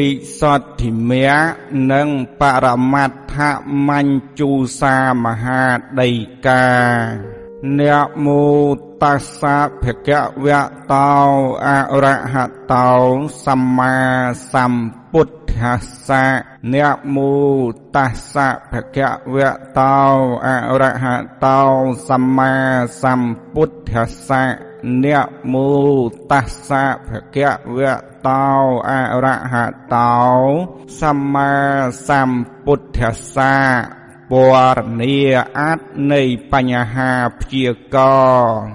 វិសទ្ធិមៈនិងបរមត្ថមញ្ជូសាមហាដីកានមោតស្សៈភគវៈតោអរហតោសម្មាសម្ពុទ្ធស្សៈនមោតស្សៈភគវៈតោអរហតោសម្មាសម្ពុទ្ធស្សៈ នមោតស្សៈភគវៈតោអរហតោសម្មាសម្ពុទ្ធស្សៈពរនីអាចនៃបញ្ហាព្យាក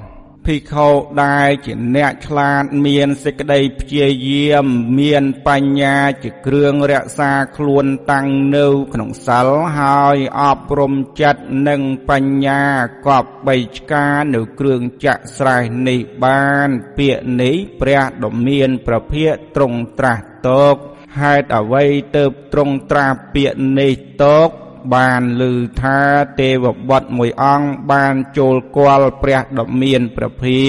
រ ភិក្ខុដែលជាអ្នកឆ្លាតមានសេចក្តីព្យាយាមមានបញ្ញាជាគ្រឿងរក្សាខ្លួនតាំងនៅក្នុងសិលហើយអប់រំចិត្តនិងបញ្ញាកប់បីឆ្កានៅគ្រឿងចាក់ស្រេះនេះបានពាក្យនេះព្រះដ៏មានប្រភិយត្រង់ត្រាស់តោកហេតុអ្វីទៅត្រង់ត្រាស់ពាក្យនេះតោក បានឮថាទេវបុត្រមួយអង្គបានចូលគាល់ព្រះដ៏មានព្រះភិ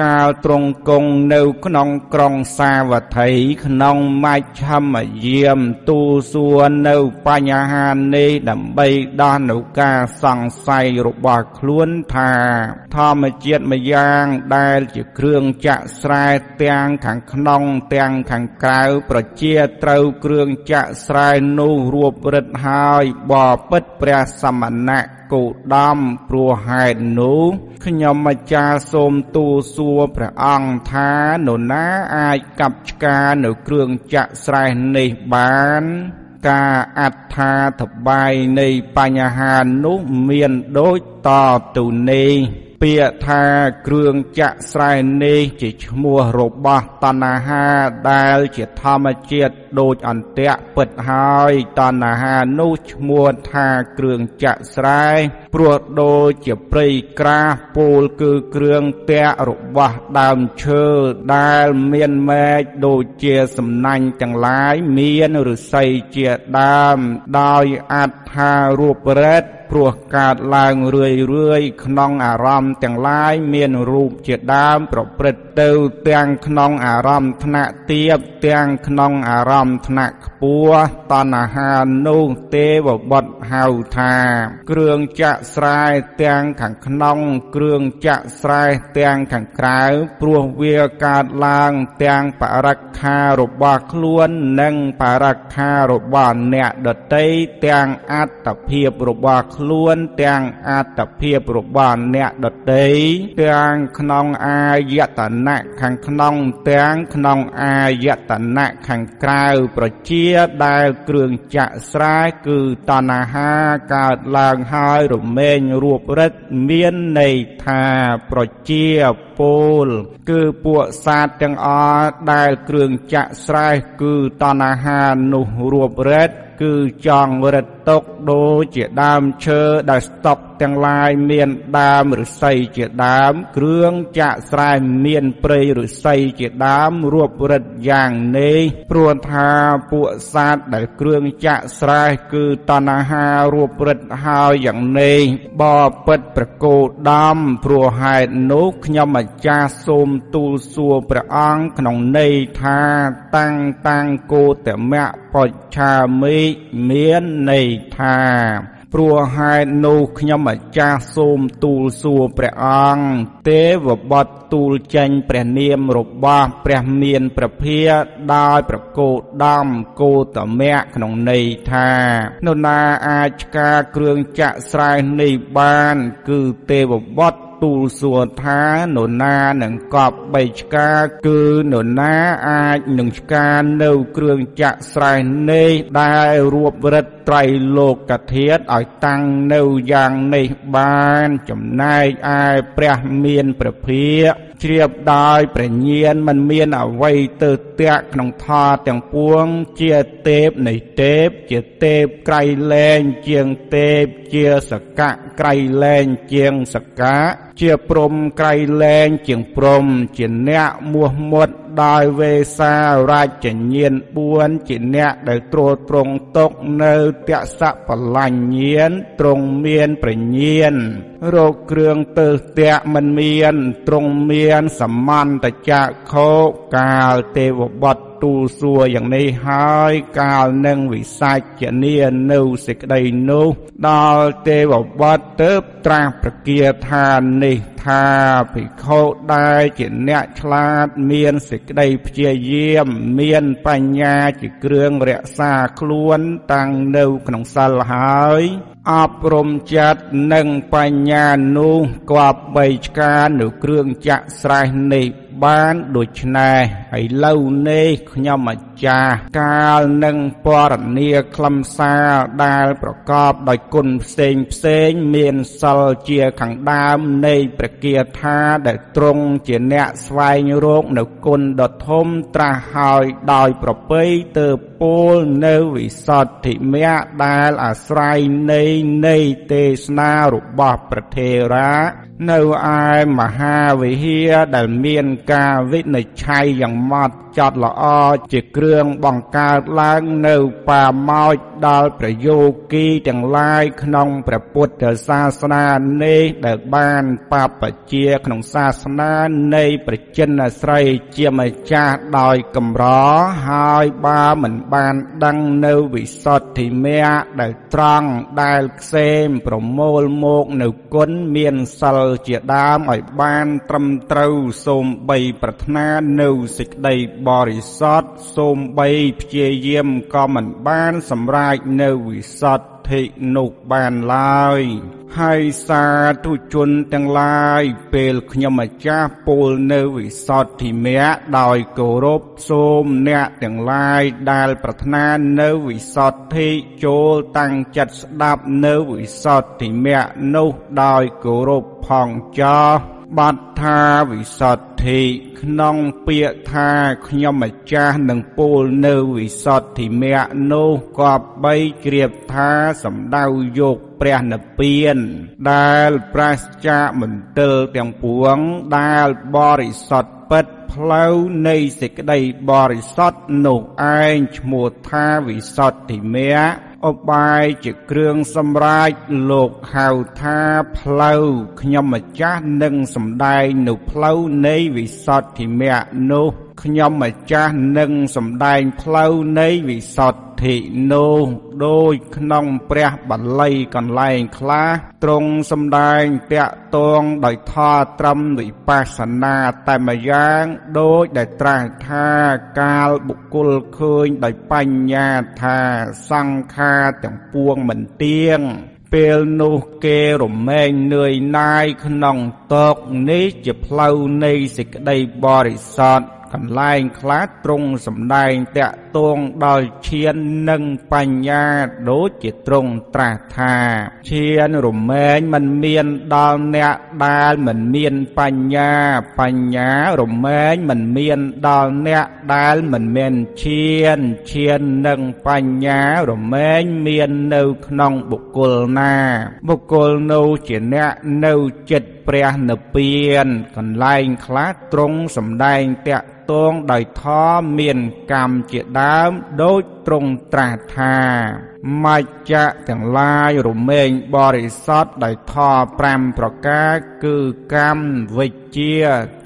កាលទ្រង់គង់នៅក្នុងក្រុងសាវត្ថីក្នុងមជ្ឈមយាមទូសួរនៅបញ្ហានេះដើម្បីដោះនៅការសង្ស័យរបស់ខ្លួនថា ធម្មជាតិម្យ៉ាងដែលជាគ្រឿងចាក់ស្រែទាំងខាងក្នុងទាំងខាងក្រៅប្រជាត្រូវគ្រឿងចាក់ស្រែនោះរួបរិទ្ធហើយបពិតព្រះសមណៈគោដំព្រោះហេតុនោះខ្ញុំម្ចាស់សូមទូសួរព្រះអង្គថានរណាអាចកាប់ឆ្កានៅគ្រឿងចាក់ស្រែនេះបានការអត្ថាធបាយនៃបញ្ហានោះមានដូចតទៅនេះពាក្យថាគ្រឿងចាក់ស្រែនេះជាឈ្មោះរបស់តណ្ហាដែលជាធម្មជាតិ ដូចអន្ទាក់ពិតហើយតណ្ហានោះឈ្មោះថាគ្រឿងចាក់ស្រែព្រោះដូចជាព្រៃក្រាស់ពូលគឺគ្រឿងតាក់របស់ដើមឈើដែលមានមែកដូចជាសំណាញ់ទាំងឡាយមានឫស្សីជាដើមដោយអត្ថារូបរេតព្រោះកើតឡើងរឿយរឿយក្នុងអារម្មណ៍ទាំងឡាយមានរូបជាដើមប្រព្រឹត្តទៅទាំងក្នុងអារម្មណ៍ថ្នាក់ទាបទាំងក្នុងអារម្មណ៍ថ្នាក់ខ្ពស់តណ្ហានោះទេវបុត្រហៅថា គ្រឿងចាក់ស្រែទាំងខាងក្នុង គ្រឿងចាក់ស្រែទាំងខាងក្រៅព្រោះវាកើតឡើងទាំងបរិក្ខារបស់ខ្លួននិងបរិក្ខារបស់អ្នកដតីទាំងអត្តភាពរបស់ខ្លួនទាំងអត្តភាពរបស់អ្នកដតីទាំងក្នុងអាយតនៈខាងក្នុងទាំងក្នុងអាយតនៈខាងក្រៅប្រជាដែលគ្រឿងចាក់ស្រែគឺតណ្ហាកើតឡើងហើយរមែងរួបរិទ្ធមានន័យថាប្រជាពលគឺពួកសាតទាំងអស់ដែលគ្រឿងចាក់ស្រែគឺតណ្ហានោះរួបរិទ្ធគឺចង់រិតទុកដូចជាដើមឈើដែលស្តុកទាំងឡាយមានដើមឫស្សីជាដើម គ្រឿងចាក់ស្រែមានព្រៃឫស្សីជាដើមរួបរិតយ៉ាងនេះព្រោះថាពួកសត្វដែលគ្រឿងចាក់ស្រែគឺតណ្ហារួបរិតហើយយ៉ាងនេះបបិទ្ធប្រកោដំព្រោះហេតុនោះខ្ញុំម្ចាស់សូមទូលសួរព្រះអង្គក្នុងន័យថាតាំងតាំងគោតមៈបច្ឆាមិមានន័យថាព្រោះហេតុនោះខ្ញុំម្ចាស់សូមទូលសួរព្រះអង្គទេវបុត្រទូលចេញព្រះនាមរបស់ព្រះមានព្រះភិយដោយប្រកោតដំគោតមៈក្នុងន័យថានរណាអាចឆ្កាគ្រឿងចាក់ស្រែនេះបាន គឺទេវបុត្រ ទូលសួរថានរណានឹងកប់បីឆ្កាគឺនរណាអាចនឹងឆ្កានៅគ្រឿងចាក់ស្រែនេះដែលរួបរិទ្ធត្រៃលោកកធាតឲ្យតាំងនៅយ៉ាងនេះបានចំណែកឯព្រះមានព្រះភិយជ្រាបដោយព្រះញាណមិនមានអវ័យទៅតាក់ក្នុងថតទាំងពួងជាទេពនៃទេពជាទេពក្រៃលែងជាងទេពជាសកៈ ក្រៃលែងជាងសកៈជាព្រំក្រៃលែងជាងព្រំ ជាអ្នកមួសមុតដោយវេសារាជញាណ4ជាអ្នកដែលត្រួតត្រងຕົកនៅតសៈបលាញ្ញាណទ្រង់មានប្រញាណរោគគ្រឿងទៅតៈមិនមានទ្រង់មានសមន្តចៈខោកាលទេវបុត្រ ទូលសួរយ៉ាងនេះហើយកាលនឹងវិសាចនានៅសេចក្តីនោះដល់ទេវបុត្រទៅត្រាស់ប្រគាថានេះថាភិក្ខុដែលជាអ្នកឆ្លាតមានសេចក្តីព្យាយាមមានបញ្ញាជាគ្រឿងរក្សាខ្លួនតាំងនៅក្នុងសិលហើយអប់រំចិត្តនិងបញ្ញានោះគប់បីឆ្កានៅគ្រឿងចាក់ស្រេះនេះ បានដូច្នេះហើយឡូវនេះខ្ញុំអាចារ្យកាលនឹងពរនីខ្លឹមសារដែលប្រកបដោយគុណផ្សេងផ្សេងមានសិលជាខាងដើមនៃព្រះគាថាដែលទ្រង់ជាអ្នកស្វែងរកនៅគុណដ៏ធំត្រាស់ហើយដោយប្រពៃទៅពោលនៅវិសុទ្ធិមគ្គដែលអាស្រ័យនៃនៃទេសនារបស់ព្រះថេរានៅឯមហាវិហារដែលមានការវិនិច្ឆ័យយ៉ាងម៉ត់ ចត់ល្អជាគ្រឿងបង្កើតឡើងនៅបាម៉ោចដល់ប្រយោគីទាំងឡាយក្នុងព្រះពុទ្ធសាសនានេះដែលបានបបជាក្នុងសាសនានៃប្រចិនស្រីជាម្ចាស់ដោយកម្រហើយបើមិនបានដឹងនៅវិសុទ្ធិមគ្គដែលត្រង់ដែលខ្សែមប្រមូលមកនៅគុណមានសិលជាដើមឲ្យបានត្រឹមត្រូវសូមបីប្រាថ្នានៅសេចក្តីបរិសុទ្ធសូមបីព្យាយាមក៏មិនបានសម្រេចនៅវិសុទ្ធធិនោះបានឡើយ ហើយសាធុជនទាំងឡាយ ពេលខ្ញុំម្ចាស់ពោលនៅវិសុទ្ធិមគ្គដោយគោរពសូមអ្នកទាំងឡាយដែលប្រាថ្នានៅវិសុទ្ធិចូលតាំងចិត្តស្ដាប់នៅវិសុទ្ធិមគ្គនោះដោយគោរពផងចោ បទថាវិសុទ្ធិក្នុងពាក្យថាខ្ញុំម្ចាស់នឹងពោលនៅវិសុទ្ធិមគ្គនោះក៏បីជ្រាបថាសំដៅយកព្រះនិព្វាន ដែលប្រាសចាកមន្ទិលទាំងពួងដែលបរិសុទ្ធពិតផ្លូវនៃសេចក្តីបរិសុទ្ធនោះឯងឈ្មោះថាវិសុទ្ធិមគ្គ អបាយជាគ្រឿងសម្រាប់លោកហៅថាផ្លូវខ្ញុំម្ចាស់នឹងសំដែងនៅផ្លូវនៃវិសុទ្ធិមគ្គនោះខ្ញុំម្ចាស់នឹងសំដែងផ្លូវនៃវិសុទ្ធិ នោះដោយក្នុងព្រះបាលីកន្លែងខ្លះទ្រង់សំដែងតាក់ទងដោយថតត្រឹមវិបស្សនាតែម្យ៉ាងដោយដែលត្រាស់ថាកាលបុគ្គលឃើញដោយបញ្ញាថាសង្ខារទាំងពួងមិនទៀងពេលនោះគេរមែងនឿយណាយក្នុងតកនេះជាផ្លូវនៃសេចក្តីបរិសុទ្ធ កន្លែងខ្លះទ្រង់សំដែងតាក់ទងដល់ឈាននិងបញ្ញាដូចជាទ្រង់ត្រាស់ថាឈានរមែងមិនមានដល់អ្នកដែលមិនមានបញ្ញា បញ្ញារមែងមិនមានដល់អ្នកដែលមិនមានឈានឈាននិងបញ្ញារមែងមាននៅក្នុងបុគ្គលណា បុគ្គលនោះជាអ្នកនៅចិត្ត ព្រះនិព្វានកន្លែងខ្លះទ្រង់សំដែងតាក់ទងដោយធម៌មានកម្មជាដើមដូចទ្រង់ត្រាស់ថាមច្ចៈទាំងឡាយរមែងបរិសុទ្ធដោយធម៌5ប្រការគឺកម្មវិជ្ជា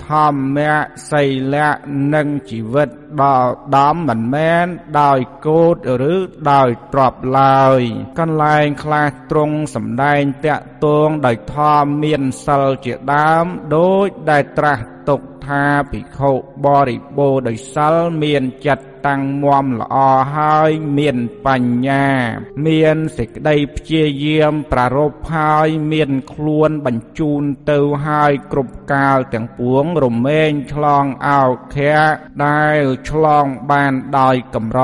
ធម្មៈសីលៈនិងជីវិតដល់ដំមិនមែនដោយកោតឬដោយទ្របឡើយ កន្លែងខ្លះទ្រង់សំដែងតាក់ទងដោយធម៌មានសិលជាដើមដូចដែលត្រាស់ទុកថាភិក្ខុបរិបូរដោយសិលមានចិត្តតាំងមមល្អហើយមានបញ្ញា មានសេចក្តីព្យាយាមប្រារព្ធហើយមានខ្លួនបញ្ជូនទៅហើយគ្រប់កាលទាំងពួងរមែងឆ្លងអោខៈដែលឆ្លងបានដោយកម្រ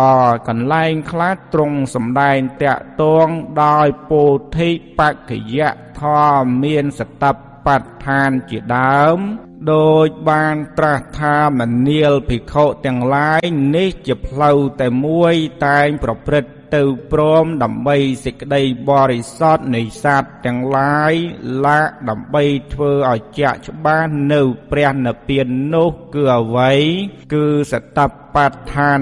កន្លែងខ្លះទ្រង់សំដែងតាក់ទងដោយពោធិបក្ខយៈធម៌មានសតបដ្ឋានជាដើមដោយបានត្រាស់ថាមនាលភិក្ខុទាំងឡាយនេះជាផ្លូវតែមួយតែងប្រព្រឹត្ត ទៅព្រមដើម្បីសេចក្តីបរិសុទ្ធនៃសត្វទាំងឡាយឡាដើម្បីធ្វើឲ្យជាក់ច្បាស់នៅព្រះនិព្វាននោះគឺអ្វី គឺសតបដ្ឋាន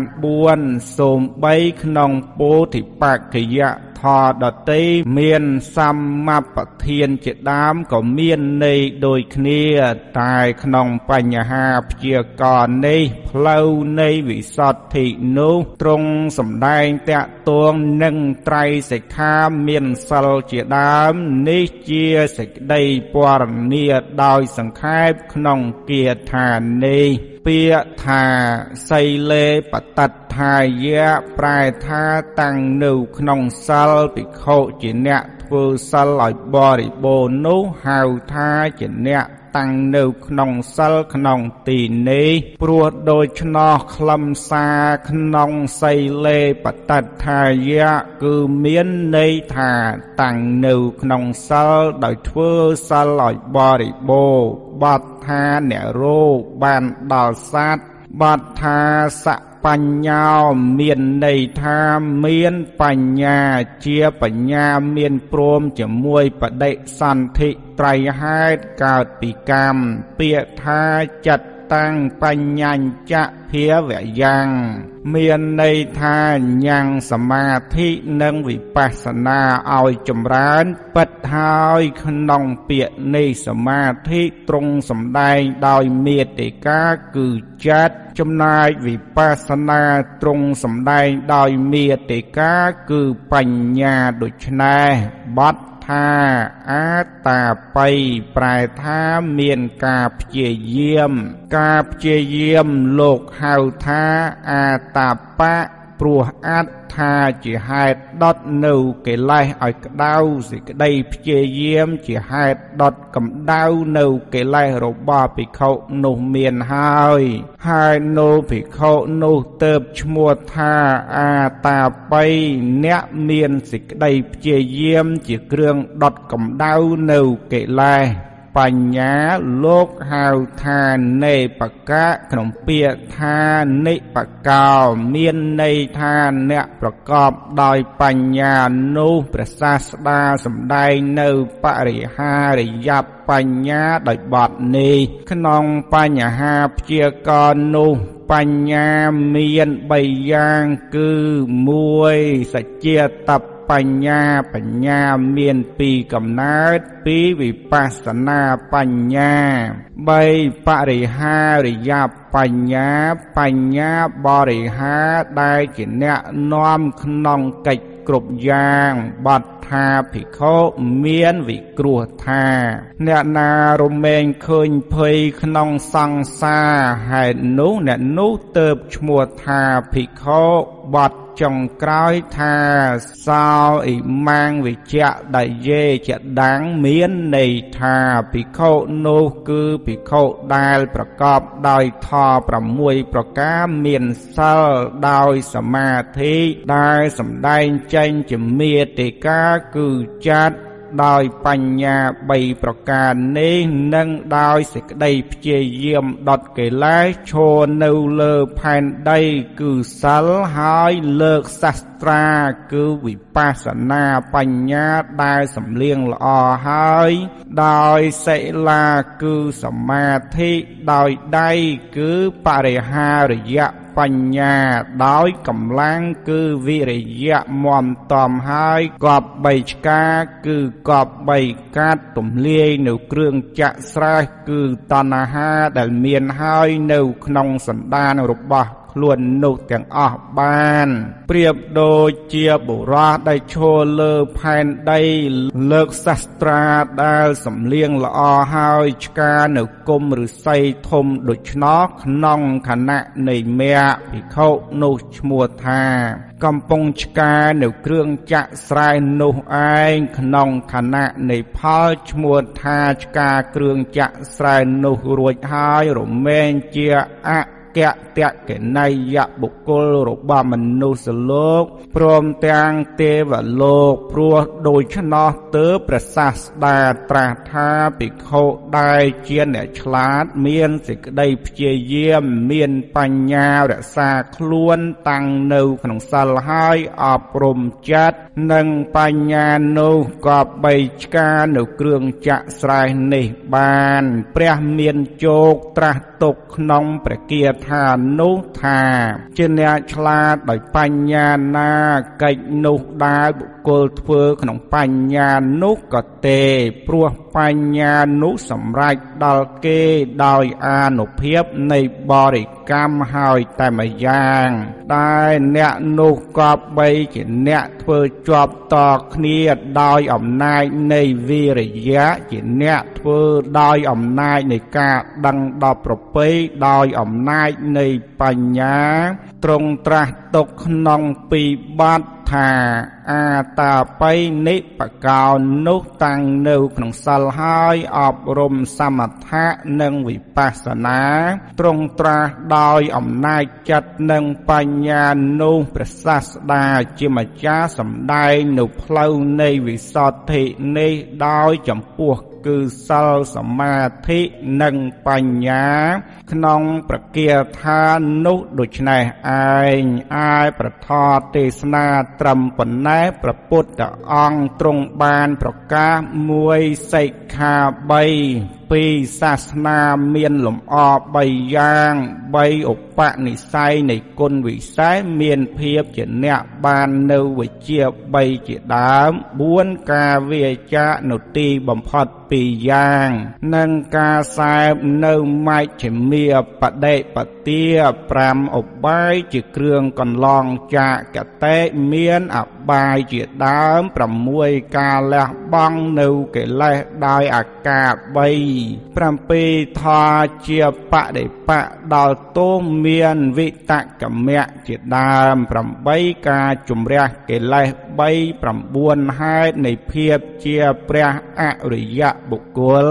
4សូម3ក្នុងពោធិបក្ខយៈ ធធរដតីមានសម្មាបធានជាដើមក៏មានន័យដូចគ្នា តែក្នុងបញ្ហាព្យាករនេះផ្លូវនៃវិសុទ្ធិនោះទ្រង់សម្ដែងតាក់ទងនឹងត្រៃសិក្ខាមានសិលជាដើមនេះជាសេចក្តីពរនាដោយសង្ខេបក្នុងគាថានេះ ពាក្យថាសីលេបតត្ថាយៈប្រែថាតាំងនៅក្នុងសិលភិក្ខុជាអ្នកធ្វើសិលឲ្យបរិបូរណ៍នោះហៅថាជាអ្នកតាំងនៅក្នុងសិលក្នុងទីនេះព្រោះដូច្នោះខ្លឹមសារក្នុងសីលេបតត្ថាយៈគឺមានន័យថាតាំងនៅក្នុងសិលដោយធ្វើសិលឲ្យបរិបូរណ៍បទ ថាអ្នករោបានដល់សัตว์បទថាសបញ្ញោមានន័យថាមានបញ្ញាជាបញ្ញាមានព្រមជាមួយបដិសន្ធិត្រៃហេតុកើតពីកម្មពាក្យថាចិត្ត តាំងបញ្ញញ្ចភាវយ៉ាងមានន័យថាញ៉ាំងសមាធិនិងវិបស្សនាឲ្យចម្រើនពិតហើយក្នុងពាក្យនេះសមាធិទ្រង់សម្ដែងដោយមេតិកាគឺចិត្តចំណែកវិបស្សនាទ្រង់សម្ដែងដោយមេតិកាគឺបញ្ញាដូច្នេះបត់ ថាអាតាបៃប្រែថាមានការព្យាយាម ការព្យាយាមលោកហៅថាអាតាបៈ ព្រោះអត្តថាជាហេតុដុតនៅកិលេសឲ្យក្តៅសេចក្តីព្យាយាមជាហេតុដុតកម្ដៅនៅកិលេសរបស់ភិក្ខុនោះមានហើយហើយនៅភិក្ខុនោះទៅបឈ្មោះថាអាតាបៃអ្នកមានសេចក្តីព្យាយាមជាគ្រឿងដុតកម្ដៅនៅកិលេស បញ្ញាលោកហៅថានេបកៈក្នុងពាក្យថានិបកោមានន័យថាអ្នកប្រកបដោយបញ្ញានោះព្រះសាស្តាសម្ដែងនៅបរិហារិយបញ្ញាដោយបទនេះក្នុងបញ្ហាព្យាករនោះបញ្ញាមាន3យ៉ាងគឺ1សច្ចេតប បញ្ញាបញ្ញាមានពីរកំណើតពីរវិបស្សនាបញ្ញា3បរិហារិយបញ្ញាបញ្ញាបរិហាដែលជាអ្នកនាំក្នុងកិច្ចគ្រប់យ៉ាងបទថាភិក្ខុមានវិគ្រោះថា អ្នកណារមែងឃើញភ័យក្នុងសង្សារហេតុនោះអ្នកនោះទៅបឈ្មោះថាភិក្ខុបទ ចុងក្រោយថាសោអ៊ីម៉ាងវិជ្ជៈដែលយេជាដាំងមានន័យថាភិក្ខុនោះគឺភិក្ខុដែលប្រកបដោយធម៌6ប្រការមានសិលដោយសមាធិដែលសម្ដែងចេញជាមេតិកាគឺចាត់ ដោយបញ្ញា3ប្រការនេះនិងដោយសេចក្តីព្យាយាមដុតកិលេសឈរនៅលើផែនដីគឺសិលហើយលើកសាស្ត្រាគឺវិបស្សនាបញ្ញាដែលសំលៀងល្អហើយ ដោយសិលាគឺសមាធិដោយដៃគឺបរិហារយៈ បញ្ញាដោយកម្លាំងគឺវិរិយៈមមតំហើយកប់3ឆ្កាគឺកប់3កាត់ទំលាយនៅគ្រឿងចាក់ស្រេះគឺតណ្ហាដែលមានហើយនៅក្នុងសន្តានរបស់ ខ្លួននោះទាំងអស់បាន ប្រៀបដូចជាបុរសដែលឈរលើផែនដីលើកសាស្ត្រាដែលសំលៀងល្អហើយឆ្កានៅគុំឫស្សីធំដូច្នោះក្នុងខណៈនៃមគ្គភិក្ខុនោះឈ្មោះថា កំពុងឆ្កានៅគ្រឿងចាក់ស្រែនោះឯងក្នុងខណៈនៃផលឈ្មោះថាឆ្កាគ្រឿងចាក់ស្រែនោះរួចហើយរមែងជាអ កៈតៈកណៃយៈបុគ្គលរបស់មនុស្សលោកព្រមទាំងទេវលោកព្រោះដូច្នោះទើបព្រះសាស្តាត្រាស់ថាភិក្ខុដែលជាអ្នកឆ្លាត មានសេចក្តីព្យាយាមមានបញ្ញារក្សាខ្លួនតាំងនៅក្នុងសិលហើយអប់រំចិត្តនិងបញ្ញានោះក៏បីឆ្កានៅគ្រឿងចាក់ស្រែនេះបាន ព្រះមានជោគត្រាស់ទុកក្នុងព្រះគាថានោះថា ជាអ្នកឆ្លាតដោយបញ្ញាណាកិច្ចនោះដែលបុ គ្គលធ្វើក្នុងបញ្ញានោះក៏ទេ ព្រោះបញ្ញានោះសម្រេចដល់គេដោយអានុភាពនៃបរិកម្មហើយតែម្យ៉ាងតែអ្នកនោះក៏បីជាអ្នកធ្វើជាប់តគ្នាដោយអំណាចនៃវិរិយៈជាអ្នកធ្វើដោយអំណាចនៃការដឹងដល់ប្រពៃដោយអំណាចនៃបញ្ញាទ្រង់ត្រាស់ទុកក្នុងពីបទ ថាអាតាបៃនិបកោនោះតាំងនៅក្នុងសិលហើយអប់រំសមថៈនិងវិបស្សនាទ្រង់ត្រាស់ដោយអំណាចចិត្តនិងបញ្ញានោះព្រះសាស្តាជាម្ចាស់សម្ដែងនៅផ្លូវនៃវិសុទ្ធិនេះដោយចំពោះ គឺសិលសមាធិនិងបញ្ញា ក្នុងប្រគាថានោះដូច្នេះឯងអាយប្រថទេសនាត្រឹមប៉ុណ្ណេះព្រះពុទ្ធអង្គទ្រង់បានប្រកាសមួយសិក្ខា3 ពីសាសនាមានលំអ3យ៉ាង3ឧបនិស្ស័យនៃគុណវិសេសមានភាពជាអ្នកបាននៅវិជ្ជា3ជាដើម4ការវាចានុទីបំផុត2យ៉ាង និងការសែបនៅមជ្ឈមាបដិបទា5ឧបាយជាគ្រឿងកន្លងចាកតេមានអបាយជាដើម6ការលះ បង់នៅកិលេសដោយអាការ3 7ធរជាបដិបៈដល់ទោមានវិតកមៈជាដើម8ការជំរះកិលេស3 9ហេតុនៃភាពជាព្រះអរិយបុគ្គល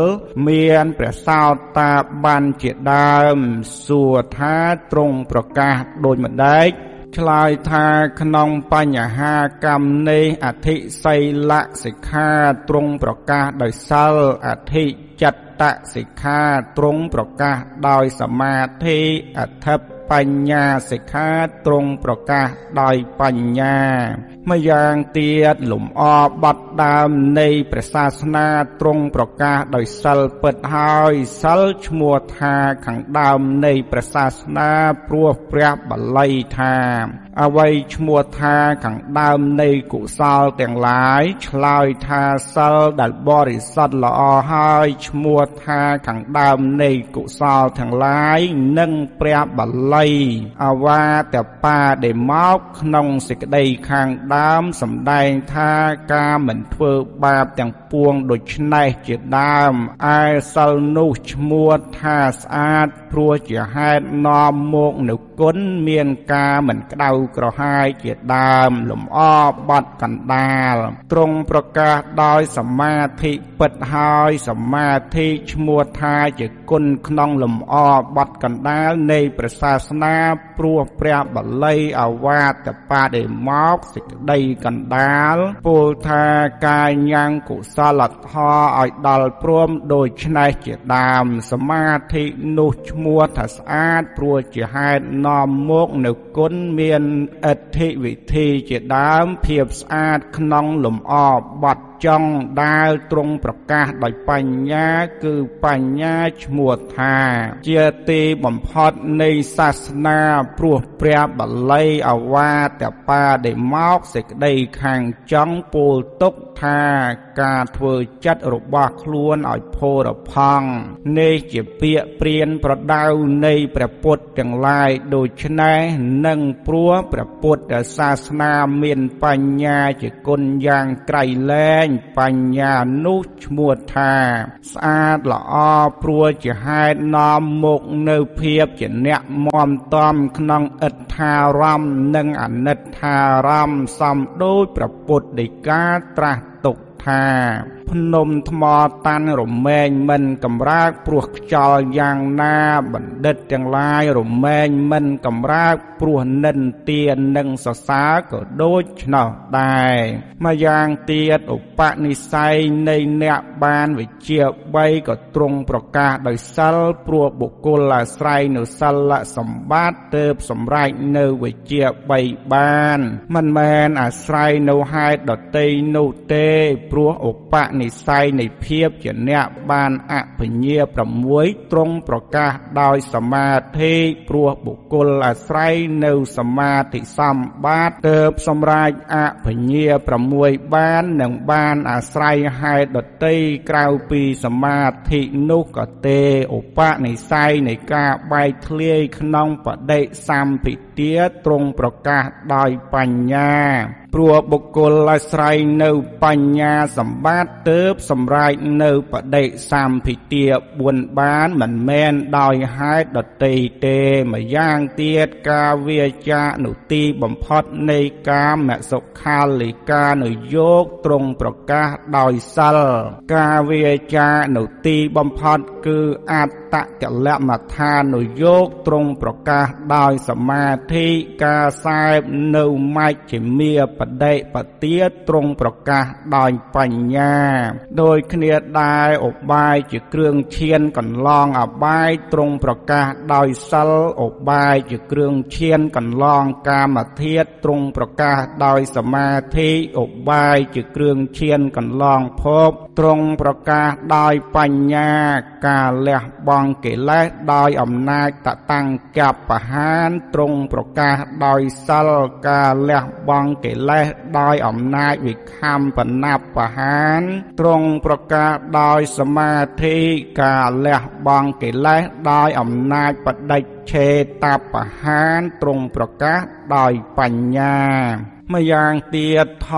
មានព្រះសោតាបានជាដើមសួរថាទ្រង់ប្រកាសដូចម្ដេច ឆ្លើយថាក្នុងបញ្ហាកម្មនៃអធិសីលសិក្ខាទ្រង់ប្រកាសដោយសិលអធិចិត្តសិក្ខាទ្រង់ប្រកាសដោយសមាធិអធិបញ្ញាសិក្ខាទ្រង់ប្រកាសដោយបញ្ញាម្យ៉ាងទៀតលំអបត់ដើមនៃព្រះសាសនាទ្រង់ប្រកាសដោយសិលពិតហើយសិលឈ្មោះថាខាងដើមនៃព្រះសាសនាព្រោះព្រះបាលីថាអ្វីឈ្មោះថាខាងដើមនៃកុសលទាំងឡាយឆ្លើយថាសិលដែលបរិសុទ្ធល្អហើយឈ្មោះថាខាងដើមនៃកុសលទាំងឡាយនិងព្រះបាលីអវាតបាដែលមកក្នុងសេចក្តីខាងដើមសម្ដែងថាការមិនធ្វើបាបទាំងពួងដូច្នេះជាដើមឯសិលនោះឈ្មោះថាស្អាតព្រោះជាហេតុនាំមកនៅ គុណមានការមិនក្តៅក្រហាយជាដើមលំអបាត់កណ្ដាលទ្រង់ប្រកាសដោយសមាធិពិតហើយសមាធិឈ្មោះថាជាគុណក្នុងលំអបាត់កណ្ដាលនៃព្រះសាសនាព្រោះព្រះបាលីអវាទបដិមកសេចក្តីកណ្ដាលពោលថាកាយញ៉ាំងកុសលធម៌ឲ្យដល់ព្រមដូច្នេះជាដើមសមាធិនោះឈ្មោះថាស្អាតព្រោះជាហេតុនាំមកនៅគុណមានអធិវិធីជាដើមភាពស្អាតក្នុងលំអបត់ ចង់ដែលទ្រង់ប្រកាសដោយបញ្ញាគឺបញ្ញាឈ្មោះថា ជាទីបំផុតនៃសាសនាព្រោះព្រះបាលីអវាទបាដែលមកសេចក្តីខាងចង់ពោលទុកថាការធ្វើចិត្តរបស់ខ្លួនឲ្យផូរផង់នេះជាពាក្យព្រានប្រដៅនៃព្រះពុទ្ធទាំងឡាយដូច្នេះនឹងព្រោះព្រះពុទ្ធសាសនាមានបញ្ញាជាគុណយ៉ាងក្រៃលែងបញ្ញានោះឈ្មោះថា ស្អាតល្អព្រោះជាហេតុនាំមកនៅភាពជាអ្នកមមតំក្នុងអិដ្ឋារម្មណ៍និងអនិដ្ឋារម្មណ៍សំដូចព្រះពុទ្ធដីកាត្រាស់ទុកថា ភ្នំថ្មតាន់រមែងមិនកំរើកព្រោះខ្យល់យ៉ាងណាបណ្ឌិតទាំងឡាយរមែងមិនកំរើកព្រោះនិន្ទានិងសរសើរក៏ដូចឆ្នោះដែរម្យ៉ាងទៀតឧបនិស្ស័យនៃអ្នកបានវិជ្ជា3ក៏ទ្រង់ប្រកាសដោយសិលព្រោះបុគ្គលអាស្រ័យនៅសិលសម្បត្តិទើបសម្រេចនៅវិជ្ជា3បាន មិនមែនអាស្រ័យនៅហេតុដតីនោះទេព្រោះឧបនិនិស្ស័យនៃភាពជាអ្នកបានអភិញ្ញា6ទ្រង់ប្រកាសដោយសមាធិព្រោះបុគ្គលអាស្រ័យនៅសមាធិសម្បត្តិទើបសម្រេចអភិញ្ញា6បាននិងបានអាស្រ័យហេតុដតីក្រៅពីសមាធិនោះក៏ទេឧបនិស្ស័យនៃការបែកធ្លាយក្នុងបដិសម្ភិទាទ្រង់ប្រកាសដោយបញ្ញា ព្រោះបុគ្គលអាស្រ័យនៅបញ្ញាសម្បត្តិទើបសម្រេចនៅបដិសម្ភិទា4បានមិនមែនដោយហេតុដតីទេម្យ៉ាងទៀតការវាចានុទីបំផុតនៃកាមសុខាលិកានុយោគទ្រង់ប្រកាសដោយសិលការវាចានុទីបំផុតគឺអត្ត កលមថានុយោគទ្រង់ប្រកាសដោយសមាធិការសែបនៅមជ្ឈិមាបដិបទាទ្រង់ប្រកាសដោយបញ្ញា ដោយគ្នាដែរឧបាយជាគ្រឿងឈានកន្លងអបាយទ្រង់ប្រកាសដោយសិលឧបាយជាគ្រឿងឈានកន្លងកាមធាតទ្រង់ប្រកាសដោយសមាធិឧបាយជាគ្រឿងឈានកន្លងភពទ្រង់ប្រកាសដោយបញ្ញា ការលះបង់កិលេសដោយអំណាចតតាំងកបហានទ្រង់ប្រកាសដោយសិលការលះបង់កិលេសដោយអំណាចវិខំបណបហានទ្រង់ប្រកាសដោយសមាធិការលះបង់កិលេសដោយអំណាចបដិឆេតបហានទ្រង់ប្រកាសដោយបញ្ញា ម្យ៉ាងទៀតថ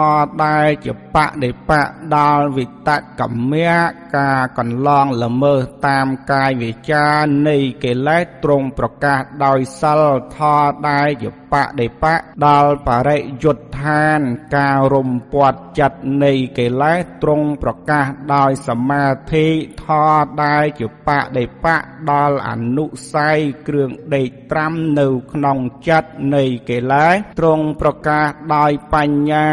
ដែរជាបដិបៈដល់វិតកម្មៈការកន្លងល្មើសតាមកាយវិចារនៃកិលេសទ្រង់ប្រកាសដោយសិលថដែរជា បដិបៈដល់បរិយុទ្ធានការរំពាត់ចិត្តនៃកិលេសទ្រង់ប្រកាសដោយសមាធិថដែរជាបដិបៈដល់អនុស័យគ្រឿងដេកត្រាំនៅក្នុងចិត្តនៃកិលេសទ្រង់ប្រកាសដោយបញ្ញា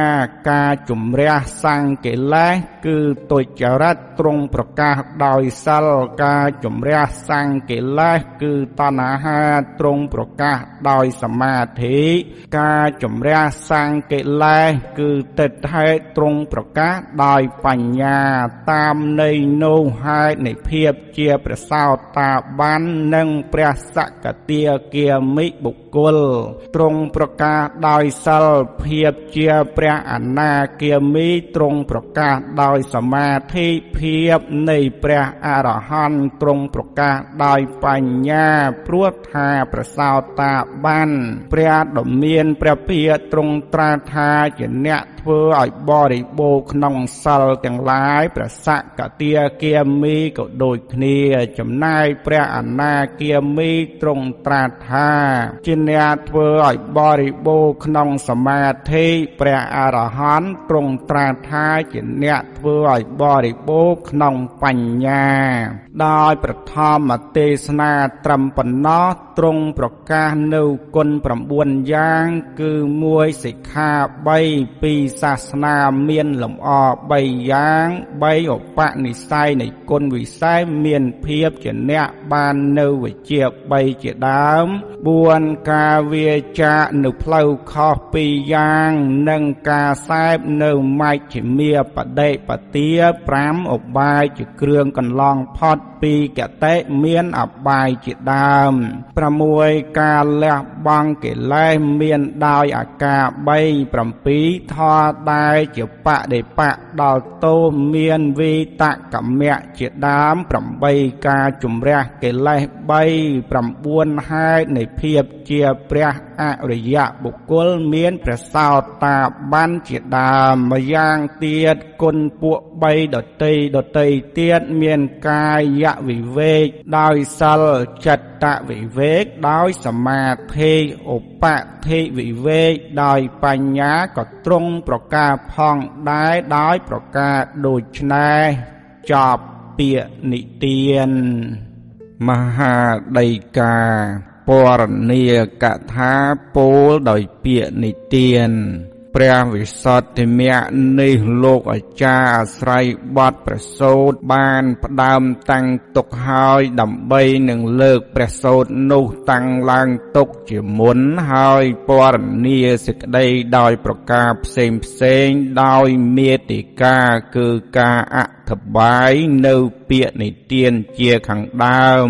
ការជំរះសង្កិលេសគឺទុច្ចរិតទ្រង់ប្រកាសដោយសិលការជំរះសង្កិលេសគឺតណ្ហាទ្រង់ប្រកាសដោយសមាធិការជំរះសង្កិលេសគឺទិដ្ឋិទ្រង់ប្រកាសដោយបញ្ញាតាមន័យនោះហេតុនៃភាពជាព្រះសោតាបាននិងព្រះសកតាគាមិបុគ្គលទ្រង់ប្រកាសដោយសិលភាពជាព្រះអនាគាមីទ្រង់ប្រកាសដោយសមាធិភាពនៃព្រះអរហន្តទ្រង់ប្រកាសដោយបញ្ញាព្រោះថាប្រសោតាបានព្រះដ៏មានព្រះភិយទ្រង់ត្រាស់ថាជាអ្នកធ្វើឲ្យបរិបូរក្នុងសិលទាំងឡាយព្រះសកតាគាមីក៏ដូចគ្នា ចំណែកព្រះអនាគាមីទ្រង់ត្រាស់ថាជាអ្នកធ្វើឲ្យបរិបូរក្នុងសមាធិព្រះអរហន្តទ្រង់ត្រាស់ថាជាអ្នកធ្វើឲ្យបរិបូរក្នុងបញ្ញា ដោយប្រធមទេសនាត្រឹមប៉ុណ្ណោះទ្រង់ប្រកាសនៅគុណ9យ៉ាង គឺ1សិក្ខា3ពីសាសនាមានលំអ3យ៉ាង3ឧបនិស្ស័យនៃគុណវិស័យមានភាពជាអ្នកបាននៅវិជ្ជា3ជាដើម4ការវាចាកនៅផ្លូវខុស2យ៉ាង និងការសែបនៅមជ្ឈិមាបដិបទា5ឧបាយជាគ្រឿងកន្លងផុត ពីកតិមានអបាយជាដើម6ការលះបង់កិលេសមានដោយអាការ3 7ធរដែរជាបដិបៈដល់តោមានវីតកម្មៈជាដើម8ការជំរះកិលេស3 9ហេតុនៃភាពជាព្រះអរិយបុគ្គលមានព្រះសោតាបានជាដើមម្យ៉ាងទៀតគុណពួក3ដតីដតីទៀតមានកាយវិវេកដោយសិលចិត្តវិវេកដោយសមាធិឧបធិវិវេកដោយបញ្ញាក៏ទ្រង់ប្រការផងដែរដោយប្រការដូចនេះចប់ពាក្យនិទានមហាដីកាពរនីកថាពោលដោយពាក្យនិទាន ព្រះវិសុទ្ធិមៈនេះលោកអាចារ្យអាស្រ័យបត់ប្រសូតបានផ្ដើមតាំងទុកហើយដើម្បីនឹងលើកព្រះសូតនោះតាំងឡើងទុកជាមុនហើយពរនីសេចក្តីដោយប្រការផ្សេងផ្សេងដោយមេតិកាគឺការអ ធធិប្បាយនៅពាក្យនិទានជាខាងដើម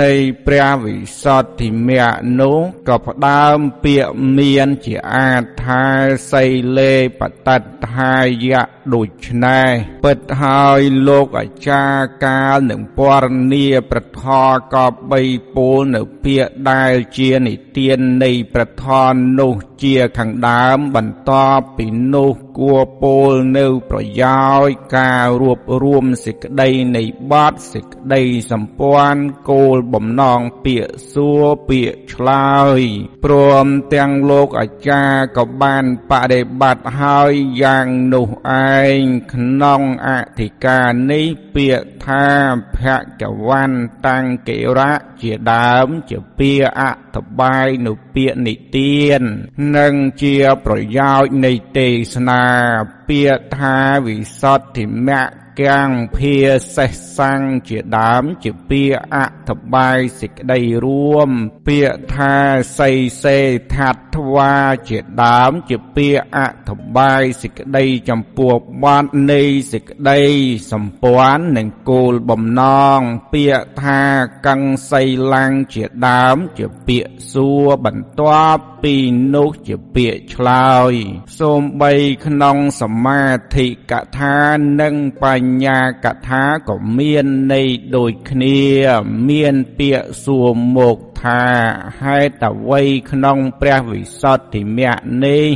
នៃព្រះវិសុទ្ធិមគ្គនោះក៏ផ្ដើមពាក្យមានជាអាថាសីលេបតតថាយៈដូច្នេះពិតហើយលោកអាចារ្យកាលនឹងពរនីប្រធរក៏បីពោលនៅពាក្យដែលជានិទាននៃប្រធរនោះជាខាងដើមបន្ទាប់ពីនោះគួរពោលនៅប្រយោជន៍ការរួបរួមសេចក្តីនៃបទសេចក្តីសម្ព័ន្ធគោលបំណងពាក្យសួរពាក្យឆ្លើយព្រមទាំងលោកអាចារ្យក៏បានបដិបត្តិហើយយ៉ាងនោះឯងក្នុងអធិការនេះពាក្យថាភគវន្តាំងកិរៈជាដើមជាពាក្យអត្ថបាយនៅពាក្យនិទាន និងជាប្រយោជន៍នៃទេសនាពាក្យថាវិសុទ្ធិមគ្គ កាំងភាសេះសាំងជាដើម ជាពាក្យអត្ថបាយសេចក្តីរួម ពាក្យថាសីសេថាត់ធ្វាជាដើម ជាពាក្យអត្ថបាយសេចក្តីចំពោះបទនៃសេចក្តីសម្ព័ន្ធនិងគោលបំណង ពាក្យថាកੰសីឡាំងជាដើម ជាពាក្យសួរបន្ទាប់ពីនោះជាពាក្យឆ្លើយសូមបីក្នុងសមាធិកថានិងបញ្ញាកថាក៏មានន័យដូចគ្នា មានពាក្យសួរមកថាហេតុអ្វីក្នុងព្រះវិសុទ្ធិមគ្គនេះ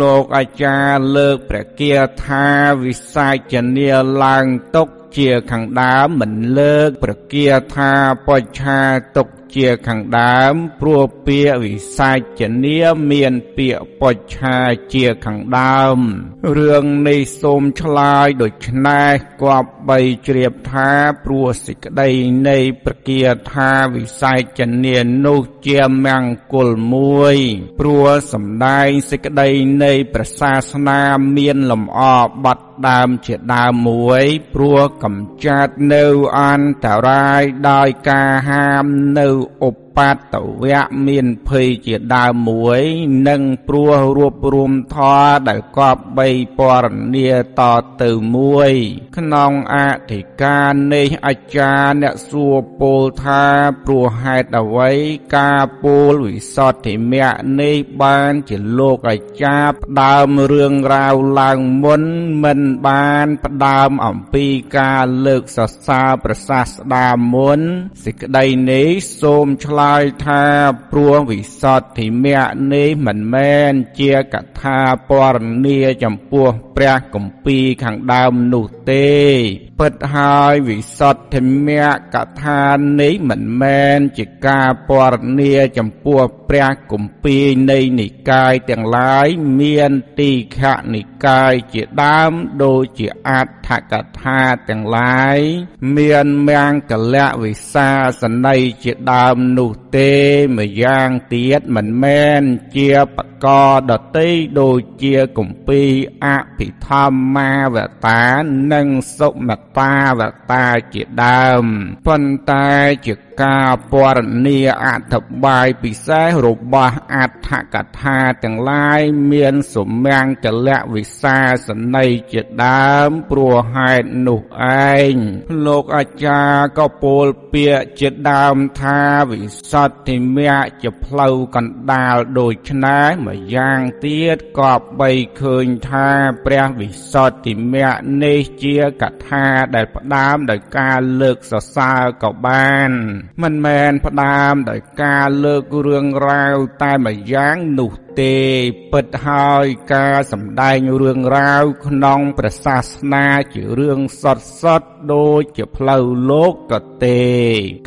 លោកអាចារ្យលើកព្រះគាថាវិសាចនាឡើងទុកជាខាងដើមមិនលើកព្រះគាថាបច្ឆាទុក ជាខាងដើម ព្រោះពាក្យវិសាចនាមានពាក្យបច្ឆាជាខាងដើមរឿងនេះសូមឆ្លើយដូច្នេះគប្បីជ្រាបថាព្រោះសេចក្តីនៃប្រគាថាវិសាចនានោះជាមង្គលមួយ ព្រោះសំដែងសេចក្តីនៃព្រះសាសនាមានលំអបាត់ដើមជាដើមមួយ ព្រោះកំចាត់នៅអន្តរាយដោយការហាមនៅ nou op បាតវៈមានភ័យជាដើមមួយ និងព្រោះរួបរวมធរដែលកប់3ពរនីតទៅមួយ ក្នុងអធិការនេះអាចារ្យអ្នកសួរពោលថាព្រោះហេតុអ្វីការពោលវិសុទ្ធិមគ្គនេះបានជាលោកអាចារ្យផ្ដើមរឿងរ៉ាវឡើងមុនមិនបានផ្ដើមអំពីការលើកសរសើរប្រសាស្ដាមុនសេចក្តីនេះសូមឆ្លើយថាព្រោះវិសុទ្ធិមគ្គនេះមិនមែនជាកថាពរនីចំពោះព្រះគម្ពីរខាងដើមនោះទេ ពិតហើយវិសុទ្ធិមគ្គកថានេះមិនមែនជាការពរនីចំពោះព្រះគម្ពីរនៃនិកាយទាំងឡាយមានទីខនិកាយជាដើមដូចជាអដ្ឋកថាទាំងឡាយ មានមង្គលៈវិសាសន័យជាដើមនោះទេម្យ៉ាងទៀតមិនមែនជាបកដតីដូចជាគម្ពីរអភិធម្មាវតានិងសុមតាវតាជាដើមប៉ុន្តែជា ការពរនីអត្ថបាយពិសេសរបស់អដ្ឋកថាទាំងឡាយមានសុមង្គលៈវិសាសន័យជាដើមព្រោះហេតុនោះឯងលោកអាចារ្យក៏ពោលពាក្យជាដើមថាវិសុទ្ធិមគ្គជាផ្លូវកណ្ដាលដូច្នេះម្យ៉ាងទៀតក៏បីឃើញថាព្រះវិសុទ្ធិមគ្គនេះជាកថាដែលផ្ដើមដោយការលើកសរសើរក៏បានមិនមែនផ្ដើមដោយការលើករឿងរ៉ាវតែម្យ៉ាងនោះ ទេពិតហើយការសម្ដែងរឿងរ៉ាវក្នុងព្រះសាសនាជារឿងសតសតដូចជាផ្លូវលោកក៏ទេ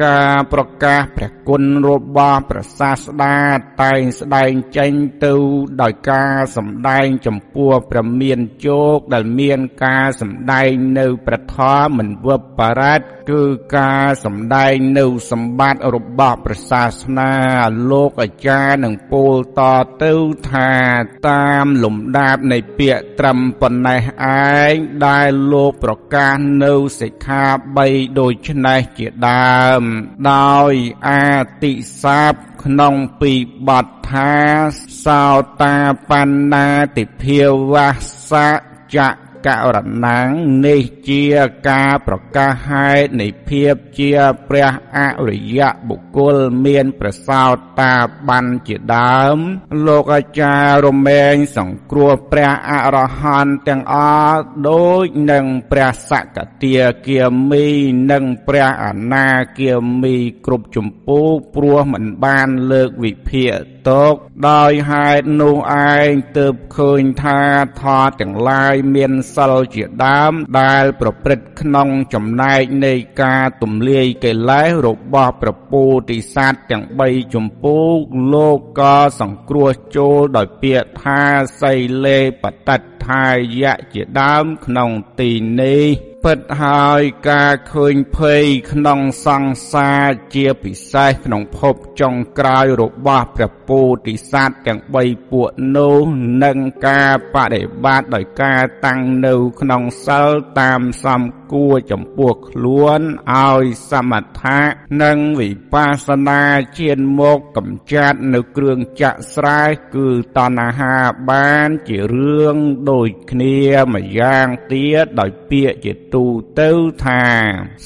ការប្រកាសព្រះគុណរបស់ព្រះសាស្តាតែងស្ដែងចេញទៅដោយការសម្ដែងចំពោះព្រះមានជោគដែលមានការសម្ដែងនៅព្រះធម៌មិនវឹបបរតគឺការសម្ដែងនៅសម្បត្តិរបស់ព្រះសាសនាលោកអាចារ្យនឹងពោលតទៅថាតាមលំដាប់នៃពាក្យត្រឹមប៉ុណ្ណេះឯងដែលលោកប្រកាសនៅសិក្ខា3ដូច្នេះជាដើម ដោយអាតិសាបក្នុងពីបទថាសោតាបណ្ណាតិភាវសៈច ករណੰនេះជាការប្រកាសហេតុនៃភាពជាព្រះអរិយបុគ្គលមានប្រសោតតាបានជាដើម លោកអាចារ្យរមែងសង្គ្រោះព្រះអរហន្តទាំងអស់ដូចនឹងព្រះសកទាគាមីនិងព្រះអនាគាមីគ្រប់ចម្ពោះព្រោះមិនបានលើកវិភាកតកដោយហេតុនោះឯងទើបឃើញថាធម៌ទាំងឡាយមានសិលជាដើមដែលប្រព្រឹត្តក្នុងចំណែកនៃការទំលាយកិលេសរបស់ប្រពោធិសត្វទាំង3ចម្ពោះលោកក៏សង្គ្រោះចូលដោយពាក្យថាសីលេបតិតថាយៈជាដើមក្នុងទីនេះ ពិតហើយការឃើញភ័យក្នុងសង្សារជាពិសេសក្នុងភពចុងក្រោយរបស់ព្រះពោធិសត្វទាំង3ពួកនោះនិងការបដិបត្តិដោយការតាំងនៅក្នុងសិលតាមសំ គួរចំពោះខ្លួនឲ្យសមថៈនិងវិបស្សនាជាមកកម្ចាត់នៅគ្រឿងចាក់ស្រែគឺតណ្ហាបានជារឿងដូចគ្នាម្យ៉ាងទៀតដោយពាក្យជាទូទៅថា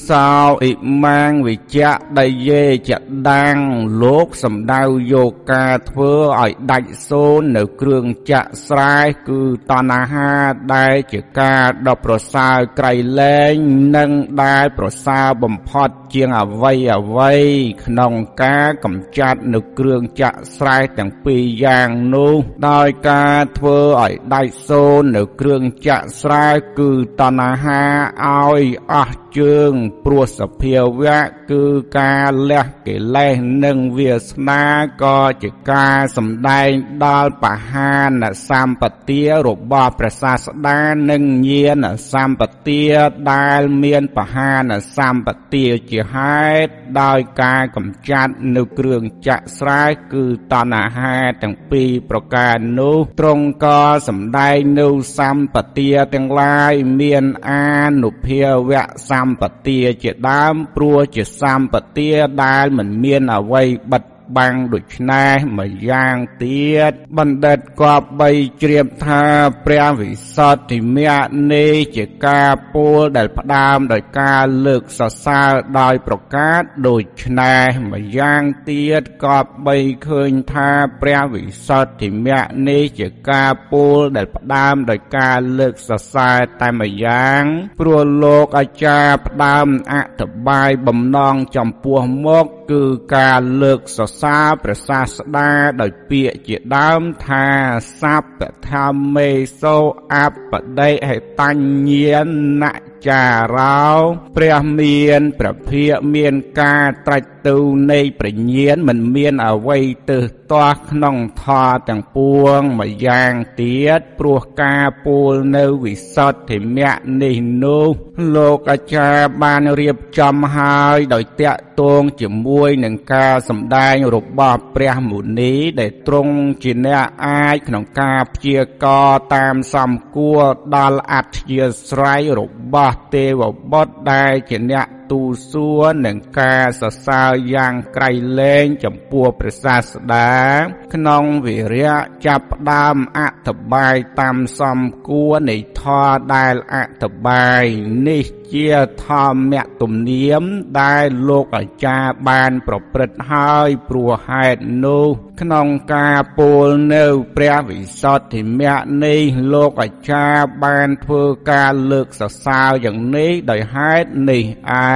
សោអ៊ីម៉ាងវិជ្ជៈដែលយេចដាំងលោកសំដៅយកការធ្វើឲ្យដាច់សូននៅគ្រឿងចាក់ស្រែគឺតណ្ហាដែលជាការដ៏ប្រសើរក្រៃលែងនិងដែលប្រសើរបំផុតជាងអវ័យអវ័យក្នុងការកម្ចាត់នៅគ្រឿងចាក់ស្រែទាំងពីរយ៉ាងនោះ ដោយការធ្វើឲ្យដាច់សូននៅគ្រឿងចាក់ស្រែគឺតណ្ហាឲ្យអស់ ជើងព្រោះសភាវៈគឺការលះកិលេសនិងវាសនាក៏ជាការសម្ដែងដល់បហានសម្បទារបស់ព្រះសាស្តានិងញាណសម្បទាដែលមានបហានសម្បទាជាហេតុដោយការកម្ចាត់នៅគ្រឿងចាក់ស្រែគឺតណ្ហាទាំងពីរប្រការនោះទ្រង់ក៏សម្ដែងនៅសម្បទាទាំងឡាយមានអានុភាវៈសម្បទាជាដើមព្រោះជាសម្បទាដែលមិនមានអវ័យបិទ បាំងដូច្នេះមួយយ៉ាងទៀតបណ្ឌិតគប្បីជ្រាបថាព្រះវិសុទ្ធិមគ្គនេះជាការពោលដែលផ្ដើមដោយការលើកសរសើរដោយប្រកាសដូច្នេះមួយយ៉ាងទៀតគប្បីឃើញថាព្រះវិសុទ្ធិមគ្គនេះជាការពោលដែលផ្ដើមដោយការលើកសរសើរតែមួយយ៉ាងព្រោះលោកអាចារ្យផ្ដើមអធិប្បាយបំណងចំពោះមកគឺការលើកសរសើរព្រះសាស្តាដោយពាក្យជាដើមថាសัพពធម្មេសោអបដិហេតញ្ញាណ ចារោ ព្រះមានព្រះភិយមានការត្រាច់ទៅនៃប្រញានមិនមានអវ័យទៅទាស់ក្នុងធម៌ទាំងពួងមួយយ៉ាងទៀតព្រោះការពូលនៅវិសុទ្ធិមគ្គនេះនោះលោកអាចារ្យបានរៀបចំហើយដោយតាក់ទងជាមួយនឹងការសម្ដែងរបស់ព្រះមុនីដែលទ្រង់ជាអ្នកអាចក្នុងការព្យាករតាមសំគួរដល់អធិស្រ័យរបស់ទេវបុត្រដែលជាអ្នកទូសួរនឹងការសរសើរយ៉ាងក្រៃលែងចំពោះព្រះសាស្តា ក្នុងវិរៈចាប់ផ្ដើមអត្ថបាយតាមសំគួរនៃធម៌ដែលអត្ថបាយនេះជាធម្មទំនៀមដែលលោកអាចារ្យបានប្រព្រឹត្តហើយព្រោះហេតុនោះក្នុងការពោលនៅព្រះវិសុទ្ធិមគ្គនេះលោកអាចារ្យបានធ្វើការលើកសរសើរយ៉ាងនេះដោយហេតុនេះឯង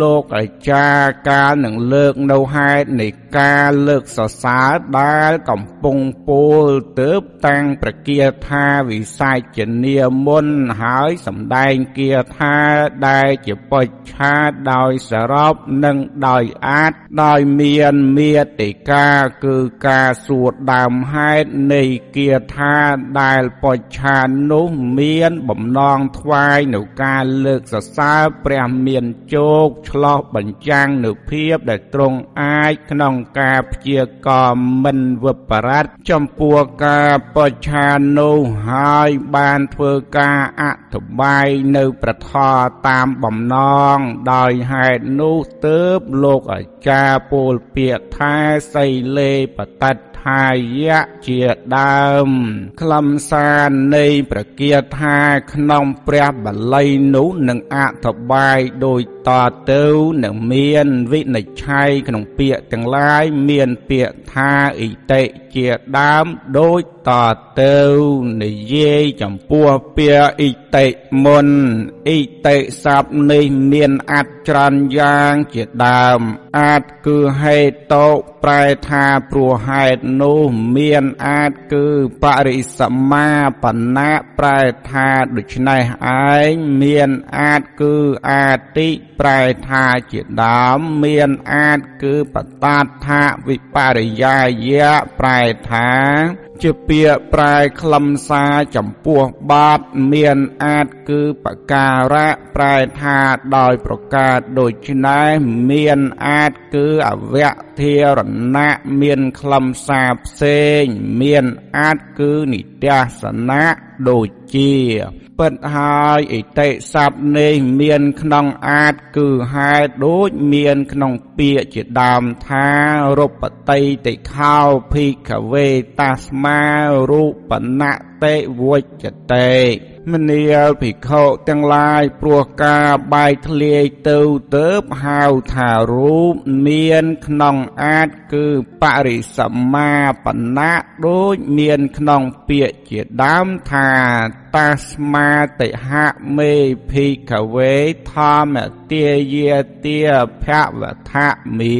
លោកអាចារ្យកាលនឹងលើកនៅហេតុនៃការលើកសរសើរដែលកំពុងពោលទៅតាំងប្រគាថាវិស័យជនីមុនហើយសម្ដែងគាថាដែលជាបុច្ឆាដោយសរុបនិងដោយអាចដោយមានមេតិកាគឺការសួរដើមហេតុនៃគាថាដែលបុច្ឆានោះមានបំណងថ្វាយនៅការលើកសរសើរព្រះមានជោគឆ្លោះបញ្ចាំងនៅភាពដែលទ្រង់អាចក្នុងការព្យាករមិនវិបរិតចំពោះការបច្ឆានោះហើយបានធ្វើការអធិប្បាយនៅប្រធរតាមបំណងដោយហេតុនោះទើបលោកអាចារ្យពោលពាក្យថាសីលេបតិដ្ឋថាយៈជាដើមខ្លឹមសារនៃប្រគាថាក្នុងព្រះបាលីនោះនឹងអធិប្បាយដោ យតទៅនឹងមានវិនិច្ឆ័យក្នុងពាក្យទាំងឡាយមានពាក្យថាអិតិជាដើមដូចតទៅនិយាយចំពោះពាក្យអិតិមុនអិតិស័ព្ទនេះមានអត្ថច្រើនយ៉ាងជាដើមអាចគឺហេតុប្រែថាព្រោះហេតុនោះមានអាចគឺបរិសម្មាបណ្ណៈប្រែថាដូច្នេះឯងមានអាចគឺអាតិប្រែថាជាដើមមានអាចគឺបតាថាវិបរិយាយៈប្រែថាជាពាក្យប្រែខ្លឹមសារចំពោះបាតមានអាចគឺបការៈប្រែថាដោយប្រកាសដូច្នេះមានអាចគឺអវៈធារណៈមានខ្លឹមសារផ្សេង មានអាចគឺនិទេសណៈដូចជាពិតហើយអិតិស័ព្ទនេះមានក្នុងអាចគឺហេតុដូចមានក្នុងពាក្យជាដើមថារូបតិតិខោភិក្ខវេតាស្មារូបណតិវច្ចតេ មនាលភិក្ខុទាំងឡាយព្រោះការបែកធ្លាយទៅទៅហៅថារូបមានក្នុងអាចគឺបរិសម្មាបណ្ណៈដូចមានក្នុងពាក្យជាដើមថាតាស្មាតិហមេភិក្ខវេធម្មទាយាទាភវថមេ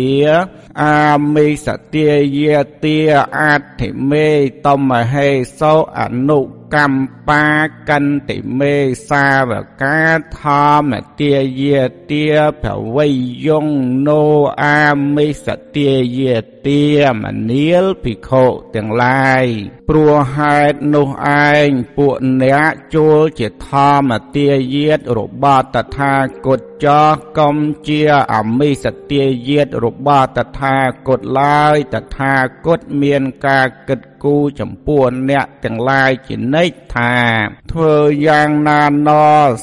អាមិសទាយាទាអធិមេតមហេសោអនុ កម្មបាកន្តិមេសាវកាធម្មទាយាទាប្រវៃយងណូអាមិសទាយាទាមនាលភិក្ខុទាំងឡាយព្រោះហេតុនោះឯងពួកអ្នកចូលជាធម្មទាយាតរបស់តថាគតចោះកុំជាអមិសទាយាតរបស់តថាគតឡើយតថាគតមានការគិត គូចំពោះអ្នកទាំងឡាយជានិច្ចថា ធ្វើយ៉ាងណាណ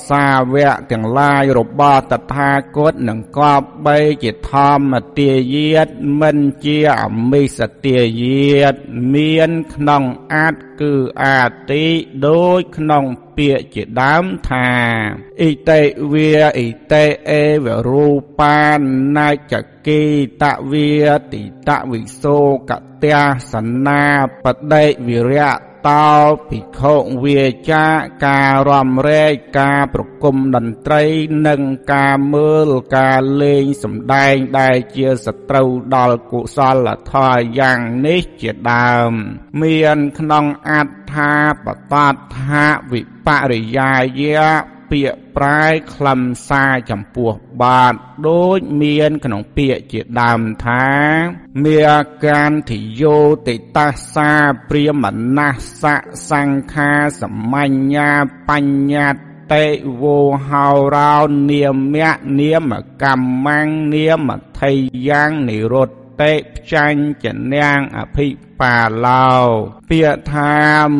សាវកទាំងឡាយរបស់តថាគតនឹងកប់បីជាធម្មទាយាតមិនជាអមិសទាយាតមានក្នុងអាចគឺអាតិដូចក្នុង ពាក្យជាដើមថាអិតិវាអិតិអេវរូបានណាចគីតវាតិតវិសោកត្យាសនាបដិវិរៈ តោភិក្ខុវាចាការរំរែកការប្រគំតន្ត្រី និងការមើលការលេងសម្ដែងដែលជាសត្រូវដល់កុសលធម៌យ៉ាងនេះជាដើម មានក្នុងអត្ថាបតថាវិបរិយាយៈ ពាក្យប្រែខ្លឹមសារចំពោះបាទដូចមានក្នុងពាក្យជាដើមថាមេកានធិយោតិតាសាព្រាមនស្សសង្ខាសមញ្ញបញ្ញាតេវោហោរោនាមៈនាមកម្មੰនាមថៃយ៉ាងនិរុតតិផ្ចាញ់ចនាងអភិបាឡោពាក្យថា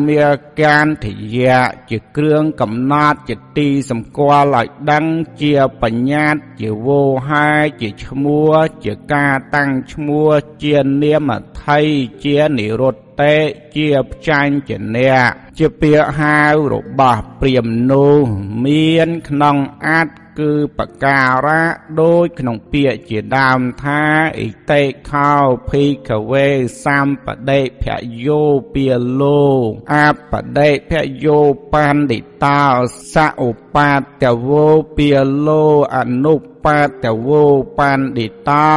មេកានធយៈជាគ្រឿងកំណត់ជាទីសម្គាល់ឲ្យដឹងជាបញ្ញត្តិជាវោហាយជាឈ្មោះជាការតាំងឈ្មោះជានាមថៃជានិរុត្តតេជាផ្ចាញ់ជាអ្នកជាពាក្យហៅរបស់ព្រាមនោះមានក្នុងអាចគឺបការៈដូចក្នុងពាក្យជាដើមថាអិតេខោភីកវេសម្បដិភយោពាលោអបដិភយោបណ្ឌិតោសឧបាតវោពាលោអនុបាទវោបណ្ឌិតោ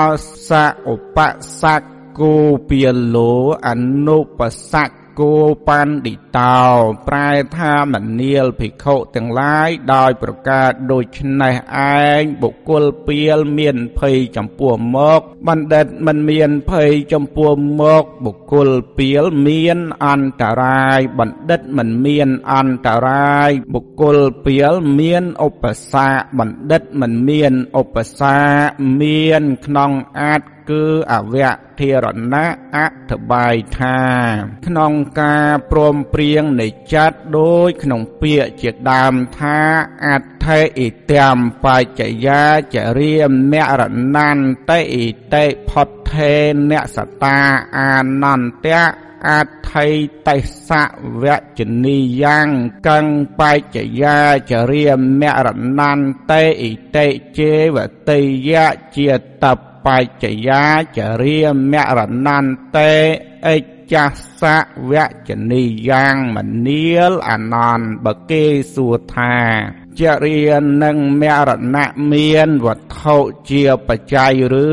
សឧបសក្គោពាលោអនុបសក្គោបណ្ឌិតោ ប្រែថាមនាលភិក្ខុទាំងឡាយដោយប្រកាសដូច្នេះឯងបុគ្គលពៀលមានភ័យចំពោះមកបណ្ឌិតមិនមានភ័យចំពោះមកបុគ្គលពៀលមានអន្តរាយបណ្ឌិតមិនមានអន្តរាយបុគ្គលពៀលមានឧបសគ្គបណ្ឌិតមិនមានឧបសគ្គមានក្នុងអាច គឺអវៈធិរណៈអធបាយថា ក្នុងការព្រមព្រៀងនៃចិត្តដោយក្នុងពាក្យជាដើមថាអថេអ៊ីតាមបច្ចយាចរិយមរណន្តេអ៊ីតេផុតថេនសតាអានន្តៈអថៃតេសៈវចនីយ៉ាងកੰបច្ចយាចរិយមរណន្តេអ៊ីតេជេវតេយៈជាត បច្ចយាចរិយមរណន្តេអិចាសៈវចនីយ៉ាងមនាលអនន្តបកេសួរថា ចរិយានិងមរណៈមានវត្ថុជាបច្ច័យឬ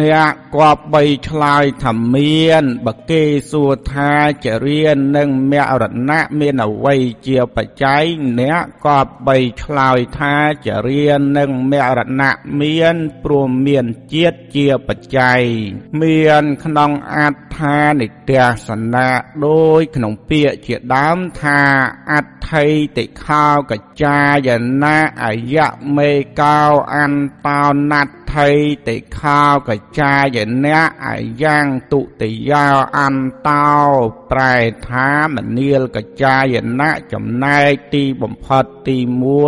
អ្នកគប្បីឆ្លើយថាមានបគេសួរថាចរិយានិងមរណៈមានអវ័យជាបច្ច័យអ្នកគប្បីឆ្លើយថាចរិយានិងមរណៈមានព្រមមានជាតិជាបច្ច័យមានក្នុងអត្ថានិទេសនាដោយក្នុងពាក្យជាដើមថាអដ្ឋិតិខោកចាយណាអយៈមេកោអន្តោណដ្ឋិតិខោកចាយណាអយ៉ាងទុតិយោអន្តោប្រែថាមនាលកចាយណៈចំណែកទីបំផុតទី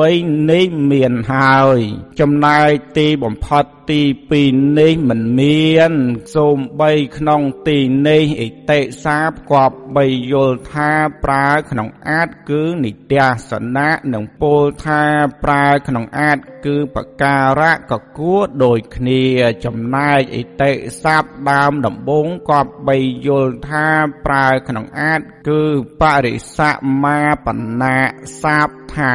1នេះមានហើយ ចំណែកទីបំផុតទី2នេះមិនមានសូមបីក្នុងទីនេះអិតិសាបគប់បីយល់ថាប្រើក្នុងអាចគឺនិទេសនៈនិងពោលថាប្រើក្នុងអាចគឺបការៈក៏គួរដូចគ្នាចំណែកអិតិសាបដើមដំបងគប់បីយល់ថាប្រើក្នុងអាចគឺបរិសមាបណ្ណាសាបថា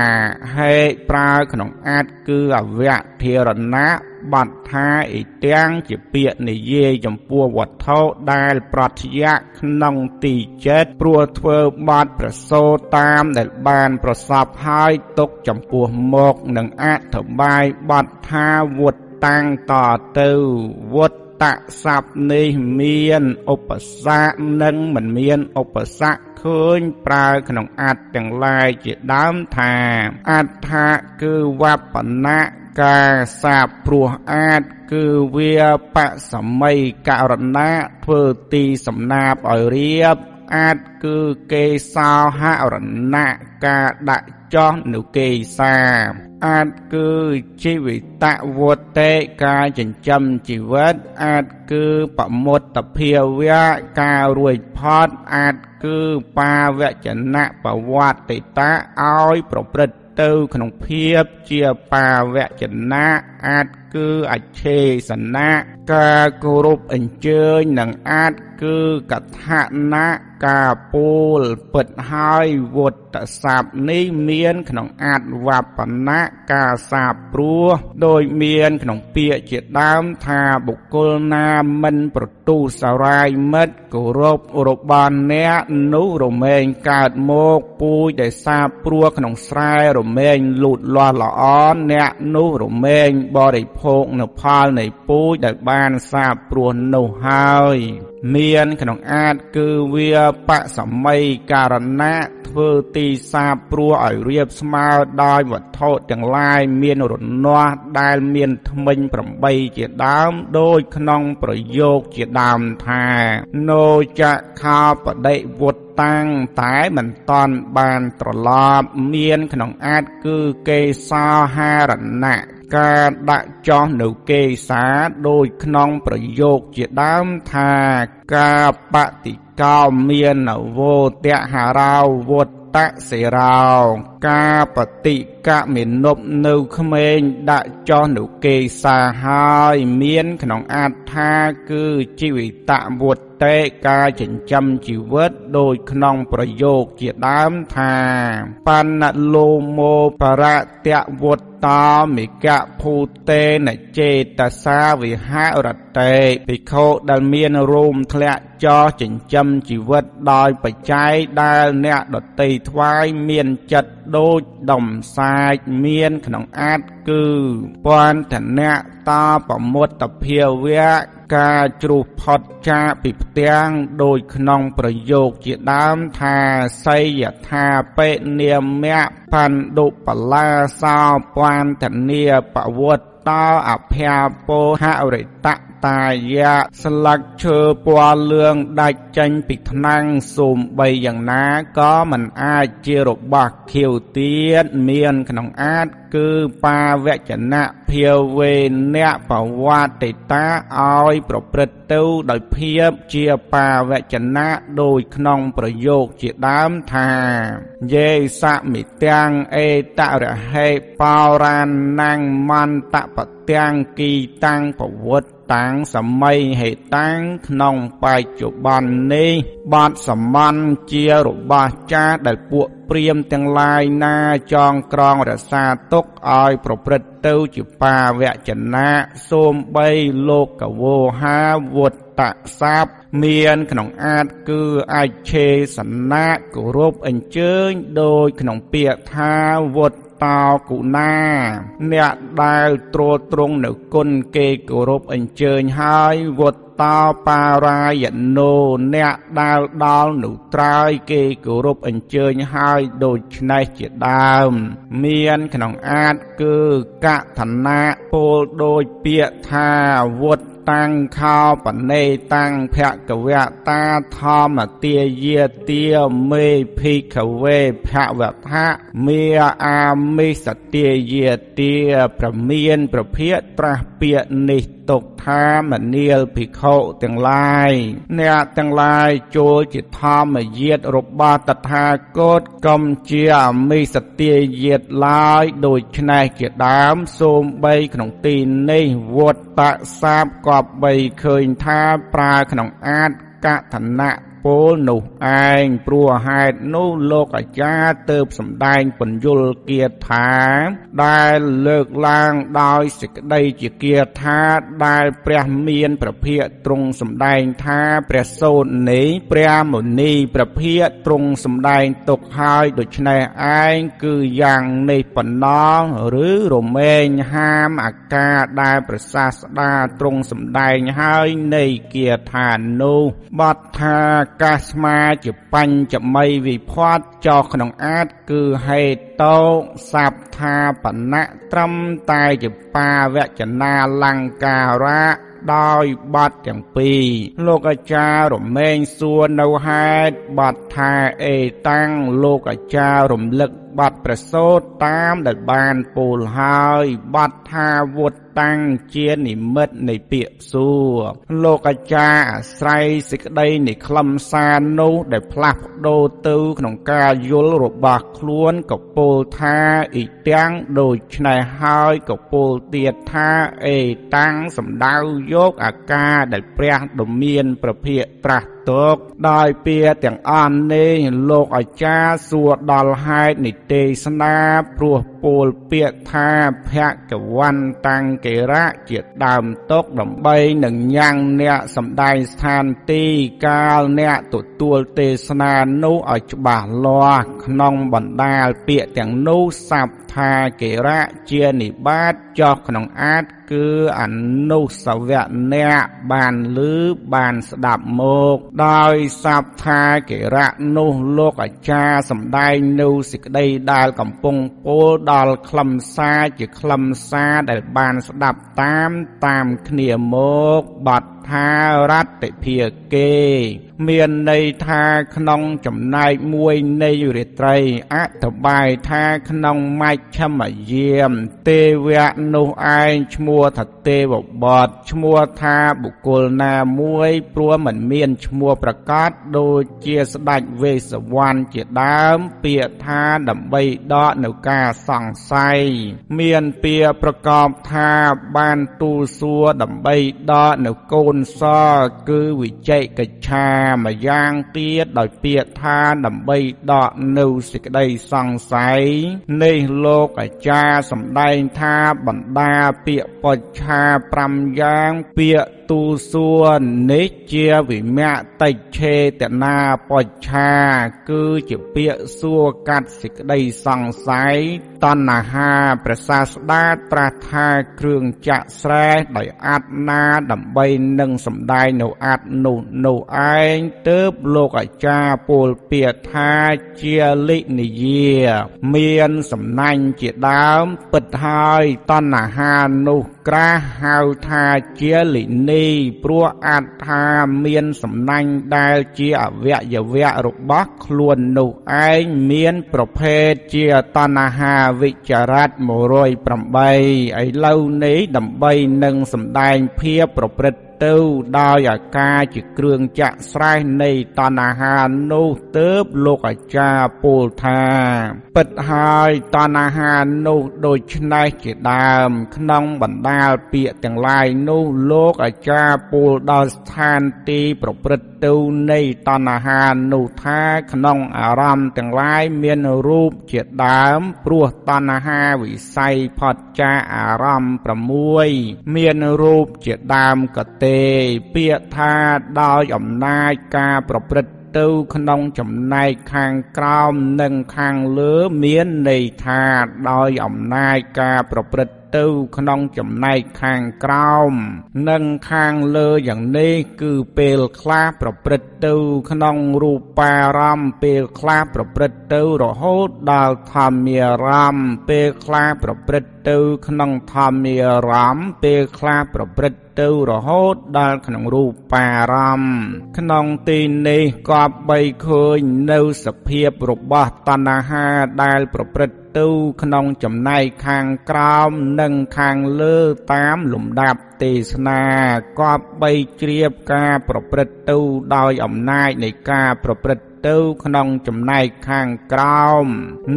ហេប្រើក្នុងអាចគឺអវៈធិរណៈបទថាអ៊ីទាំងជាពាក្យនិយាយចំពោះវត្ថុដែលប្រតិយៈក្នុងទីចិត្តព្រោះធ្វើបទប្រសូតតាមដែលបានប្រសពហើយទុកចំពោះមកនឹងអធិប្បាយបទថាវុតតាំងតទៅវុត តស័ព្ទនេះមានឧបសគ្គនិងមិនមានឧបសគ្គឃើញប្រើក្នុងអត្តទាំងឡាយជាដើមថាអត្ថាគឺវបណៈការសាបព្រោះអាចគឺវាបសម័យករណាធ្វើទីសំណាបឲ្យរៀបអាចគឺគេសោហរណៈការដាក់ចោះនៅគេសា អាចគឺជីវិតវតេការចិញ្ចឹមជីវិត អាចគឺបមុតភាវៈការរួចផុតអាចគឺបាវចនៈបវត្តិតៈឲ្យប្រព្រឹត្តទៅក្នុងភាពជាបាវចនៈអាចគឺអច្ឆេសនៈការគោរពអញ្ជើញនិងអាចគឺកថាណៈ ការពូលពិតហើយវុត្តស័ព្ទនេះមាន ក្នុងអាចវបណៈការសាបព្រោះដោយមាន ក្នុងពាក្យជាដើមថាបុគ្គលណាមិនប្រទូសរាយមិត្តគោរពរបស់អ្នកនោះរមែងកើតមកពូជដែលសាបព្រោះក្នុងស្រែរមែងលូតលាស់ល្អអ្នកនោះរមែងបរិភោគនៅផលនៃពូជដែលបានសាបព្រោះនោះហើយ មានក្នុងអាចគឺវាបសម័យការណៈធ្វើទីសាបព្រោះឲ្យរៀបស្មើដោយវត្ថុទាំងឡាយមានរនាស់ដែលមានថ្មិញ8ជាដើមដូចក្នុងប្រយោគជាដើមថាណូចខោបដិវុតតាំងតែមិនតន់បានត្រឡប់មានក្នុងអាចគឺគេសោហារណៈ ការដាក់ចោះនៅគេសាដោយក្នុងប្រយោគជាដើមថាការបតិកោមានវោទហារោវុត្តតសេរោការបតិកមេនុបនៅក្មេងដាក់ចោះនៅគេសាហើយមានក្នុងអត្ថាគឺជីវិតវុត្ត តេការចិញ្ចឹមជីវិតដោយក្នុងប្រយោគជាដើមថាបណ្ណលោមោបរតៈវុត្តតមិកៈភូតេនចេតសាវិហរតេភិក្ខុដែលមានរោមធ្លាក់ចោចិញ្ចឹមជីវិតដោយបច្ច័យដែលអ្នកដតីថ្វាយមានចិត្តដូចដំសាចមានក្នុងអាចគឺពន្ធនៈតប្រមុតភាវៈ ការជ្រុះផុតចាពីផ្ទាំងដោយក្នុងប្រយោគជាដើមថាសីយថាបេនាមៈបណ្ឌុបលាសោពន្ធនីបវត្តតអភ័ពោហរិត តាយៈស្លឹកឈើពណ៌លឿងដាច់ចេញពីថ្នាំងសូមបីយ៉ាងណាក៏មិនអាចជារបស់ខៀវទៀតមានក្នុងអាចគឺបាវចនៈភាវេអ្នកបវត្តិតាឲ្យប្រព្រឹត្តទៅដោយភាពជាបាវចនៈដោយក្នុងប្រយោគជាដើមថាយេសមិទាំងអេតរហេបោរានាំងមន្តបទាំងគីតាំងពវុត្ត តាំងសម័យហេតាំងក្នុងបច្ចុប្បន្ននេះបាត់សម័នជារបស់ចាស់ដែលពួកព្រាមទាំងឡាយណាចងក្រងរសាទុកឲ្យប្រព្រឹត្តទៅជាបាវចនាសូមបីលោកកវោហាវុត្តសាបមានក្នុងអាចគឺអាចឆេសនាគោរពអញ្ជើញដោយក្នុងពាក្យថាវុត្តតោគុណា អ្នកដែលត្រួតត្រងនៅគុណគេគោរពអញ្ជើញហើយវុត្តតោបារាយណូអ្នកដែលដល់នៅត្រើយគេគោរពអញ្ជើញហើយដូច្នេះជាដើម មានក្នុងអាចគឺកថនាពលដោយពាក្យថាវុត្ត តាំងខោបនេតាំងភគវតាធម្មទាយាទាមេភិក្ខវេភវថៈមេអាមិសទាយាទាប្រមានប្រភេទត្រាស់ពាក្យនេះទុកថាមនាលភិក្ខុទាំងឡាយអ្នកទាំងឡាយចូលជាធម្មយាតរបស់តថាគតកុំជាអមិសទាយាតឡើយដូច្នេះជាដើមសូមបីក្នុងទីនេះវត្តសាបកបបីឃើញថាប្រើក្នុងអាចកថនៈ ពលនោះឯងព្រោះហេតុនោះលោកអាចារ្យទៅសំដែងពន្យល់គាថា ដែលលើកឡើងដោយសេចក្តីជាគាថាដែលព្រះមានប្រភិយទ្រង់សំដែងថាព្រះសូត្រនេះព្រះមុនីប្រភិយទ្រង់សំដែងទុកហើយដូច្នេះឯងគឺយ៉ាងនេះប៉ុណ្ណោះឬរមែងហាមអាការដែលប្រសាស្ដាទ្រង់សំដែងហើយនៃគាថានោះបទថាកាស្មាជាបញ្ចមីវិផាត់ចោក្នុងអាចគឺហេតោសັບថាបណៈត្រឹមតែជាបាវចនាលង្ការៈដោយបទទាំងពីរលោកអាចារ្យរមែងសួរនៅហេតុបទថាអេតាំងលោកអាចារ្យរំលឹក បទប្រសូតតាមដែលបានពោលហើយបទថាវុត្តតាំងជានិមិត្តនៃពាក្យសួរលោកអាចារ្យអាស្រ័យសេចក្តីនៃខ្លឹមសារនោះដែលផ្លាស់ប្ដូរទៅក្នុងការយល់របស់ខ្លួនកពោលថាអ៊ីទាំងដូចឆ្នេះហើយក៏ពោលទៀតថាអេតាំងសំដៅយកអាការដែលព្រះដ៏មានប្រភិយត្រាស់ ទុកដោយពាក្យទាំងអស់នេះលោកអាចារ្យសួរដល់ហេតុនៃទេសនាព្រោះពោលពាក្យថាភគវន្តាំងកេរៈជាដើមទុកដើម្បីនឹងញ៉ាំងអ្នកសំដែងស្ថានទីកាលអ្នកទទួលទេសនានោះឲ្យច្បាស់លាស់ក្នុងបណ្ដាលពាក្យទាំងនោះសັບថាកេរៈជានិបាតចោះក្នុងអាចគឺអនុសវៈអ្នកបានលឺបានស្ដាប់មកដោយសັບថាកេរៈនោះលោកអាចារ្យសំដែងនៅសេចក្តីដែលកំពុងពោលដល់ខ្លឹមសារជាខ្លឹមសារដែលបានស្ដាប់តាមតាមគ្នាមកបាត់ ថារតិភាគេ មានន័យថាក្នុងចំណែកមួយនៃរាត្រីអធិប្បាយថាក្នុងមជ្ឈមយាម ទេវៈនោះឯងឈ្មោះថាទេវបតឈ្មោះថាបុគ្គលណាមួយព្រោះមិនមានឈ្មោះប្រកាសដូចជាស្ដេចវេសវណ្ណជាដើម ពាក្យថាដើម្បីដកនៅការសង្ស័យមានពាក្យប្រកបថាបានទូលសួរដើម្បីដកនៅកូនសគឺវិជ័យកិច្ឆាម្យ៉ាងទៀតដោយពាក្យថាដើម្បីដកនៅសេចក្តីសង្ស័យនេះលោកអាចារ្យសម្ដែងថាបណ្ដាពាក្យបច្ឆា5យ៉ាងពាក្យទូសួរនេះជាវិមតិឆេតនាបច្ឆាគឺជាពាក្យសួរកាត់សេចក្តីសង្ស័យ តតណ្ហាព្រះសាស្តាត្រាស់ថាគ្រឿងចាក់ស្រែដោយអាត់ណាដើម្បីនឹងសំដែងនៅអាត់នោះនោះឯងទើបលោកអាចារ្យពោលពាក្យថាជាលិនិយាមានសំណាញ់ជាដើមពិតហើយតណ្ហានោះក្រាស់ហៅថាជាលិនីព្រោះអាចថាមានសំណាញ់ដែលជាអវយវៈរបស់ខ្លួននោះឯងមានប្រភេទជាតណ្ហាវិចារៈ108ឥឡូវនេះដើម្បីនឹងសំដែងភាពប្រព្រឹត្ត ទៅដោយអាការជាគ្រឿងចាក់ស្រេះនៃតណ្ហានោះទើបលោកអាចារ្យពោលថា ពិតហើយតណ្ហានោះដូច្នេះជាដើម ក្នុងបណ្ដាលពាក្យទាំងឡាយនោះលោកអាចារ្យពោលដល់ស្ថានទីប្រព្រឹត្តទៅនៃតណ្ហានោះថាក្នុងអារម្មណ៍ទាំងឡាយមានរូបជាដើម ព្រោះតណ្ហាវិស័យផតចាអារម្មណ៍6មានរូបជាដើមកទេពាក្យថាដោយអំណាចការប្រព្រឹត្តទៅក្នុងចំណែកខាងក្រោមនិងខាងលើមានន័យថាដោយអំណាចការប្រព្រឹត្តទៅក្នុងចំណែកខាងក្រោម និងខាងលើយ៉ាងនេះគឺពេលខ្លះប្រព្រឹត្ត ទៅក្នុងរូបារម្មណ៍ពេលខ្លះប្រព្រឹត្តទៅរហូតដល់ធម្មារម្មណ៍ពេលខ្លះប្រព្រឹត្តទៅក្នុងធម្មារម្មណ៍ពេលខ្លះប្រព្រឹត្តទៅរហូតដល់ក្នុងរូបារម្មណ៍ក្នុងទីនេះក៏បីឃើញនៅសភាពរបស់តណ្ហាដែលប្រព្រឹត្តទៅក្នុងចំណែកខាងក្រោមនិងខាងលើតាមលំដាប់ទេសនាគប្បីជ្រាបការប្រព្រឹត្តទៅដោយអំណាចនៃការប្រព្រឹត្តទៅក្នុងចំណែកខាងក្រោម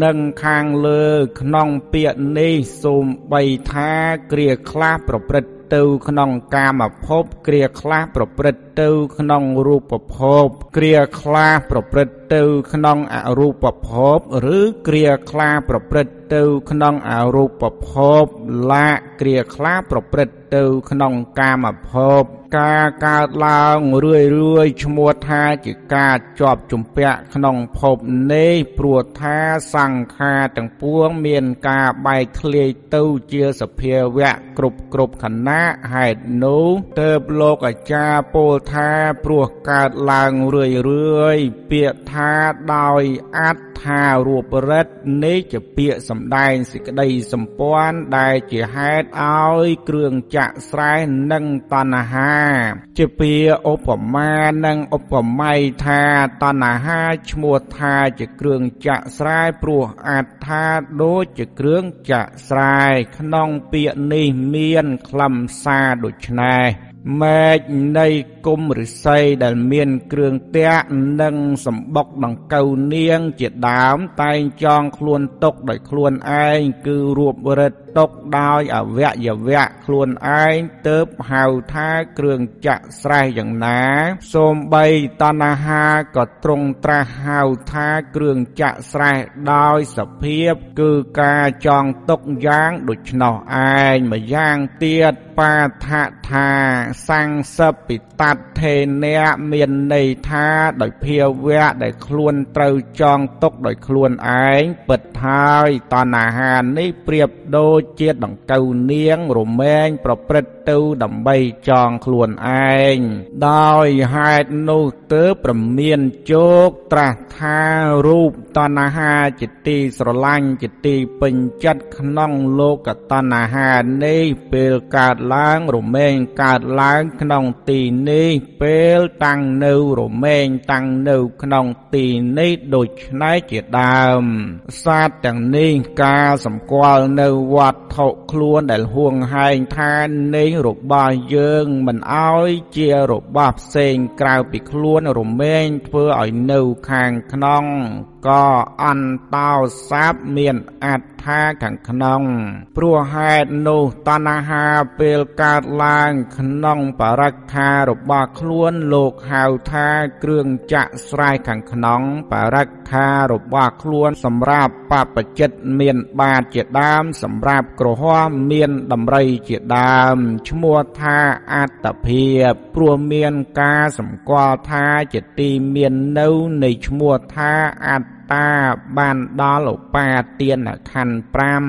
និងខាងលើក្នុងពាក្យនេះសូមបីថាគ្រាខ្លះប្រព្រឹត្តទៅក្នុងកាមភពគ្រាខ្លះប្រព្រឹត្តទៅក្នុងរូបភពគ្រាខ្លះប្រព្រឹត្តទៅក្នុងអរូបភព ឬគ្រាខ្លះប្រព្រឹត្តទៅក្នុងអរូបភព លាគ្រាខ្លះប្រព្រឹត្ត ទៅក្នុងកាមភព ការកើតឡើងរឿយរឿយឈ្មោះថាជាការជាប់ជំពាក់ក្នុងភពនេះព្រោះថាសង្ខារទាំងពួងមានការបែកធ្លាយទៅជាសភាវៈគ្រប់គ្រប់ខណៈហេតុនោះទើបលោកអាចារ្យពោលថាព្រោះកើតឡើងរឿយរឿយពាក្យថាដោយអត្ថារូបរិទ្ធនេះជាពាក្យសំដែងសេចក្តីសម្ព័ន្ធដែលជាហេតុឲ្យគ្រឿងចាក់ស្រែនិងតណ្ហា ជាពាក្យឧបមានិងឧបមាថាតណ្ហាឈ្មោះថាជាគ្រឿងចាក់ស្រែព្រោះអត្ថាដូចជាគ្រឿងចាក់ស្រែក្នុងពាក្យនេះមានខ្លឹមសារដូច្នេះ មែកនៃគុំឫស្សីដែលមានគ្រឿងតាក់និងសម្បុកដង្កូវនាងជាដើមតែងចងខ្លួនទុកដោយខ្លួនឯងគឺរួបរិទ្ធ ទុកដោយអវយវៈខ្លួនឯងទៅហៅថាគ្រឿងចាក់ស្រេះយ៉ាងណាសូមបីតណ្ហាក៏ទ្រង់ត្រាស់ហៅថាគ្រឿងចាក់ស្រេះដោយសភាព គឺការចងទុកយ៉ាងដូច្នោះឯងម្យ៉ាងទៀតបាថថាសង្សពិ តថេនៈមានន័យថាដោយភាវៈដែលខ្លួនត្រូវចងទុកដោយខ្លួនឯងពិតហើយតណ្ហានេះប្រៀបដូចជាដង្កូវនាងរមែងប្រព្រឹត្ត ទៅដើម្បីចងខ្លួនឯងដោយហេតុនោះទើបប្រមានជោគត្រាស់ថារូបតណ្ហាជាទីស្រឡាញ់ជាទីពេញចិត្តក្នុងលោកតណ្ហានេះពេលកើតឡើងរមែងកើតឡើងក្នុងទីនេះពេលតាំងនៅរមែងតាំងនៅក្នុងទីនេះដូច្នេះជាដើមសាទទាំងនេះការសម្គាល់នៅវត្ថុខ្លួនដែលហួងហែងថានេះរបស់យើងមិនអោយជារបស់ផ្សេងក្រៅពីខ្លួនរមែងធ្វើឲ្យនៅខាងក្នុង ក៏អន្តោសាបមានអត្ថាខាងក្នុង ព្រោះហេតុនោះតណ្ហាពេលកើតឡើងក្នុងបរិក្ខារបស់ខ្លួនលោកហៅថាគ្រឿងចាក់ស្រែខាងក្នុងបរិក្ខារបស់ខ្លួនសម្រាប់បបចិត្តមានបាតជាដើមសម្រាប់ក្រហមមានដំរីជាដើមឈ្មោះថាអត្តភាពព្រោះមានការសម្គាល់ថាជាទីមាននៅនៃឈ្មោះថាអត្ត តាបានដល់ឧបាទានខណ្ឌ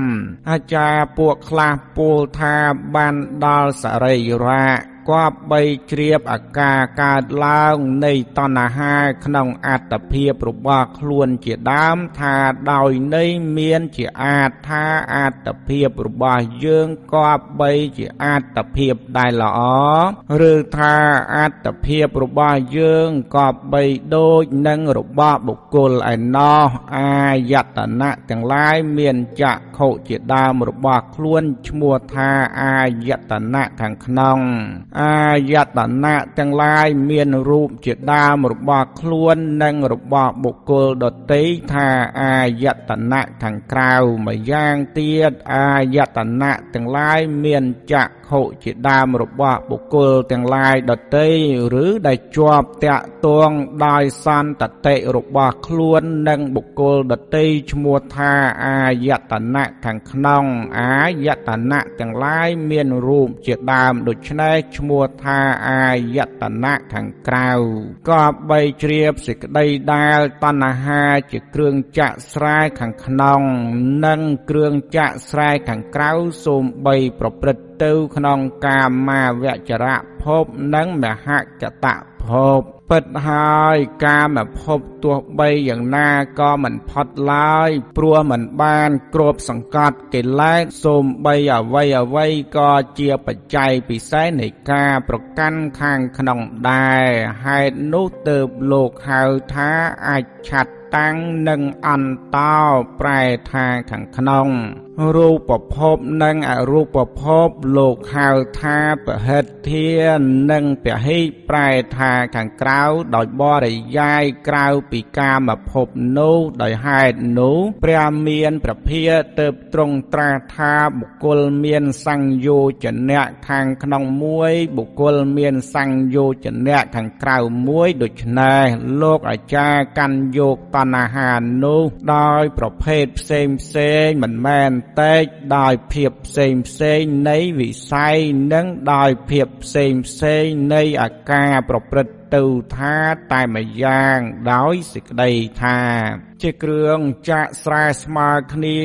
5អាចារ្យពួកខ្លះពោលថាបានដល់សរីរៈ គប្បីជ្រាបអាការកើតឡើងនៃតណ្ហាក្នុងអត្តភាពរបស់ខ្លួនជាដើមថាដោយនៃមានជាអាចថាអត្តភាពរបស់យើងគប្បីជាអត្តភាពដែលល្អឬថាអត្តភាពរបស់យើងគប្បីដូចនឹងរបស់បុគ្គលឯណោះអាយតនៈទាំងឡាយមានចក្ខុជាដើមរបស់ខ្លួនឈ្មោះថាអាយតនៈខាងក្នុងអាយតនៈទាំងឡាយមានរូបជាដើមរបស់ខ្លួននិងរបស់បុគ្គលដតីថាអាយតនៈខាងក្រៅម្យ៉ាងទៀតអាយតនៈទាំងឡាយមានចក្ខុជាដើមរបស់បុគ្គលទាំងឡាយដតីឬដែលជាប់តាក់ទងដោយសន្តតិរបស់ខ្លួននិងបុគ្គលដតីឈ្មោះថាអាយតនៈខាងក្នុង អាយតនៈទាំងឡាយមានរូបជាដើមដូច្នេះឈ្មោះថាអាយតនៈខាងក្រៅក៏បីជ្រាបសេចក្តីដែលតណ្ហាជាគ្រឿងចាក់ស្រែខាងក្នុង និងគ្រឿងចាក់ស្រែខាងក្រៅសូមបីប្រព្រឹត្ត ទៅក្នុងកាមាវចរៈភពនិងមហកតៈភពពិតហើយកាមភពទោះបីយ៉ាងណាក៏មិនផុតឡើយ ព្រោះមិនបានគ្របសង្កត់កិលេសសូមបីអវ័យអវ័យក៏ជាបច្ច័យពិសេសនៃការប្រកាន់ខាងក្នុងដែរហេតុនោះទើបលោកហៅថាអាចឆាត់តាំងនិងអន្តោប្រែថាខាងក្នុង រូបភពនិងអរូបភពលោកហៅថាពហិទ្ធានិងពហិប្រែថាខាងក្រៅដោយបរិយាយក្រៅពីកាមភពនោះដោយហេតុនោះព្រះមានប្រភាទៅត្រង់ត្រាថាបុគ្គលមានសង្យោចនៈខាងក្នុងមួយបុគ្គលមានសង្យោចនៈខាងក្រៅមួយដូច្នេះលោកអាចារ្យកាន់យកតណ្ហានោះដោយប្រភេទផ្សេងផ្សេងមិនមែនតែកដោយភាពផ្សេងផ្សេងនៃវិស័យនិងដោយភាពផ្សេងផ្សេងនៃអាការប្រព្រឹត្តទៅថាតែម្យ៉ាងដោយសេចក្តីថា ជាគ្រឿងចាក់ស្រែស្មើគ្នា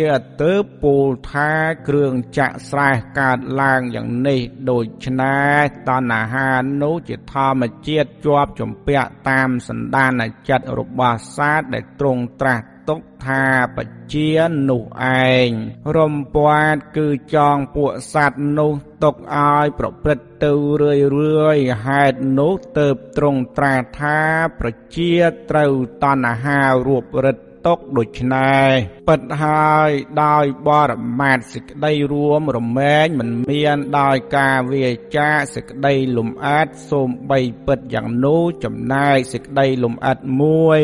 ទើបពោលថាគ្រឿងចាក់ស្រែកើតឡើងយ៉ាងនេះដូច្នេះតណ្ហានោះជាធម្មជាតិជាប់ជំពាក់តាមសន្តានចិត្តរបស់សាទដែលទ្រង់ត្រាស់ ទុកថាបជានោះឯងរំពាត់គឺចងពួកសัตว์នោះទុកឲ្យប្រព្រឹត្តទៅរឿយរឿយហេតុនោះទៅត្រង់ត្រាថាប្រជាត្រូវតណ្ហារួបរិទ្ធ ទុកដូច្នេះពិតហើយដោយបរមត្ថសេចក្តីរួមរមែងមិនមានដោយការវាចាសេចក្តីលំអិតសូមបីពិតយ៉ាងនោះចំណែកសេចក្តីលំអិតមួយ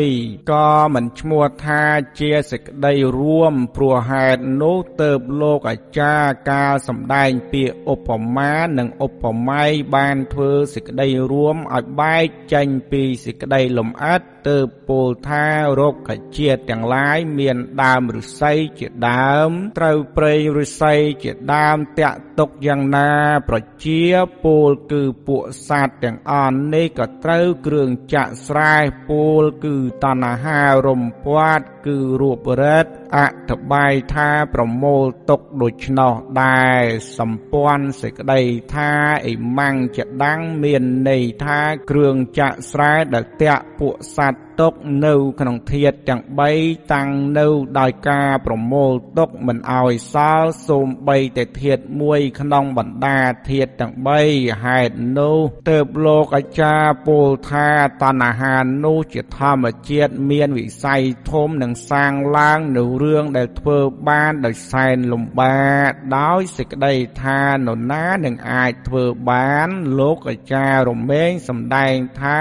ក៏មិនឈ្មោះថាជាសេចក្តីរួមព្រោះហេតុនោះទៅលោកអាចារ្យការសំដែងពាក្យឧបមានិងឧបមាបានធ្វើសេចក្តីរួមឲ្យបែកចេញពីសេចក្តីលំអិតទៅពោលថារោគជាតិទាំងឡាយមានដើមឫស្សីជាដើម ត្រូវព្រៃឫស្សីជាដើមតាក់ទុកយ៉ាងណា ប្រជាពោលគឺពួកសត្វទាំងអស់នេះក៏ត្រូវគ្រឿងចាក់ស្រែពោលគឺតណ្ហារំពាត់គឺរូបរិទ្ធអធបាយ ថាប្រមូលទុកដូច្នោះដែរសម្ព័ន្ធសេចក្តីថាអ៊ីម៉ាំងចដាំងមានន័យថាគ្រឿងចាក់ស្រែដែលតាក់ពួកសត្វ ទុកនៅក្នុងធាតទាំង3តាំងនៅដោយការប្រមូលទុកមិនឲ្យសល់សូមបីតែធាតមួយក្នុងបណ្ដាធាតទាំង3ហេតុនោះទើបលោកអាចារ្យពោលថាតណ្ហានោះជាធម្មជាតិមានវិស័យធំនឹងសាងឡើងនៅរឿងដែលធ្វើបានដោយសែនលំបាកដោយសេចក្តីថានរណានឹងអាចធ្វើបាន លោកអាចារ្យរមែងសម្ដែងថា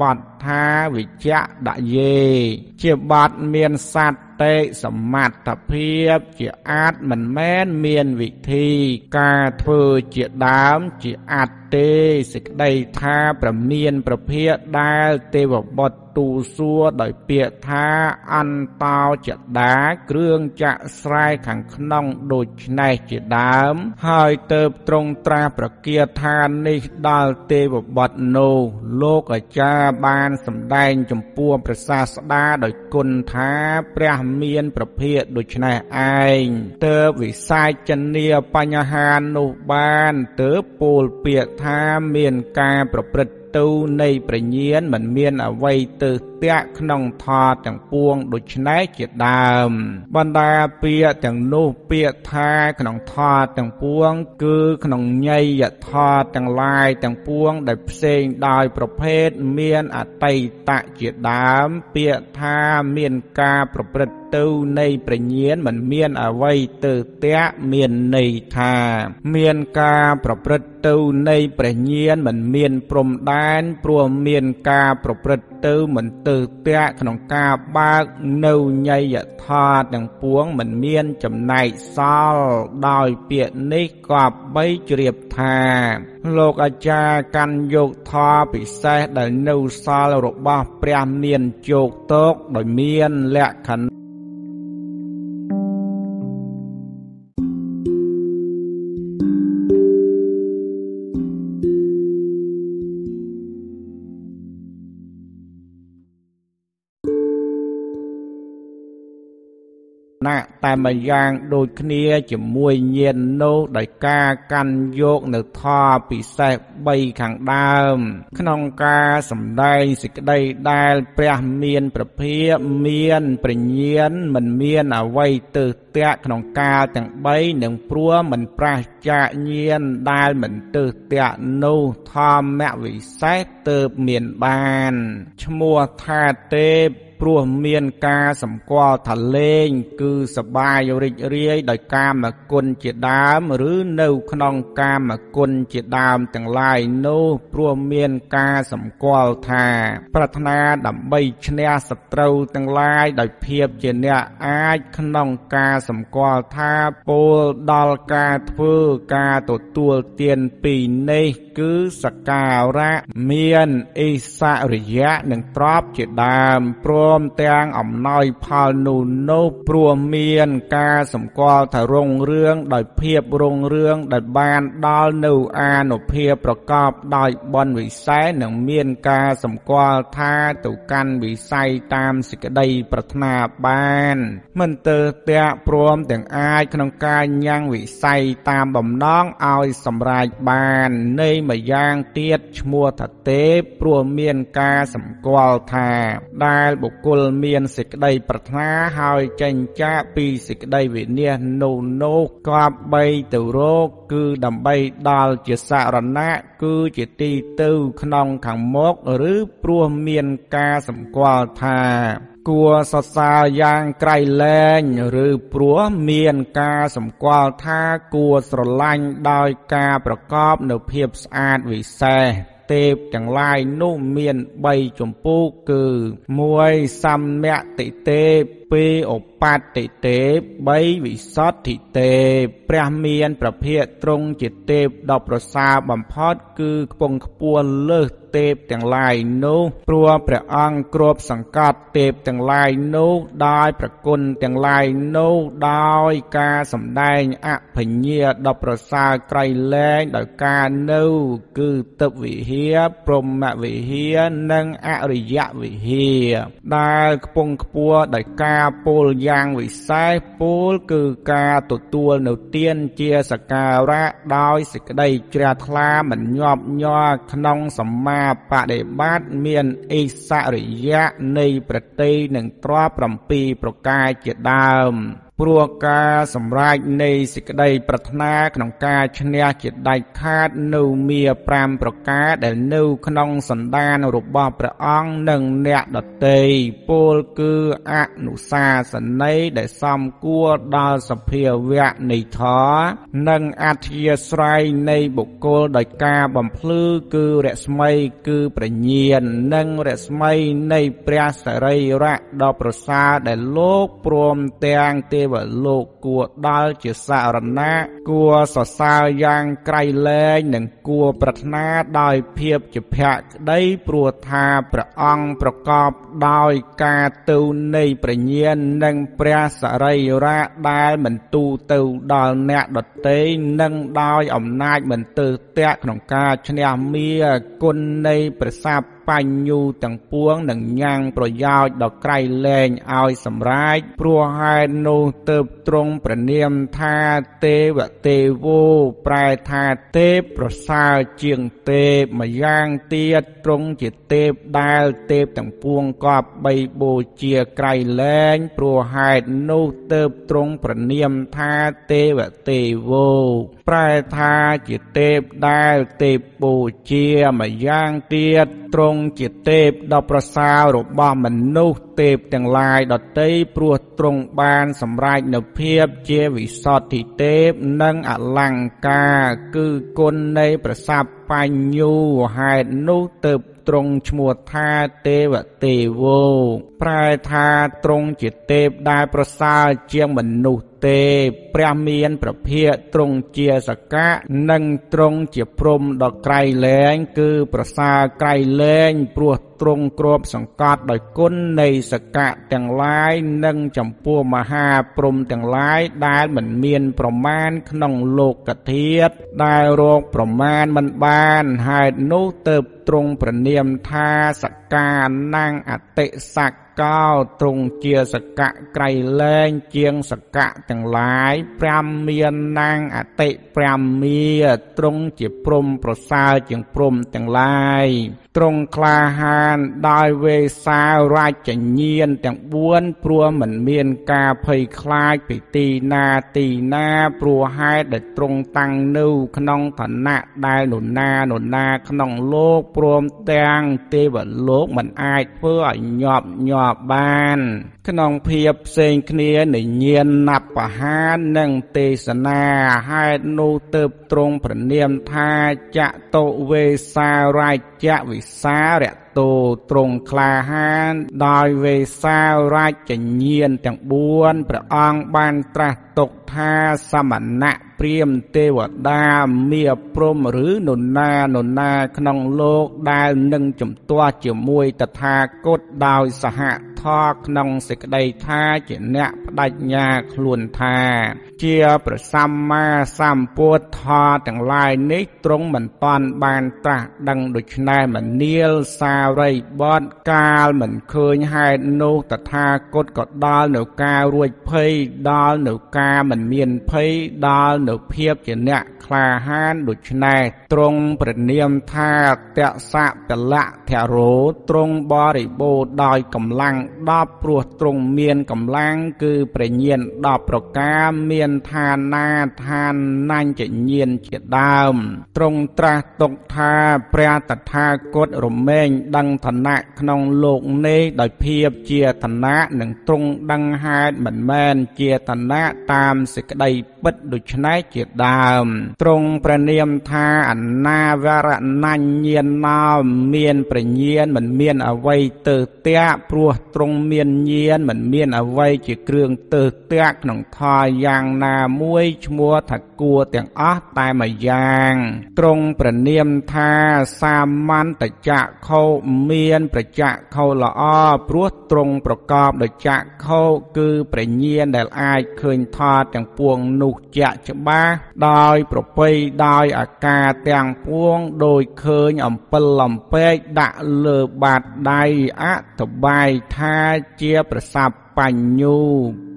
បត់ថាវិជ្ជដយេជាបទមានសត្វតិសមត្ថភាពជាអាចមិនមែនមានវិធី ការធ្វើជាដើមជាអត្ត ទេសេចក្តីថាប្រមានប្រភាដែលទេវបុត្រទូសួរដោយពាក្យថាអន្តោចដាគ្រឿងចាក់ស្រែខាងក្នុងដូចឆ្នេះជាដើម ហើយទៅត្រង់ត្រាប្រគាថានេះដល់ទេវបុត្រនោះលោកអាចារ្យបានសម្ដែងចំពោះព្រះសាស្តាដោយគុណថាព្រះមានប្រភាកដូច្នេះឯងទៅវិសាចនីបញ្ហានោះបានទៅពោលពាក្យថាមានការប្រព្រឹត្តទៅនៃប្រញានមិនមានអ្វីទៅ តាក់ក្នុងថតទាំងពួងដូច្នេះជាដើមបណ្ដាពាក្យទាំងនោះពាក្យថាក្នុងថតទាំងពួង គឺក្នុងញយថតទាំងឡាយទាំងពួងដែលផ្សេងដោយប្រភេទមានអតីតជាដើម ពាក្យថាមានការប្រព្រឹត្តទៅនៃប្រញានមិនមានអ្វីទៅតាក់មានន័យថា មានការប្រព្រឹត្តទៅនៃព្រះញានមិនមានព្រំដែនព្រោះមានការប្រព្រឹត្ត ទៅមិនទៅតាក់ក្នុងការបើកនៅញយថាទាំងពួងមិនមានចំណែកសល់ដោយពាក្យនេះក៏បីជ្រាបថា លោកអាចារ្យកាន់យកធរពិសេសដែលនៅសល់របស់ព្រះមានជោគតោកដោយមានលក្ខណៈ តែម្យ៉ាងដូចគ្នាជាមួយញាណនោះដោយការកាន់យកនៅធម៌ពិសេស3ខាងដើម ក្នុងការសម្ដែងសេចក្តីដែលព្រះមានប្រភាមានប្រញាណមិនមានអ្វីទៅតាក់ក្នុងកាលទាំង3នឹងព្រោះមិនប្រះចាកញាណដែលមិនទៅតាក់នោះធម្មវិសេសទៅមានបានឈ្មោះថាទេព ព្រោះមានការសម្គាល់ថាលេង គឺសបាយរីករាយដោយកាមគុណជាដើម ឬនៅក្នុងកាមគុណជាដើមទាំងឡាយនោះព្រោះមានការសម្គាល់ថា ប្រាថ្នាដើម្បីឈ្នះសត្រូវទាំងឡាយដោយភាពជាអ្នកអាចក្នុងការសម្គាល់ថាពោលដល់ការធ្វើការទទួលទានពីនេះគឺសការៈមានអិសរិយៈនិងទ្របជាដើមព្រមទាំងអំណោយផលនោះនោះព្រោះមានការសម្គាល់ថារុងរឿងដោយភាពរុងរឿងដែលបានដល់នៅអានុភាពប្រកបដោយបុណ្យវិស័យនិងមានការសម្គាល់ថាទៅកាន់វិស័យតាមសេចក្តីប្រាថ្នាបាន មិនទៅតាក់ព្រមទាំងអាចក្នុងការញ៉ាំងវិស័យតាមបំណងឲ្យសម្រេចបាននៃម្យ៉ាងទៀតឈ្មោះថាទេព្រោះមានការសម្គាល់ថាដែលបុគ្គលមានសេចក្តីប្រាថ្នាហើយចេញចាកពីសេចក្តីវិនិច្ឆ័យនោះនោះគប្បីទៅរកគឺដើម្បីដល់ជាសរណៈគឺជាទីទៅក្នុងខាងមុខឬព្រោះមានការសម្គាល់ថាគួរសរសើរយ៉ាងក្រៃលែងឬព្រោះមានការសម្គាល់ថាគួរស្រឡាញ់ដោយការប្រកបនៅភាពស្អាតវិសេស ទេពទាំងឡាយនោះមាន3ចម្ពោះគឺ1សម្យតិទេព 2ឧបតិទេព3វិសុទ្ធិទេពព្រះមានប្រភេទទ្រង់ជាទេពដ៏ប្រសើរបំផុតគឺខ្ពង់ខ្ពស់លើសទេពទាំងឡាយនោះព្រោះព្រះអង្គគ្របសង្កត់ទេពទាំងឡាយនោះដោយប្រគុណទាំងឡាយនោះដោយការសម្ដែងអភញ្ញាដ៏ប្រសើរក្រៃលែងដោយការនៅគឺទិពវិហារព្រហ្មវិហារនិងអរិយវិហារដែលខ្ពង់ខ្ពស់ដោយការពោលយ៉ាងវិសេសពោលគឺការទទួលនៅទានជាសក្ការៈដោយសេចក្តីជ្រះថ្លាមិនញាប់ញ័រក្នុងសម្មាបដិបត្តិមានអិសរិយៈនៃប្រតិនឹងទ្រប7ប្រការជាដើម ព្រោះការសម្រេចនៃសេចក្តីប្រាថ្នាក្នុងការឈ្នះជាដាច់ខាតនៅមា5ប្រការដែលនៅក្នុងសន្តានរបស់ព្រះអង្គនិងអ្នកដតីពោលគឺអនុសាសនីយដែលសំគួរដល់សភាវៈនៃធរនិងអធិស្រ័យនៃបុគ្គលដោយការបំភ្លឺគឺរស្មីគឺប្រញាននិងរស្មីនៃព្រះសរីរៈដ៏ប្រសើរដែលលោកព្រមទាំងទេវលោកគួរដល់ជាសារណៈ គួរសរសើរយ៉ាងក្រៃលែងនិងគួរប្រាថ្នាដោយភាពជាភក្តីព្រោះថាព្រះអង្គប្រកបដោយការទៅនៃប្រញាណនិងព្រះសរីរៈដែលមិនទូទៅដល់អ្នកដតីនិងដោយអំណាចមិនទើសតាក់ក្នុងការឈ្នះមាគុណនៃព្រះសាប់បញ្ញូទាំងពួងនឹងញ៉ាំងប្រយោជន៍ដល់ក្រៃលែងឲ្យសម្រេចព្រោះហេតុនោះទៅទ្រង់ព្រះនាមថាទេវទេវោប្រែថាទេពប្រសើរជាងទេពម្យ៉ាងទៀតទ្រង់ជាទេពដែលទេពទាំងពួងកប់បីបូជាក្រៃលែងព្រោះហេតុនោះទៅទ្រង់ព្រះនាមថាទេវទេវោ ប្រែថាជាទេពដែលទេពបូជាម្យ៉ាងទៀតទ្រង់ជាទេពដ៏ប្រសើររបស់មនុស្សទេពទាំងឡាយដតីព្រោះទ្រង់បានសម្រេចនូវភាពជាវិសុទ្ធិទេពនិងអលង្ការគឺគុណនៃប្រសពបញ្ញូហេតុនោះទៅទ្រង់ឈ្មោះថាទេវ ទេវោប្រែថាទ្រង់ជាទេពដែលប្រសើរជាងមនុស្សទេព្រះមានប្រភាកទ្រង់ជាសកៈនិងទ្រង់ជាព្រំដ៏ក្រៃលែង គឺប្រសើរក្រៃលែងព្រោះទ្រង់គ្របសង្កត់ដោយគុណនៃសកៈទាំងឡាយនិងចំពោះមហាព្រំទាំងឡាយដែលមិនមានប្រមាណក្នុងលោកធាតុដែលរកប្រមាណមិនបានហេតុនោះទៅទ្រង់ប្រនាមថាស កាណាំងអតិសក្កោទ្រង់ជាសកៈក្រៃលែងជាងសកៈទាំងឡាយ5មានណាំងអតិ5មាទ្រង់ជាព្រំប្រសើរជាងព្រំទាំងឡាយទ្រង់ក្លាហានដោយវេសារាជញាណទាំង4ព្រោះមិនមានការភ័យខ្លាចពីទីណាទីណាព្រោះហេតុដែលទ្រង់តាំងនៅក្នុងឋានៈដែលនរណានរណាក្នុងលោកព្រមទាំងទេវលោកមិនអាចធ្វើឲ្យញាប់ញាប់បាន ក្នុងភាពផ្សេងគ្នានៃញាណណបហាននិងទេសនាហេតុនោះទៅទ្រង់ព្រះនាមថាចតុវេសារាជវិសារៈតោទ្រង់ក្លាហាន ដោយវេសារាជញាណទាំង4ព្រះអង្គបានត្រាស់ទុកថាសមណៈ ព្រាមទេវតាមាព្រំឬនរណានរណាក្នុងលោកដែលនឹងជំទាស់ជាមួយតថាគតដោយសហធរក្នុងសេចក្តីថាជាអ្នកបដិញ្ញាខ្លួនថា ជាព្រះសម្មាសម្ពុទ្ធធរទាំងឡាយនេះទ្រង់មិនតាន់បានត្រាស់ដឹងដូច្នេះមនាលសារីបតកាលមិនឃើញហេតុនោះតថាគតក៏ដល់នៅការរួចភ័យដល់នៅការមិនមានភ័យដល់នៅភាពជាអ្នកក្លាហានដូច្នេះទ្រង់ព្រះនាមថាតសៈពលៈធរោទ្រង់បរិបូរដោយកម្លាំង10ព្រោះទ្រង់មានកម្លាំងគឺព្រះញាណ10ប្រការមានឋានាឋានណាញ់ចញាណជាដើមទ្រង់ត្រាស់ទុកថាព្រះតថាគតរមែងដឹងឋានៈក្នុងលោកនេះដោយភាពជាឋានៈនិងទ្រង់ដឹងហេតុមិនមែនជាឋានៈតាមសេចក្តីពិតដូច្នេះជាដើមទ្រង់ព្រះនាមថាអនាវរណញ្ញណោមានប្រញាណមិនមានអវ័យទៅតាក់ព្រោះទ្រង់មានញាណមិនមានអវ័យជាគ្រឿងទៅតាក់ក្នុងថយយ៉ាងណាមួយឈ្មោះថាគួរទាំងអស់តែមួយយ៉ាងទ្រង់ព្រះនាមថាសាមន្តចៈខោមានប្រចៈខោល្អព្រោះទ្រង់ប្រកបដោយចៈខោគឺប្រញាណដែលអាចឃើញថតទាំងពួងនោះជាក់ច្បាស់ដោយប្រពៃដោយអាការទាំងពួងដោយឃើញអំពិលអំពែកដាក់លើបាតដៃអតបាយថាជាប្រសពបញ្ញូ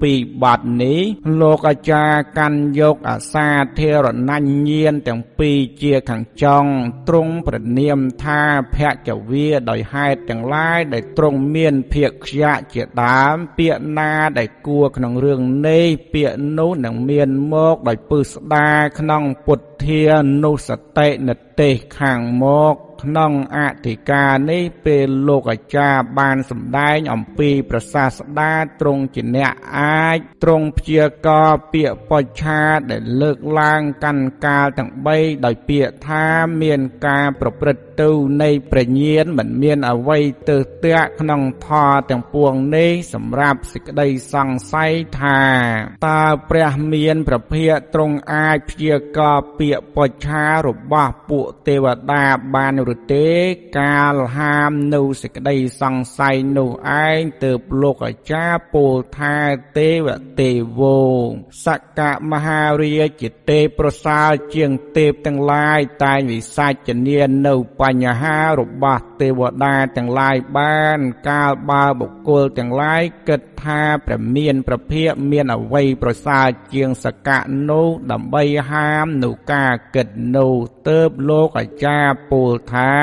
ពីបទនេះលោកអាចារ្យកាន់យកអាសាធរណញ្ញៀនទាំងពីរជាខាងចុងទ្រង់ប្រនាមថាភគវាដោយហេតុទាំងឡាយដែលទ្រង់មានភិក្ខយៈជាដើមពាក្យណាដែលគួរក្នុងរឿងនេះពាក្យនោះនឹងមានមកដោយពឹស្ដាក្នុងពុទ្ធានុសតិនិទេសខាងមក ក្នុងអធិការនេះពេលលោកអាចារ្យបានសម្ដែងអំពីប្រសាស្ដាទ្រង់ជាអ្នកអាចទ្រង់ព្យាករពាក្យបច្ឆាដែលលើកឡើងកាន់កាលទាំង3ដោយពាក្យថាមានការប្រព្រឹត្តទៅនៃព្រះញាណមិនមានអ្វីទៅតាក់ក្នុងធម៌ទាំងពួងនេះសម្រាប់សេចក្តីសង្ស័យថាតើព្រះមានប្រភិយទ្រង់អាចព្យាករពាក្យបច្ឆារបស់ពួកទេវតាបានឬទេកាលហាមនៅសេចក្តីសង្ស័យនោះឯងទើបលោកអាចារ្យពោលថាទេវទេវោសក្កមហារាជជាទេពប្រសើរជាងទេពទាំងឡាយតែងវិសាចនានៅបញ្ហារបស់ទេវតាទាំងឡាយបាន កាលបើបុគ្គលទាំងឡាយគិត ថាព្រះមានប្រភិយមានអវ័យប្រសើរជាងសកៈនោះដើម្បីហាមនូវការគិតនោះទើបលោកអាចារ្យពោលថា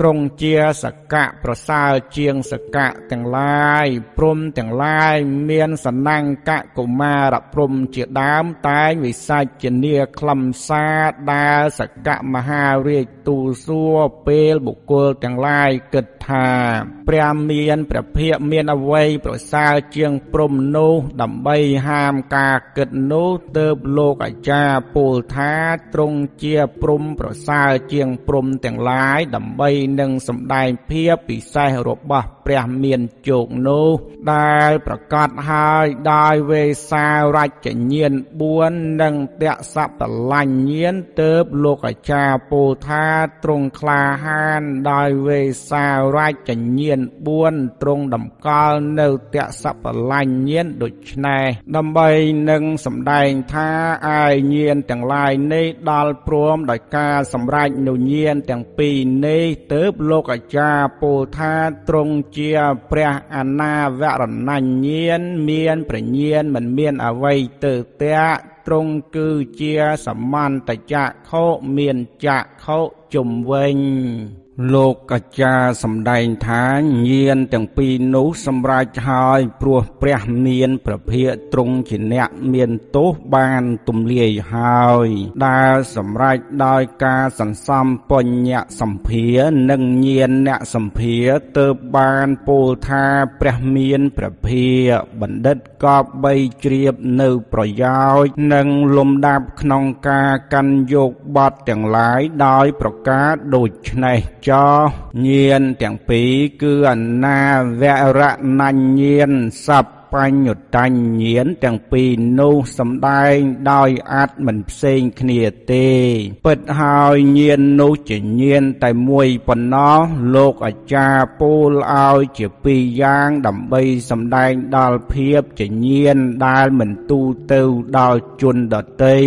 ទ្រង់ជាសកៈប្រសើរជាងសកៈទាំងឡាយព្រំទាំងឡាយមានសណាំងកកុមារព្រំជាដើមតែងវិសាចនាខ្លឹមសារដែលសកៈមហារាជទូលសួរពេលបុគ្គលទាំងឡាយគិតថាព្រះមានព្រះភិក្ខមានអវ័យប្រសើរជាងព្រំនោះដើម្បីហាមការគិតនោះទើបលោកអាចារ្យពោលថាទ្រង់ជាព្រំប្រសើរជាងព្រំទាំងឡាយដើម្បីនឹងសម្ដែងភាពពិសេសរបស់ព្រះមានជោគនោះដែលប្រកាសហើយដោយវេសារចញាន4និងតសបលញ្ញានទើបលោកអាចារ្យពោលថាទ្រង់ក្លាហានដោយវេសារចញាន4ទ្រង់តម្កល់នៅតសបលញ្ញានដូច្នេះដើម្បីនឹងសម្ដែងថាអាយញានទាំងឡាយនេះដល់ព្រមដោយការសម្រេចនុញានទាំងពីរនេះទើបលោកអាចារ្យពោលថាទ្រង់ជាព្រះអនាវរណញ្ញានមានប្រញានមិនមានអ្វីទៅតាក់ទ្រង់គឺជាសមន្តចៈខោមានចៈខោជុំវិញ លោកអាចារ្យសម្ដែងថាញាណទាំងពីរនោះសម្រេចហើយព្រោះព្រះមាន ប្រភិយទ្រង់ជាអ្នកមានទោសបានទំលាយហើយដែលសម្រេចដោយការសន្សំបញ្ញសម្ភារនិងញាណអ្នកសម្ភារទៅបានពោលថាព្រះមានប្រភិយបណ្ឌិតកបបីជ្រាបនៅប្រយោជន៍និងលំដាប់ក្នុងការកាន់យកបទទាំងឡាយដោយប្រការដូចនេះចោញានទាំងពីរគឺអនាវរណញ្ញានសัพបញ្ញុតញ្ញានទាំងពីរនោះសំដែងដោយអាចមិនផ្សេងគ្នាទេ ពិតហើយញាននោះជាញានតែមួយប៉ុណ្ណោះលោកអាចារ្យពោលឲ្យជាពីរយ៉ាងដើម្បីសំដែងដល់ភាពជាញានដែលមិនទូទៅដល់ជនដតី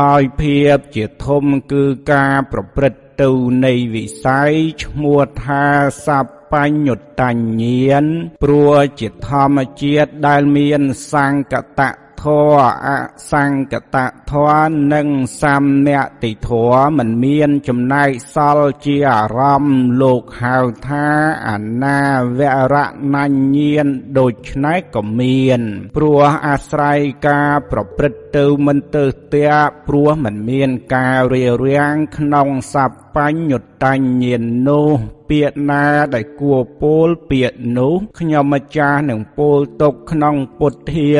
ដោយភាពជាធំគឺការប្រព្រឹត្ត ទៅនៃវិស័យឈ្មោះថាសัพបញ្ញុតញ្ញានព្រោះជាធម្មជាតិដែលមានសង្កតៈធរអសង្កត ធរនិងសម្នតិធរមិនមានចំណែកសល់ជាអារម្មណ៍លោកហៅថាអនាវរណញ្ញានដូច្នេះក៏មាន ព្រោះអាស្រ័យការប្រព្រឹត្តទៅមិនទៅទាព្រោះមិនមានការរារាំងក្នុងសัพបញ្ញុតញ្ញាននោះពាក្យណាដែលគួរពោលពាក្យនោះខ្ញុំម្ចាស់នឹងពោលទុកក្នុងពុទ្ធា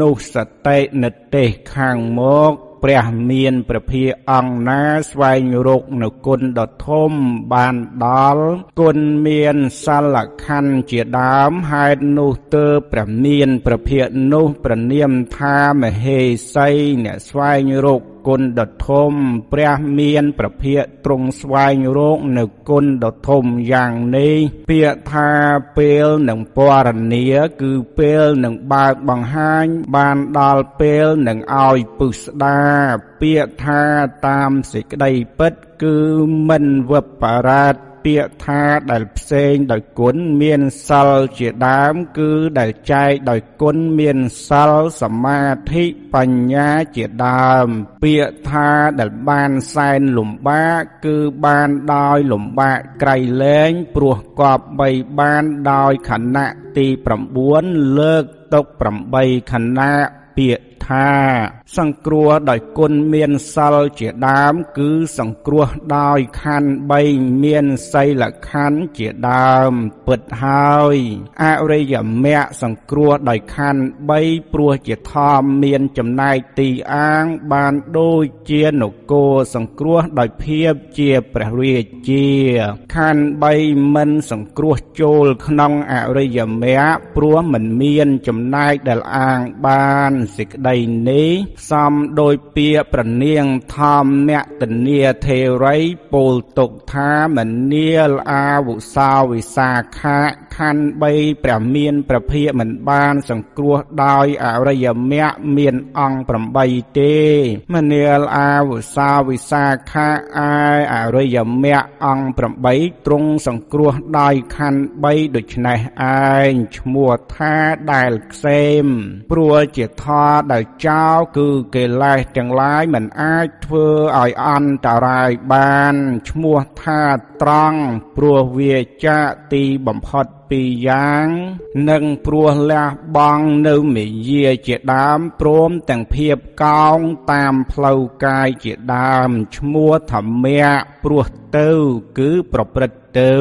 នុសតិនិទេសខាងមក ព្រះមានព្រះភិអង្គណាស្វែងរកនៅគុណដ៏ធំបានដល់គុណមានសលខណ្ឌជាដើមហេតុនោះទើបព្រះមានព្រះភិនោះប្រនាមថាមហេសីអ្នកស្វែងរកគុណដ៏ធំ ព្រះមានប្រភិយទ្រង់ស្វែងរកនៅគុណដ៏ធំយ៉ាងនេះពាក្យថាពេលនឹងពរនីគឺពេលនឹងបើកបង្ហាញ បានដល់ពេលនឹងឲ្យពឹស្ដាពាក្យថាតាមសេចក្តីពិត គឺមិនវបរាត ពាក្យថាដែលផ្សេងដោយគុណមានសិលជាដើម គឺដែលចែកដោយគុណមានសិលសមាធិបញ្ញាជាដើម ពាក្យថាដែលបានសែនលំបាក គឺបានដោយលំបាកក្រៃលែងព្រោះគប់បីបានដោយខណៈទី9លើកទុក8ខណៈពាក្យថា សង្គ្រោះដោយគុណមានសិលជាដើម គឺសង្គ្រោះដោយខណ្ឌ3មានសីលខណ្ឌជាដើម ពិតហើយអរិយមគ្គសង្គ្រោះដោយខណ្ឌ3ព្រោះជាធម៌មានចំណែកទីអាង បានដូចជានគរសង្គ្រោះដោយភាពជាព្រះរាជាខណ្ឌ3មិនសង្គ្រោះចូលក្នុងអរិយមគ្គព្រោះមិនមានចំណែកដែលអាងបានសេចក្តីនេះសំដោយពាក្យប្រនាងធម្មតនីទេរីពោលទុកថាមនាលអាវុសោវិសាខៈ ខណ្ឌ3ព្រះមានព្រះភិក្ខមិនបានសង្គ្រោះដោយអរិយមគ្គមានអង្គ8ទេមនាលអាវុសោវិសាខៈអាយអរិយមគ្គអង្គ8ទ្រង់សង្គ្រោះដោយខណ្ឌ3ដូច្នេះឯងឈ្មោះថាដែលខ្សេមព្រោះជាធម៌ដែលចោលគឺកិលេសទាំងឡាយមិនអាចធ្វើឲ្យអន្តរាយបានឈ្មោះថាត្រង់ព្រោះវាចាកទីបំផុតពីរយ៉ាង និងព្រោះលះបង់នៅមេយាជាដើមព្រមទាំងភាពកោងតាមផ្លូវកាយជាដើមឈ្មោះធម្មៈព្រោះទៅគឺប្រព្រឹត្តទៅ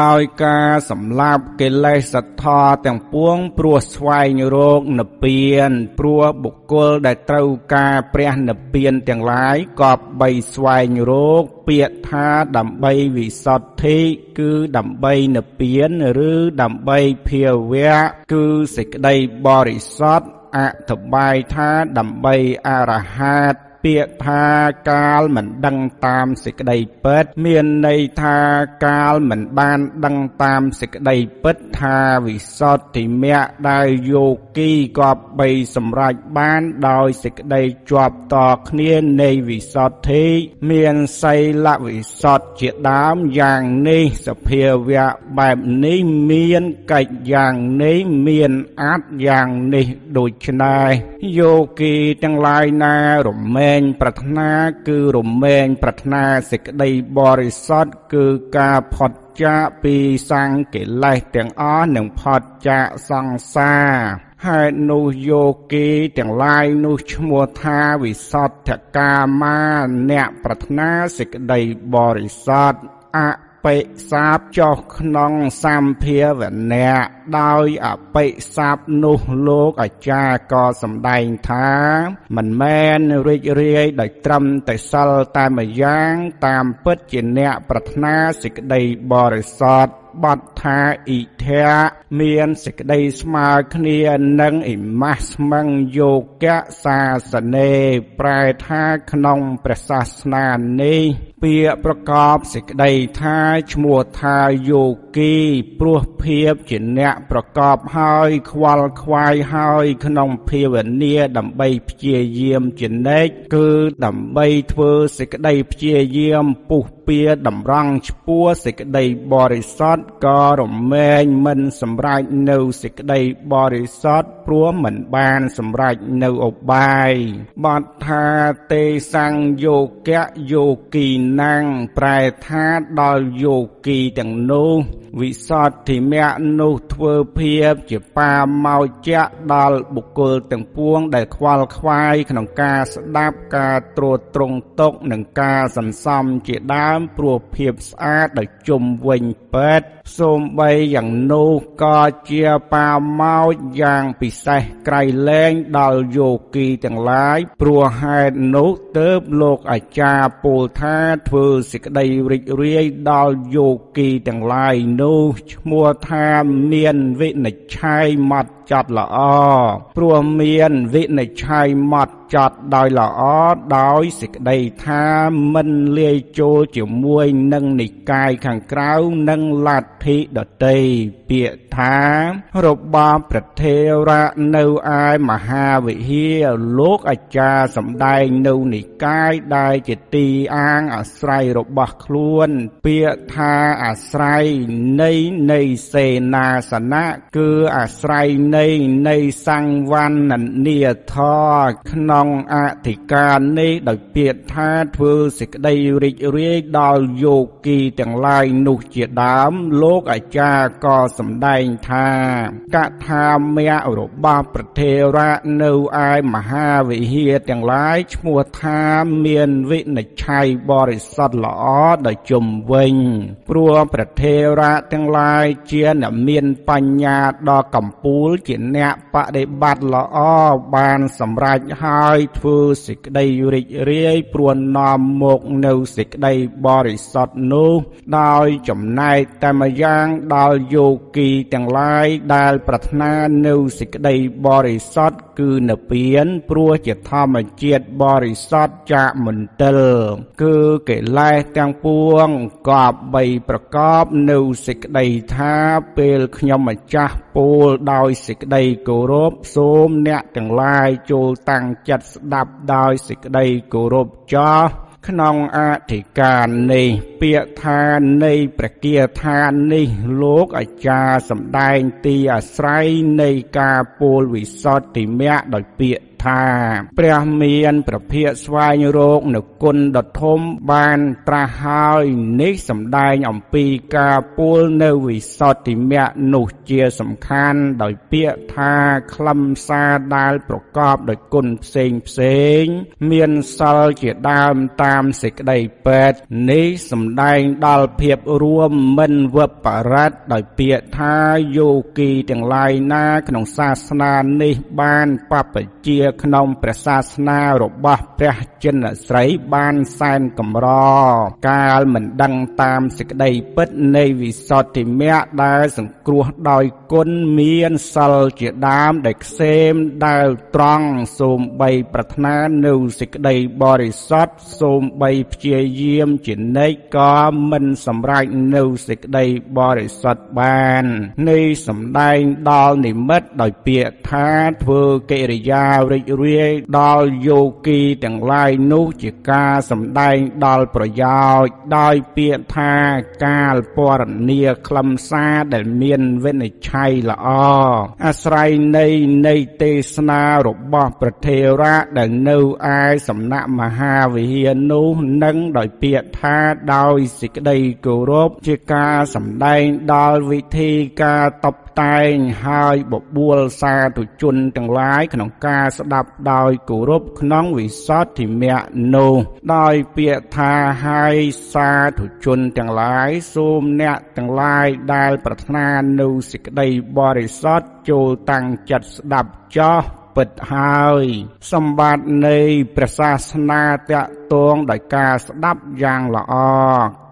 ដោយការសម្លាប់កិលេសធម៌ទាំងពួងព្រោះស្វែងរកនិព្វាន ព្រោះបុគ្គលដែលត្រូវការព្រះនិព្វានទាំងឡាយក៏បីស្វែងរកពាក្យថាដើម្បីវិសុទ្ធិគឺដើម្បីនិព្វានឬដើម្បីភាវៈគឺសេចក្តីបរិសុទ្ធអធិប្បាយថាដើម្បីអរហត្ត ពាក្យថាកាលមិនដឹងតាមសេចក្តីពិត មានន័យថាកាលមិនបានដឹងតាមសេចក្តីពិតថាវិសុទ្ធិមគ្គដែលយោគីក៏បីសម្រេចបានដោយសេចក្តីជាប់តគ្នានៃវិសុទ្ធិមានសីលវិសុទ្ធជាដើមយ៉ាងនេះសភាវៈបែបនេះមានកិច្ចយ៉ាងនេះមានអត្តយ៉ាងនេះដូច្នេះយោគីទាំងឡាយណារមែងប្រាថ្នាគឺរមែងប្រាថ្នាសេចក្តីបរិសុទ្ធគឺការផុតចាកពីសង្កិលេសទាំងអស់និងផុតចាកសង្សារហេតុនោះយោគីទាំងឡាយនោះឈ្មោះថាវិសុទ្ធកាមាអ្នកប្រាថ្នាសេចក្តីបរិសុទ្ធអ បិសាបចុះក្នុងសម្ភាវណៈដោយអបិសាបនោះលោកអាចារ្យក៏សម្ដែងថា មិនមែនរីករាយដោយត្រឹមតែសិលតែម្យ៉ាង តាមពិតជាអ្នកប្រាថ្នាសេចក្តីបរិសុទ្ធ បទថាអ៊ីធៈមានសេចក្តីស្មើគ្នានឹងអ៊ីម៉ាស់ស្មឹងយោគៈសាសនេប្រែថាក្នុងព្រះសាសនានេះពាក្យប្រកបសេចក្តីថាឈ្មោះថាយោគីព្រោះភាពជាអ្នកប្រកបហើយខ្វល់ខ្វាយហើយក្នុងភាវនាដើម្បីព្យាយាមជានិច្ចគឺដើម្បីធ្វើសេចក្តីព្យាយាមពុះពៀតម្រង់ឈ្ពោះសេចក្តីបរិសុទ្ធក៏រមែងមិនសម្រេចនៅសេចក្តីបរិសុទ្ធព្រោះមិនបានសម្រេចនៅឧបាយបទថាទេសង្យោគៈយោគីណាំងប្រែថាដល់យោគីទាំងនោះវិសុទ្ធិមគ្គនោះធ្វើភាពជាបាមកជាដល់បុគ្គលទាំងពួងដែលខ្វល់ខ្វាយក្នុងការស្ដាប់ការត្រួតត្រងទុកនិងការសន្សំជាដើមព្រោះភាពស្អាតដោយជុំវិញពេទ្យ សូម្បីយ៉ាងនោះក៏ជាបាមកយ៉ាងពិសេសក្រៃលែងដល់យោគីទាំងឡាយព្រោះហេតុនោះទើបលោកអាចារ្យពោលថាធ្វើសេចក្តីរីករាយដល់យោគីទាំងឡាយនោះឈ្មោះថាមានវិនិច្ឆ័យម៉ត់ចត់ល្អព្រោះមានវិនិច្ឆ័យម៉ត់ចត់ដោយល្អដោយសេចក្តីថាមិនលាយចូលជាមួយនឹងនិកាយខាងក្រៅនិងលទ្ធិដតីពាក្យថារបស់ព្រះថេរៈនៅឯមហាវិហារលោកអាចារ្យសម្ដែងនៅនិកាយដែលជាទីអាងអាស្រ័យរបស់ខ្លួន ពាក្យថាអាស្រ័យនៃនៃសេនាសនៈគឺអាស្រ័យន័យនៃសង្វណ្ណនីធរក្នុងអធិការនេះដោយពាក្យថាធ្វើសេចក្តីរីករាយដល់យោគីទាំងឡាយនោះជាដើម លោកអាចារ្យក៏សម្ដែងថាកថាមៈរបស់ប្រធេរៈនៅឯមហាវិហារទាំងឡាយឈ្មោះថាមានវិនិច្ឆ័យបរិសុទ្ធល្អដោយជុំវិញ ព្រោះប្រធេរៈទាំងឡាយជាអ្នកមានបញ្ញាដ៏កំពូលជាអ្នកបដិបត្តិល្អបានសម្រេចហើយធ្វើសេចក្តីរីករាយព្រួននាំមកនៅសេចក្តីបរិសុទ្ធនោះ ដោយចំណែកតែម្យ៉ាងដល់យោគីទាំងឡាយដែលប្រាថ្នានៅសេចក្តីបរិសុទ្ធគឺនិព្វានព្រោះជាធម្មជាតិបរិសុទ្ធចាកមន្ទិល គឺកិលេសទាំងពួងកប់បីប្រកបនៅសេចក្តីថាពេលខ្ញុំម្ចាស់ពោលដោយសេចក្តីគោរពសូមអ្នកទាំងឡាយចូលតាំងចិត្តស្ដាប់ដោយសេចក្តីគោរពចោះក្នុងអធិការនេះពាក្យថានៃព្រះគាថានេះលោកអាចារ្យសម្ដែងទីអាស្រ័យនៃការពោលវិសុទ្ធិមៈដោយពាក្យ ថា ព្រះមានប្រភពស្វែងរកនៅគុណដ៏ធំបានត្រាស់ហើយនេះសំដែងអំពីការពួលនៅវិសុទ្ធិមគ្គនោះជាសំខាន់ដោយពាក្យថាខ្លឹមសារដែលប្រកបដោយគុណផ្សេងផ្សេង មានសិលជាដើមតាមសេចក្តីពេតនេះសំដែងដល់ភាពរួមមិនវបរិតដោយពាក្យថាយោគីទាំងឡាយណាក្នុងសាសនានេះបានបព្វជាក្នុងព្រះសាសនារបស់ព្រះចិនស្រីបានសែនកម្រ កាលមិនដឹងតាមសេចក្តីពិតនៃវិសុទ្ធិមគ្គដែលសង្គ្រោះដោយគុណមានសិលជាដើមដែលខ្សែមដែលត្រង់សូមបីប្រាថ្នានៅសេចក្តីបរិសុទ្ធសូមបីព្យាយាមជានិច្ចក៏មិនសម្រេចនៅសេចក្តីបរិសុទ្ធបាននៃសំដែងដល់និមិត្តដោយពាក្យថាធ្វើកិរិយារិចរាយដល់យោគីទាំងឡាយនោះជាការសម្ដែងដល់ប្រយោជន៍ដោយពាក្យថាកាលពរនីខ្លឹមសារដែលមានវិនិច្ឆ័យល្អអាស្រ័យនៃនៃទេសនារបស់ប្រធេរៈដែលនៅឯសំណាក់មហាវិហារនោះនឹងដោយពាក្យថាដោយសេចក្តីគោរពជាការសម្ដែងដល់វិធីការតប តែងហើយបបួលសាធុជនទាំងឡាយក្នុងការស្ដាប់ដោយគោរពក្នុងវិសុទ្ធិមគ្គនោះដោយពាក្យថាហើយសាធុជនទាំងឡាយសូមអ្នកទាំងឡាយដែលប្រាថ្នានៅសេចក្តីបរិសុទ្ធចូលតាំងចិត្តស្ដាប់ចោះ ពិតហើយសម្បត្តិនៃព្រះសាសនាតកតងដោយការស្ដាប់យ៉ាងល្អ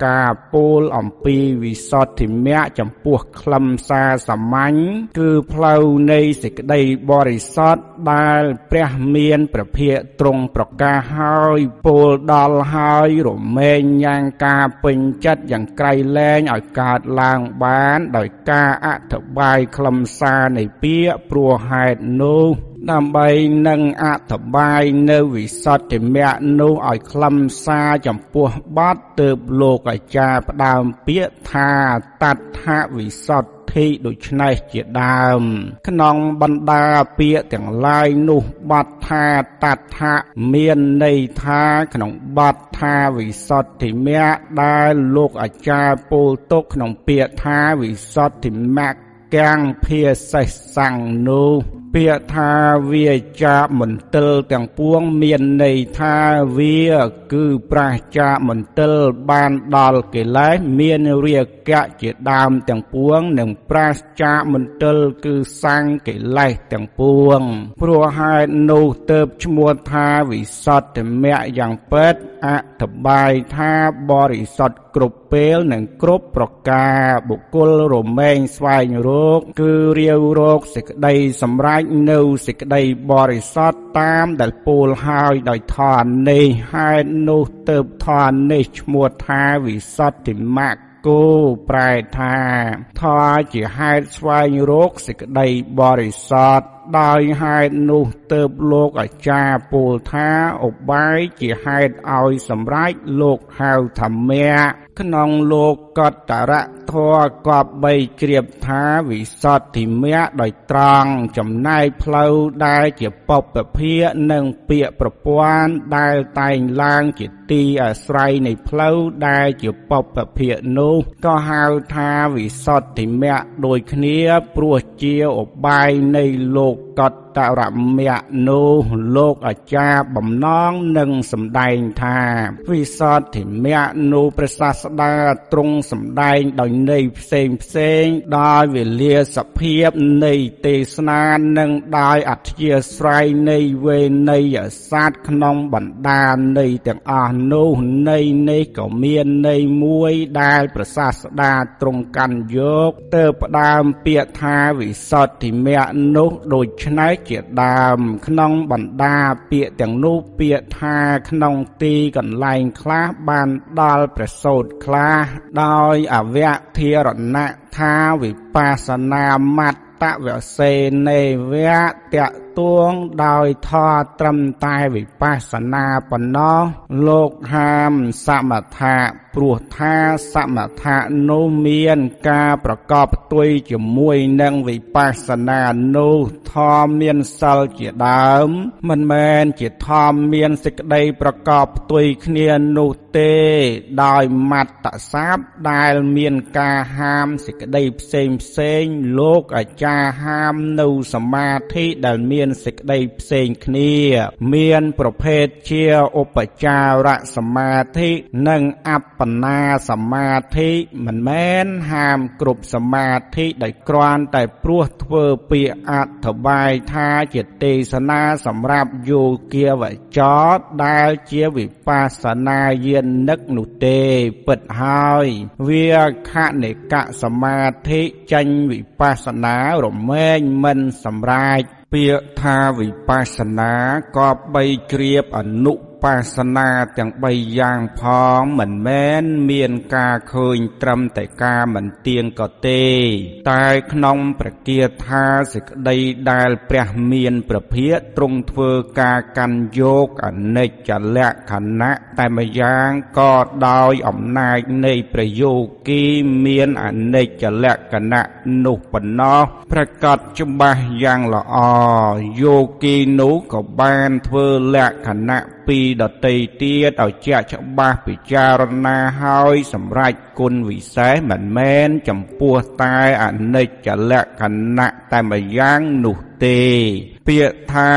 ការពោលអំពីវិសុទ្ធិមគ្គចំពោះខ្លឹមសារសាមញ្ញគឺផ្លូវនៃសេចក្តីបរិសុទ្ធដែលព្រះមានព្រះភិក្ខទ្រង់ប្រកាសហើយពោលដល់ហើយរមែងយ៉ាងការពេញចិត្តយ៉ាងក្រៃលែងឲ្យកើតឡើងបាន ដោយការអធិប្បាយខ្លឹមសារនៃពាក្យព្រោះហេតុនោះ ដើម្បីនឹងអធិប្បាយនៅវិសុទ្ធិមគ្គនោះឲ្យខ្លឹមសារចំពោះបទទើបលោកអាចារ្យផ្ដើមពាក្យថាតដ្ឋវិសុទ្ធិដូច្នេះជាដើម ក្នុងបណ្ដាពាក្យទាំងឡាយនោះបទថាតដ្ឋមានន័យថាក្នុងបទថាវិសុទ្ធិមគ្គដែលលោកអាចារ្យពោលទុកក្នុងពាក្យថាវិសុទ្ធិមគ្គកាំងភាសេសੰងនោះ ពាក្យថាវាចាមន្ទិលទាំងពួងមានន័យថាវាគឺប្រះចាមន្ទិលបានដល់កិលេសមានរាគៈជាដើមទាំងពួងនិងប្រះចាមន្ទិលគឺសាំងកិលេសទាំងពួងព្រោះហេតុនោះទៅឈ្មោះថាវិសុទ្ធិមគ្គយ៉ាងពេតអ ធិប្បាយថាបរិសុទ្ធគ្រប់ពេលនិងគ្រប់ប្រការបុគ្គលរមែងស្វែងរក គឺរាវរកសេចក្តីសម្រេចនៅសេចក្តីបរិសុទ្ធតាមដែលពោលហើយដោយធននេះហេតុនោះទៅធននេះឈ្មោះថាវិសុទ្ធិមគ្គ គោប្រែថាថជាហេតុស្វែងរកសេចក្តីបរិសុទ្ធដោយហេតុនោះទៅលោកអាចារ្យពោលថាឧបាយជាហេតុឲ្យសម្រេចលោកហៅធម្មៈ ក្នុងលោកកតរៈត្រធម៌កបបីជ្រាបថាវិសុទ្ធិមៈដោយត្រង់ចំណែកផ្លូវដែលជាបពភានិងពាក្យប្រព័ន្ធដែលតែងឡើងជាទីអាស្រ័យនៃផ្លូវដែលជាបពភានោះក៏ហៅថាវិសុទ្ធិមៈដូចគ្នាព្រោះជាឧបាយនៃលោកកត តរមៈនោះលោកអាចារ្យបំណងនឹងសម្ដែងថាវិសុទ្ធិមៈនោះព្រះសាស្តាទ្រង់សម្ដែងដោយន័យផ្សេងផ្សេងដោយវេលាសភាពនៃទេសនានិងដោយអធិស្រ័យនៃវេន័យសាស្ត្រក្នុងបណ្ដាន័យទាំងអស់នោះន័យនេះក៏មានន័យមួយដែលព្រះសាស្តាទ្រង់កាន់យកទៅផ្ដើមពាក្យថាវិសុទ្ធិមៈនោះដូច្នេះជាដើម ក្នុងបណ្ដាពាក្យទាំងនោះពាក្យថាក្នុងទីកន្លែងខ្លះបានដល់ព្រះសូត្រខ្លះដោយអវៈធារណៈថាវិបស្សនាមត្តវសេនេវៈតទួងដោយធរត្រឹមតែវិបស្សនាប៉ុណ្ណោះលោកហាមសមថាព្រោះថាសមថានោះមានការប្រកបផ្ទុយជាមួយនឹងវិបស្សនានោះធម៌មានសិលជាដើម មិនមែនជាធម៌មានសេចក្តីប្រកបផ្ទុយគ្នានោះទេដោយមត្តសាបដែលមានការហាមសេចក្តីផ្សេងផ្សេងលោកអាចារ្យហាមនៅសមាធិដែលមានសេចក្តីផ្សេងគ្នា មានប្រភេទជាឧបចារសមាធិនិងអបបណាសមាធិមិនមែនហាមគ្រប់សមាធិដោយគ្រាន់តែព្រោះធ្វើពាក្យអធិប្បាយថាជាទេសនាសម្រាប់យោគាវចរដែលជាវិបស្សនាយានិកនោះទេពិតហើយវាខនិកសមាធិចាញ់វិបស្សនារមែងមិនសម្រេច ពាក្យថាវិបស្សនាក៏បីជ្រាបអនុ បាសនាទាំង3យ៉ាងផងមិនមែនមានការឃើញត្រឹមតែការមិនទៀងក៏ទេ តែក្នុងព្រះគាថាសេចក្តីដែលព្រះមានប្រភិយទ្រង់ធ្វើការកាន់យកអនិច្ចលក្ខណៈតែម្យ៉ាងក៏ដោយអំណាចនៃប្រយោគីមានអនិច្ចលក្ខណៈនោះប៉ុណ្ណោះប្រកាសច្បាស់យ៉ាងល្អយោគីនោះក៏បានធ្វើលក្ខណៈពីដតីទៀតឲ្យជាក់ច្បាស់ពិចារណាហើយសម្រេចគុណវិសេសមិនមែនចំពោះតែអនិច្ចលក្ខណៈតែម្យ៉ាងនោះទេ ពាក្យថា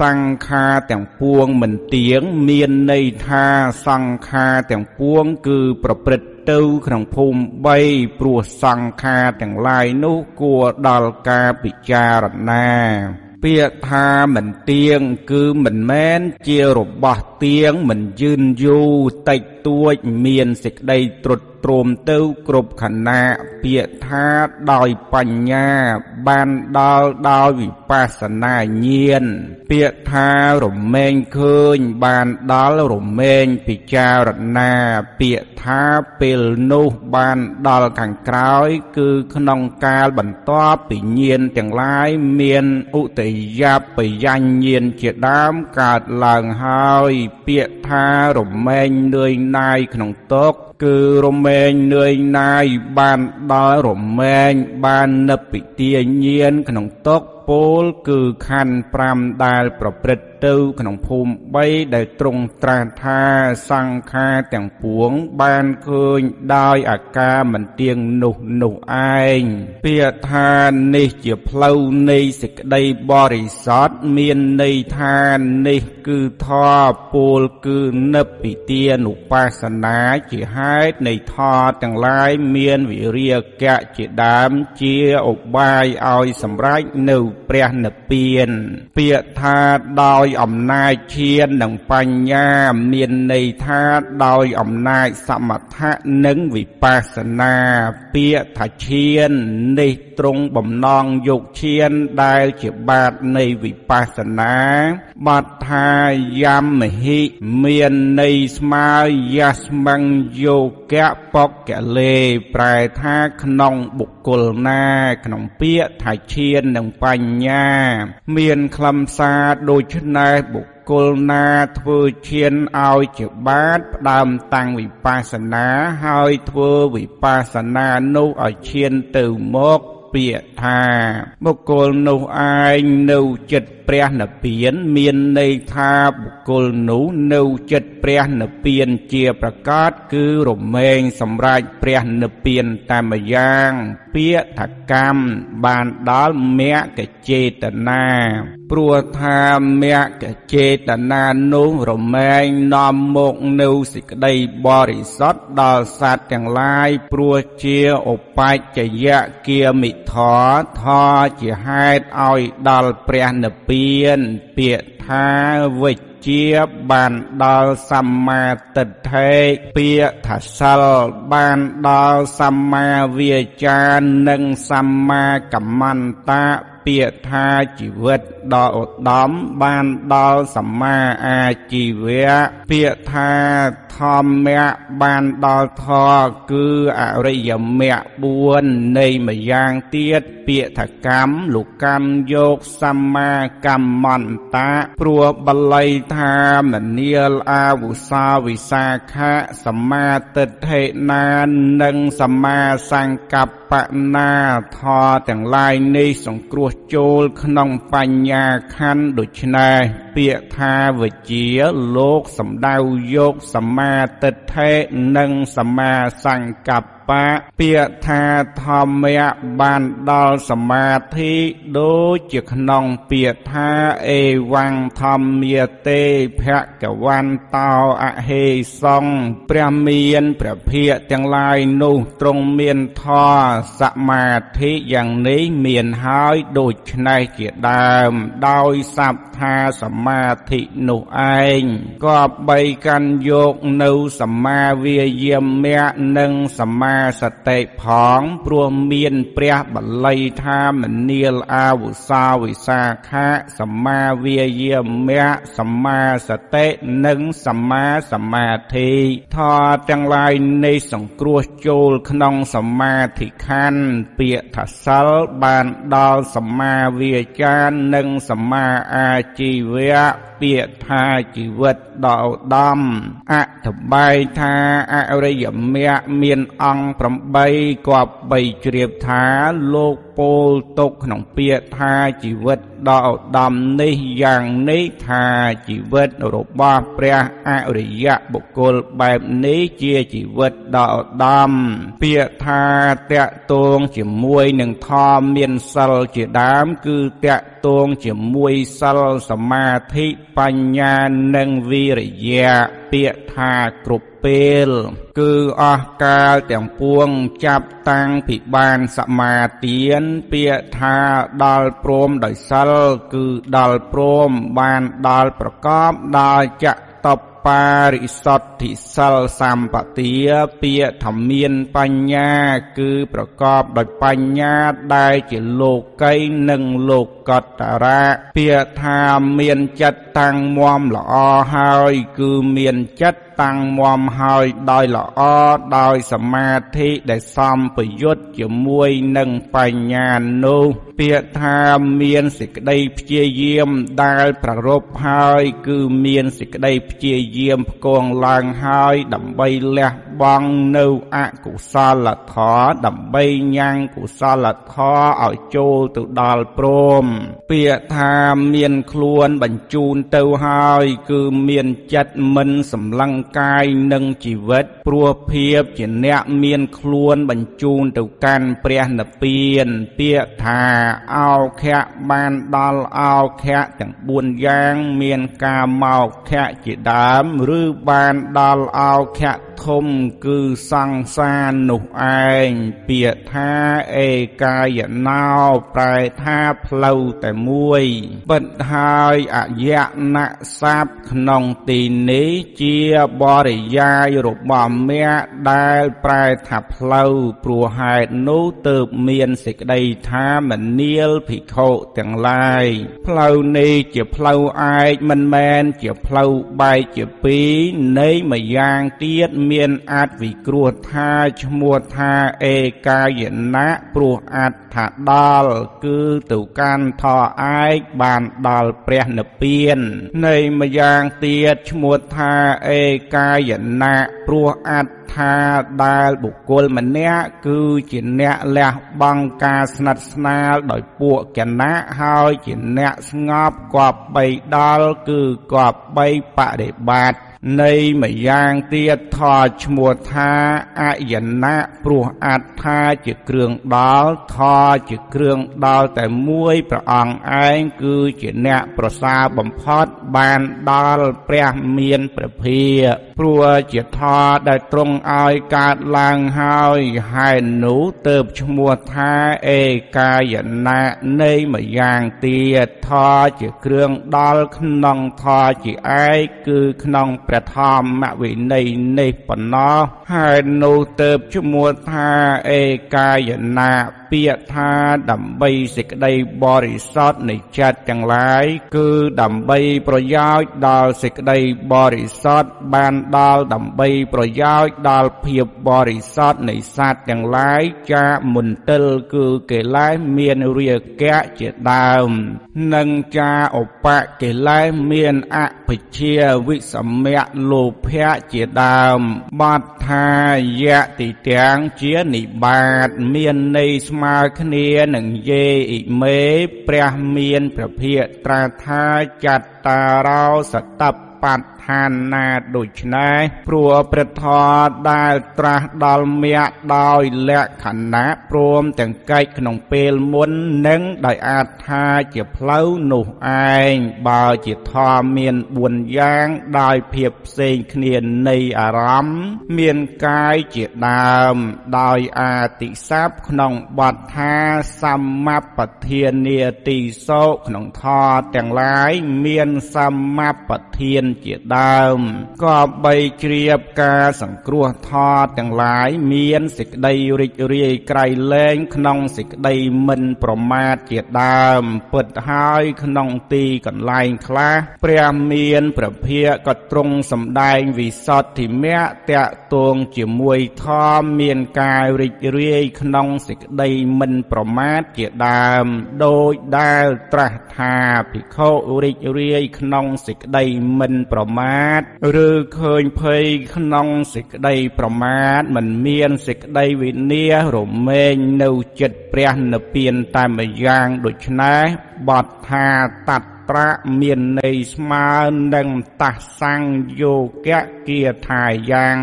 សង្ខារទាំងពួងមិនទៀងមានន័យថាសង្ខារទាំងពួងគឺប្រព្រឹត្តទៅក្នុងភូមិ3ព្រោះសង្ខារទាំងឡាយនោះគួរដល់ការពិចារណា ពាក្យថាមិនទៀងគឺមិនមែនជារបស់ទៀងមិនយឺនយូរតិចតួចមានសេចក្តីត្រុត ទ្រោមទៅគ្រប់ខណៈពាក្យថាដោយបញ្ញាបានដល់ដោយវិបស្សនាញាណពាក្យថារមែងឃើញបានដល់រមែងពិចារណាពាក្យថាពេលនោះបានដល់ខាងក្រោយ គឺក្នុងកាលបន្ទាប់ពីញាណទាំងឡាយមានឧទយបយញ្ញាណជាដើមកើតឡើងហើយ ពាក្យថារមែងនឿយណាយក្នុងទុក្ខ គឺរមែងនឿយណាយបានដល់រមែងបាននិព្វិទាញាណក្នុងទុក្ខពលគឺខណ្ឌ5ដែលប្រព្រឹត្ត ទៅក្នុងភូមិ3ដែលទ្រង់ត្រាស់ថាសង្ខារទាំងពួងបានឃើញដោយអាការមិនទៀងនោះនោះឯងពាក្យថានេះជាផ្លូវនៃសេចក្តីបរិសុទ្ធមានន័យថានេះគឺធម៌ពលគឺនិព្វិទានុបស្សនាជាហេតុនៃធម៌ទាំងឡាយមានវិរិយកៈជាដើមជាឧបាយឲ្យសម្រេចនៅព្រះនិព្វាន ពាក្យថាដោយអំណាចឈាននិងបញ្ញាមានន័យថាដោយអំណាចសមថៈនិងវិបស្សនាពាក្យថាឈាននេះទ្រង់បំណងយកឈានដែលជាបាតនៃវិបស្សនា បាត់ថាយមហិមានន័យស្មើយាស្មង្យកៈបកកលេប្រែថាក្នុងបុគ្គលណា ក្នុងពាក្យថាឈាននិងបញ្ញា មានខ្លឹមសារដូច្នេះបុគ្គគលណាធ្វើឈានឲ្យជាបាតផ្ដើមតាំងវិបស្សនាហើយធ្វើវិបស្សនានោះឲ្យឈានទៅមក ពាក្យថាបុគ្គលនោះឯងនៅចិត្តព្រះនិព្វាន មានន័យថាបុគ្គលនោះនៅចិត្តព្រះនិព្វានជាប្រកាសគឺរមែងសម្រាប់ព្រះនិព្វានតាមយ៉ាង ពាក្យថាកម្មបានដល់មគ្គចេតនា ព្រោះថាមគ្គចេតនានោះរមែងនាំមកនៅសេចក្តីបរិសុទ្ធដល់សត្វទាំងឡាយព្រោះជាឧបច្ចយៈគាមិធធជាហេតុឲ្យដល់ព្រះនិព្វានពាក្យថាវិជ្ជាបានដល់សម្មាទិដ្ឋិពាក្យថាសិលបានដល់សម្មាវាចានិងសម្មាកម្មន្តៈ ពាក្យថាជីវិតដ៏ឧត្តមបានដល់សម្មាអាជីវៈពាក្យថាធម្មៈបានដល់ធម៌គឺអរិយមគ្គ4នៃម្យ៉ាងទៀតពាក្យថាកម្មលោកកម្មយកសម្មាកម្មន្តៈព្រោះបល័យថាមនាលអាវុសាវិសាខៈសម្មាទិដ្ឋិណានិងសម្មាសង្កប្ប ណាធរទាំងឡាយនេះសង្គ្រោះចូលក្នុងបញ្ញាខណ្ឌដូច្នេះពាក្យថាវិជាលោកសំដៅយកសម្មាទិដ្ឋិនិងសម្មាសង្កប្ប បាពាក្យថាធម្មៈបានដល់សមាធិដូចជាក្នុងពាក្យថាអេវ៉ាំងធម្មាទេភគវន្តោអហេសងព្រះមានព្រះភិក្ខទាំងឡាយនោះទ្រង់មានធម៌សមាធិយ៉ាងនេះមានហើយដូច្នេះជាដើម ដោយស័ព្ទថាសមាធិនោះឯងក៏បីកាន់យកនៅសមាវាយាមៈនិងសមាសតិផងព្រោះមានព្រះបល័យថាមនាលអាវុសាវិសាខៈសម្មាវាយាមៈសម្មាសតិនិងសម្មាសមាធិធរទាំងឡាយនៃសង្គ្រោះចូលក្នុងសមាធិខណ្ឌពាក្យថាសិលបានដល់សម្មាវាចានិងសម្មាអាជីវៈ ពាក្យថាជីវិតដ៏ឧត្តមអធិប្បាយថាអរិយមគ្គមានអង្គ8គប្បីជ្រាបថាលោកពោលទុកក្នុងពាក្យថាជីវិតដ៏ឧត្តមនេះយ៉ាងនេះថាជីវិតរបស់ព្រះអរិយបុគ្គលបែបនេះជាជីវិតដ៏ឧត្តមពាក្យថាតកតងជាមួយនឹងធម៌មានសិលជាដើមគឺតកតងជាមួយសិលសមាធិបញ្ញានិងវិរិយៈពាក្យថាគ្រប់ ពេលគឺអស់កាលទាំងពួងចាប់តាំងពីបានសមាទានពាក្យថាដល់ព្រមដោយសិលគឺដល់ព្រមបានដល់ប្រកបដោយចតបបារិសទ្ធិសិលសម្បទាពាក្យធមានបញ្ញាគឺប្រកបដោយបញ្ញាដែលជាលោកីនិងលោកតរៈពាក្យថាមានចិត្តតាំងមមល្អហើយ គឺមានចិត្តតាំងមមហើយដោយល្អដោយសមាធិដែលសំប្រយុទ្ធជាមួយនឹងបញ្ញានោះពាក្យថាមានសេចក្តីព្យាយាមដែលប្ររពហើយ គឺមានសេចក្តីព្យាយាមផ្គងឡើងហើយដើម្បីលះបង់នៅអកុសលធម៌ដើម្បីញ៉ាំងកុសលធម៌ឲ្យចូលទៅដល់ព្រម ពាក្យថាមានខ្លួនបញ្ជូនទៅហើយ គឺមានចិត្តមិនសម្លឹងកាយនិងជីវិត ព្រោះភាពជាអ្នកមានខ្លួនបញ្ជូនទៅកាន់ព្រះនិព្វាន ពាក្យថាអោខៈបានដល់អោខៈទាំង4យ៉ាង មានការមកខៈជាដើម ឬបានដល់អោខៈ ធំគឺសង្សារនោះឯងពាក្យថាអេកាយណោប្រែថាផ្លូវតែមួយពិតហើយអយនៈសាបក្នុងទីនេះជាបរិយាយរបស់មគ្គដែលប្រែថាផ្លូវព្រោះហេតុនោះទើបមានសេចក្តីថាមនាលភិក្ខុទាំងឡាយផ្លូវនេះជាផ្លូវឯកមិនមែនជាផ្លូវបែកជាពីរនៃម្យ៉ាងទៀតមមានអាចវិគ្រោះថាឈ្មោះថាអេកាយណៈព្រោះអត្ថាដល់គឺទៅកាន់ថឯកបានដល់ព្រះនិព្វាននៃម្យ៉ាងទៀតឈ្មោះថាអេកាយណៈព្រោះអត្ថាដែលបុគ្គលម្នាក់គឺជាអ្នកលះបង់ការស្និទ្ធស្នាលដោយពួកកណៈហើយជាអ្នកស្ងប់គប្បីដល់គឺគប្បីបរិបត្តិ នៃម្យ៉ាងទៀតថតឈ្មោះថាអយណៈព្រោះអត្ថាជាគ្រឿងដល់ថជាគ្រឿងដល់តែមួយព្រះអង្គឯងគឺជាអ្នកប្រសើរបំផុតបានដល់ព្រះមានព្រះភា ព្រោះជាថដែលទ្រង់ឲ្យកើតឡើងហើយហេតុនោះទៅឈ្មោះថាអេកាយណៈនៃម្យ៉ាងទៀតថជាគ្រឿងដល់ក្នុងថជាឯកគឺក្នុងព្រះធម្មវិន័យនេះប៉ុណ្ណោះហើយនោះទៅឈ្មោះថាអេកាយណៈ ពាក្យថាដើម្បីសេចក្តីបរិសុទ្ធនៃចិត្តទាំងឡាយគឺដើម្បីប្រយោជន៍ដល់សេចក្តីបរិសុទ្ធបានដល់ដើម្បីប្រយោជន៍ដល់ភាពបរិសុទ្ធនៃសត្វទាំងឡាយចាមន្ទិលគឺកិលេសមានរាគៈជាដើម និងចាឧបកិលេសមានអភិជាវិសមៈលោភៈជាដើមបាត់ថាយៈតិទាំងជានិបាតមានន័យស្មើគ្នានឹងយេអ៊ីមេព្រះមានព្រះភិក្ត្រាថាចត្តារោសតបដ្ឋានណាដូច្នេះព្រោះព្រះធម៌ដែលត្រាស់ដល់មគ្គដោយលក្ខណៈព្រមទាំងកិច្ចក្នុងពេលមុននិងដោយអាចថាជាផ្លូវនោះឯងបើជាធម៌មាន4យ៉ាងដោយភាពផ្សេងគ្នានៃអារម្មណ៍មានកាយជាដើមដោយអាទិស័ព្ទក្នុងបទថាសម្មាបធានាទីសោក្នុងធម៌ទាំងឡាយមានសម្មាបធានជាដើមក៏បីជ្រាបការសង្គ្រោះថតទាំងឡាយមានសេចក្តីរីករាយក្រៃលែងក្នុងសេចក្តីមិនប្រមាទជាដើម ពិតហើយក្នុងទីកន្លែងខ្លះព្រះមានព្រះភិក្ខក៏ទ្រង់សម្ដែងវិសុទ្ធិមៈតកតងជាមួយធម៌មានការរីករាយក្នុងសេចក្តីមិនប្រមាទជាដើមដោយដែលត្រាស់ថាភិក្ខុរីករាយក្នុងសេចក្តីមិនប្រមាទឬឃើញភ័យក្នុងសេចក្តីប្រមាទមិនមានសេចក្តីវិនាសរមែងនៅចិត្តព្រះនិព្វានតែម្យ៉ាងដូច្នេះបទថាតត្រាមានន័យស្មើនឹងតសង្យោគៈគាថាយ៉ាង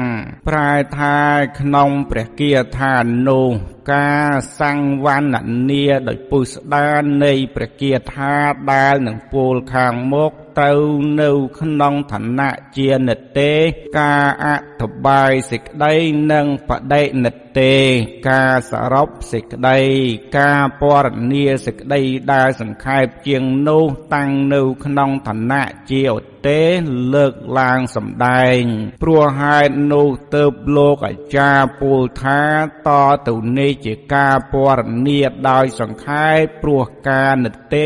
ប្រែថាក្នុងព្រះគាថានោះ ការសង្វណ្ណនាដោយពុស្ដាននៃព្រះគាថាដែលនឹងពោលខាងមុខត្រូវនៅក្នុងឋានៈជានិតេការអធិប្បាយសេចក្តីនិងបដិនិតេការសរុបសេចក្តីការពរនាសេចក្តីដែលសង្ខេបជាងនោះតាំងនៅក្នុងឋានៈជាឧទេលើកឡើងសម្ដែង ព្រោះហេតុនោះទៅលោកអាចារ្យពូលថាតទៅនេះជាការពរនាដោយសង្ខេបព្រោះការនិទេ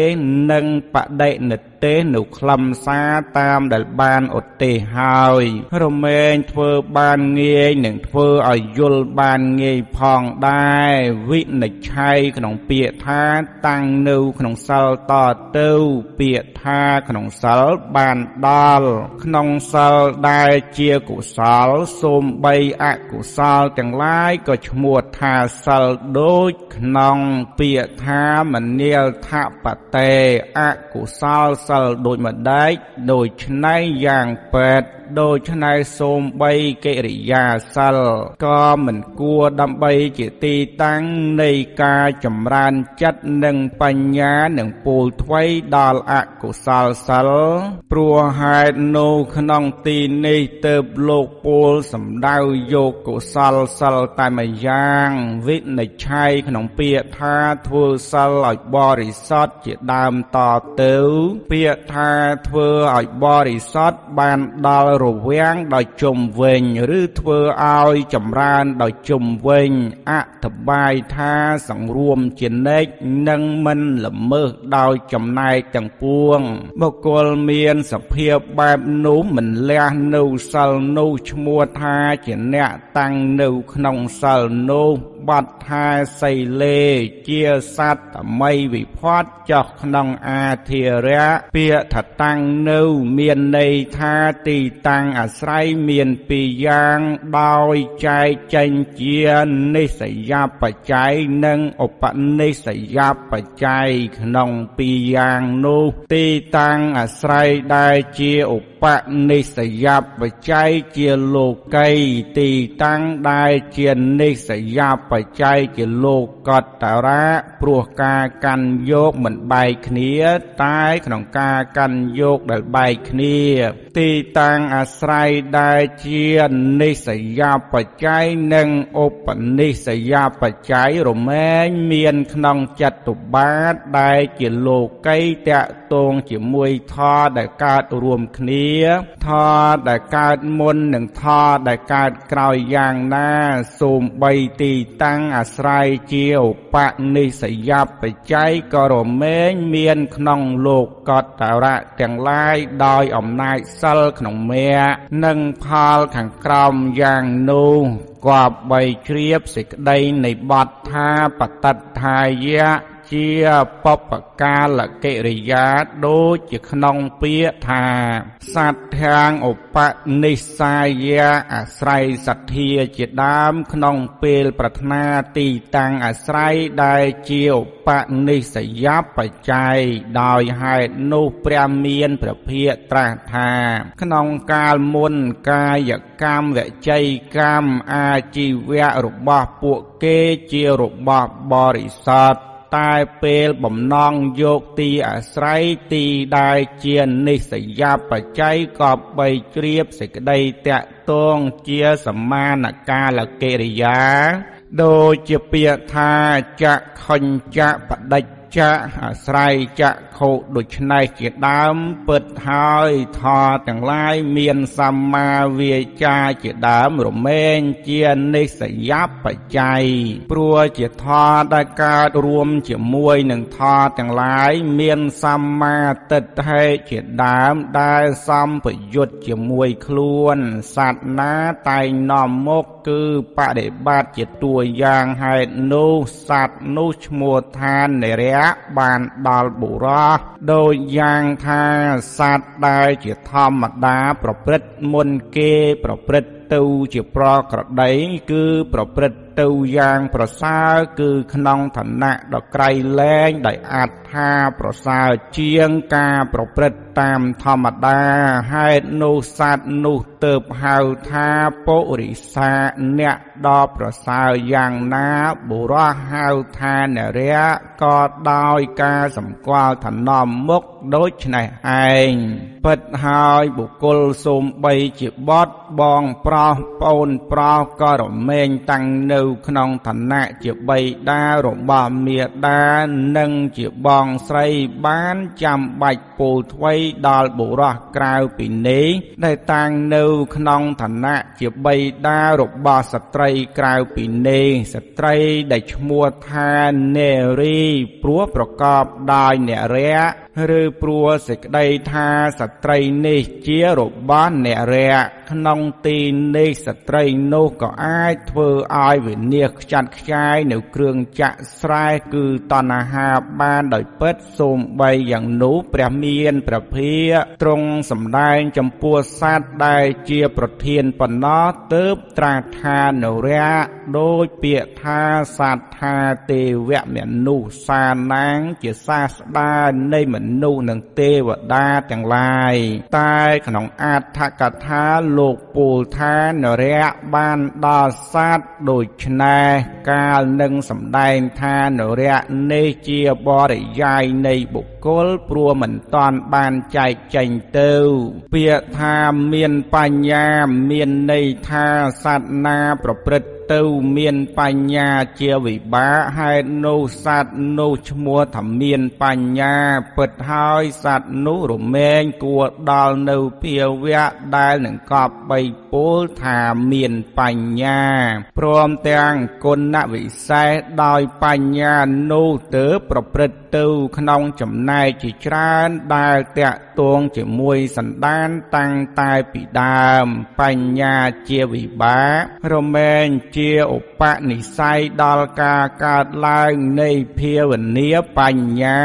និងបដិនិទេ សនៅខ្លឹមសារតាមដែលបានឧទ្ទេសហើយ រមែងធ្វើបានងាយនឹងធ្វើឲ្យយល់បានងាយផងដែរវិនិច្ឆ័យក្នុងពាក្យថាតាំងនៅក្នុងសិលតទៅពាក្យថាក្នុងសិលបានដល់ក្នុងសិលដែលជាកុសលសូមបីអកុសលទាំងឡាយក៏ឈ្មោះថាសិលដូចក្នុងពាក្យថាមនាលថបតេអកុសលសិលដូចម្ដេចដូច្នេះយ៉ាងពេត ដូច្នេះសូមបីកិរិយាសិលក៏មិនគួរដើម្បីជាទីតាំងនៃការចម្រើនចិត្តនិងបញ្ញានឹងពូលថ្វីដល់អកុសលសិលព្រោះហេតុនោះក្នុងទីនេះទៅលោកពូលសំដៅយកកុសលសិលតែម្យ៉ាងវិនិច្ឆ័យក្នុងពាក្យថាធ្វើសិលឲ្យបរិសុទ្ធជាដើមតទៅ ពាក្យថាធ្វើឲ្យបរិសុទ្ធបានដល់ររវាងដោយជុំវិញឬធ្វើឲ្យចម្រើនដោយជុំវិញអធបាយថាសង្រួមជានិច្ចនិងមិនល្មើសដោយចំណែកទាំងពួងបុគ្គលមានសភាពបែបនោះមិនលះនៅសិលនោះឈ្មោះថាជាអ្នកតាំងនៅក្នុងសិលនោះ បាត់ថាសីលេជាសត្វតមីវិផាត់ចោះក្នុងអាធិរៈពាក្យថាតាំងនៅមានន័យថាទីតាំងអាស្រ័យមានពីរយ៉ាងដោយចែកចេញជានិសយបច្ច័យនិងឧបនិសយបច្ច័យក្នុងពីរយ៉ាងនោះទីតាំងអាស្រ័យដែលជាឧប និសយបច្ច័យជាលោកីទីតាំងដែលជានិសយបច្ច័យជាលោកតរៈព្រោះការកាន់យកមិនបែកគ្នា តែក្នុងការកាន់យកដែលបែកគ្នា ទីតាំងអាស្រ័យដែលជានិសយបច្ច័យនិងឧបនិសយបច្ច័យរមែងមានក្នុងចតុបាទដែលជាលោកីតកតងជាមួយធរដែលកើតរួមគ្នាធរដែលកើតមុននិងធរដែលកើតក្រោយយ៉ាងណាសូមបីទីតាំងអាស្រ័យជាឧបនិសយបច្ច័យក៏រមែងមានក្នុងលោកកតរៈទាំងឡាយដោយអំណាចសិលក្នុងមេនិងផលខាងក្រោមយ៉ាងនោះគប្បីជ្រាបសេចក្តីនៃបទថាបតត្ថាយៈ ជាបពកាលកិរិយាដូចជាក្នុងពាក្យថាសត្ធាងឧបនិស្ស័យអាស្រ័យសទ្ធាជាដើមក្នុងពេលប្រាថ្នាទីតាំងអាស្រ័យដែលជាឧបនិស្សយបច្ច័យដោយហេតុនោះព្រះមានព្រះភិក្ខត្រាស់ថា ក្នុងកាលមុនកាយកម្មវចីកម្មអាជីវៈរបស់ពួកគេជារបស់បរិសុទ្ធ តែពេលបំណងយកទីអាស្រ័យទីដែលជានិស្សយបច្ច័យក៏បីជ្រាបសេចក្តីតកតងជាសមានកាលកិរិយា ដូចជាពាក្យថាចក្ខញ្ចបដិច្ច ចៈអាស្រ័យចក្ខុដូច្នេះជាដើមពិតហើយធរទាំងឡាយមានសម្មាវាចាជាដើមរមែងជានិស្សយបច្ច័យព្រោះជាធរដែលកើតរួមជាមួយនឹងធរទាំងឡាយមានសម្មាទិដ្ឋិជាដើមដែលសម្ពយុទ្ធជាមួយខ្លួនសត្វណាតែងនាំមុខ គឺបដិបត្តិជាតួយ៉ាងហេតុនោះសត្វនោះឈ្មោះថានិរៈបានដល់បុរសដូចយ៉ាងថាសត្វដែលជាធម្មតាប្រព្រឹត្តមុនគេប្រព្រឹត្តទៅជាប្រក្រតីគឺប្រព្រឹត្តទៅយ៉ាងប្រសើរគឺក្នុងឋានៈដ៏ក្រៃលែងដោយអត្ថាប្រសើរជាងការប្រព្រឹត្តតាមធម្មតាហេតុនោះសត្វនោះទៅហៅថាពុរិសាអ្នកដ៏ប្រសើរយ៉ាងណាបុរសហៅថានរៈក៏ដោយការសម្គាល់ឋានំមុខដូច្នេះឯងពិតហើយបុគ្គលសូមបីជាបតបងប្រុសប្អូនប្រុសក៏រមែងតាំងនៅក្នុងឋានៈជាបៃតារបស់មាតានិងជាបងស្រីបានចាំបាច់ពោលថ្វីដល់បុរសក្រៅពីនេះដែលតាំងនៅក្នុងឋានៈជាបៃតារបស់ស្ត្រីក្រៅពីនេះស្ត្រីដែលឈ្មោះថានេរីព្រោះប្រកបដោយនរៈ ឬព្រោះសេចក្តីថាស្ត្រីនេះជារបស់អ្នករៈក្នុងទីនេះស្ត្រីនោះក៏អាចធ្វើឲ្យវិនិច្ឆ័យខ្ចាត់ខ្ចាយនៅគ្រឿងចាក់ស្រែគឺតណ្ហាបានដោយពិតសូមបីយ៉ាងនោះព្រះមានព្រះភិយទ្រង់សម្ដែងចំពោះសត្វដែលជាប្រធានបណ្ណោះទៅត្រាថានរៈដោយពាក្យថាសត្វថាទេវមនុស្សសានាងជាសាស្តានៃមនុស្សនិងទេវតាទាំងឡាយតែក្នុងអត្ថកថាលោកពោលថានរៈបានដល់សត្វដូច្នេះកាលនឹងសម្ដែងថានរៈនេះជាបរិយាយនៃបុគ្គលព្រោះមិនតាន់បានចែកចេញទៅ ពាក្យថាមានបញ្ញា មានន័យថាសត្វណាប្រព្រឹត្ត ទៅមានបញ្ញាជាវិបាកហេតុនោះសត្វនោះឈ្មោះថាមានបញ្ញា ពិតហើយសត្វនោះរមែងគួរដល់នៅភាវៈដែលនឹងកប់បី ពោលថាមានបញ្ញាព្រមទាំងគុណវិសេសដោយបញ្ញានោះទៅប្រព្រឹត្តទៅក្នុងចំណែកជាច្រើនដែលតាក់ទងជាមួយសន្តានតាំងតែពីដើម បញ្ញាជាវិបាករមែងជាឧបនិស្ស័យដល់ការកើតឡើងនៃភាវនាបញ្ញា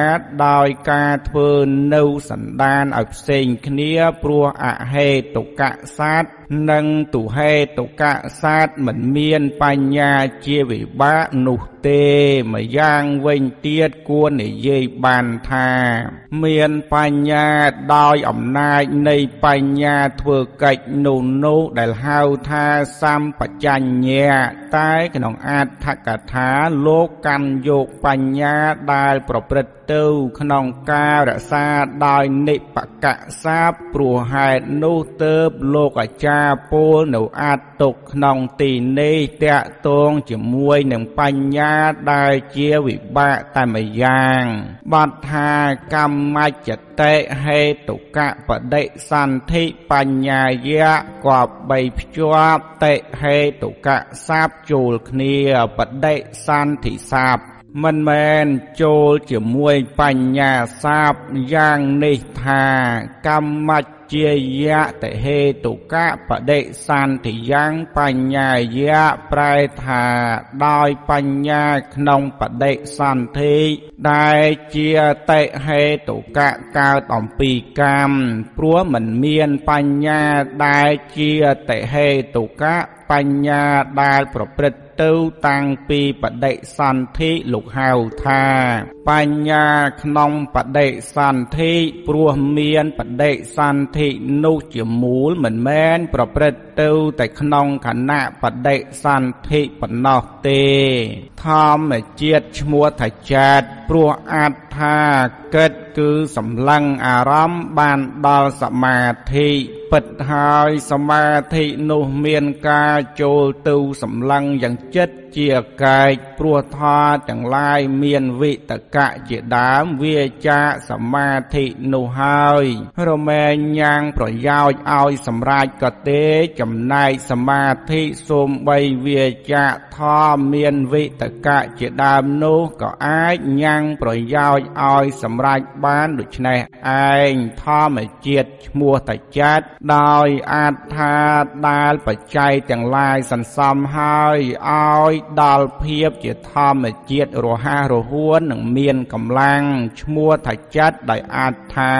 ដោយការធ្វើនៅសន្តានឲ្យផ្សេងគ្នាព្រោះអហេតុកសត្វ និងទុហេតុកសត្វមិនមានបញ្ញាជាវិបាកនោះទេម្យ៉ាងវិញទៀតគួរនិយាយបានថា មានបញ្ញាដោយអំណាចនៃបញ្ញាធ្វើកិច្ចនោះនោះដែលហៅថាសម្បជញ្ញៈតែក្នុងអត្ថកថាលោកកាន់យកបញ្ញាដែលប្រព្រឹត្តទៅក្នុងការរក្សាដោយនិបកសាបព្រោះហេតុនោះទៅលោកអាចារ្យពោលនៅអាតទុកក្នុងទីនេះតាក់ទងជាមួយនឹងបញ្ញាដែលជាវិបាកតែម្យ៉ាងបទថាកម្មច្ចតិហេតុកៈបដិសន្ធិបញ្ញាយៈគបបីភ្ជាប់តិហេតុកៈសាបចូលគ្នាបដិសន្ធិសាបមិនមែនចូលជាមួយបញ្ញាសាបយ៉ាងនេះថាកម្ម ជាយៈតិហេតុកៈបដិសន្ធិយ៉ាងបញ្ញាយៈប្រែថាដោយបញ្ញាក្នុងបដិសន្ធិដែលជាតិហេតុកៈកើតអំពីកម្មព្រោះមិនមានបញ្ញាដែលជាតិហេតុកៈ បញ្ញាដែលប្រព្រឹត្តទៅតាំងពីបដិសន្ធិលោកហៅថា បញ្ញាក្នុងបដិសន្ធិព្រោះមានបដិសន្ធិនោះជាមូលមិនមែនប្រព្រឹត្ត ទៅតែក្នុងខណៈបដិសន្ធិប៉ុណ្ណោះទេ ធម្មជាតិឈ្មោះថាចិត្តព្រោះអត្ថាកិតគឺសម្លឹងអារម្មណ៍បានដល់សមាធិពិតហើយសមាធិនោះមានការចូលទៅសម្លឹងយ៉ាងចិត្តជាកាយព្រោះថាទាំងឡាយមានវិតកៈជាដើមវាចាសមាធិនោះហើយ រមែងញ៉ាងប្រយោជន៍ឲ្យសម្រេចក៏ទេ ចំណែកសមាធិសូមបីវាចាធមមានវិតកៈជាដើមនោះក៏អាចញ៉ាំងប្រយោជន៍ឲ្យសម្រេចបានដូច្នេះឯងធម្មជាតិឈ្មោះតចិត្តដោយអត្ថាដែលបច្ច័យទាំងឡាយសន្សំហើយឲ្យដល់ភាពជាធម្មជាតិរហ័សរហួននិងមានកម្លាំងឈ្មោះថាចិត្តដោយអត្ថា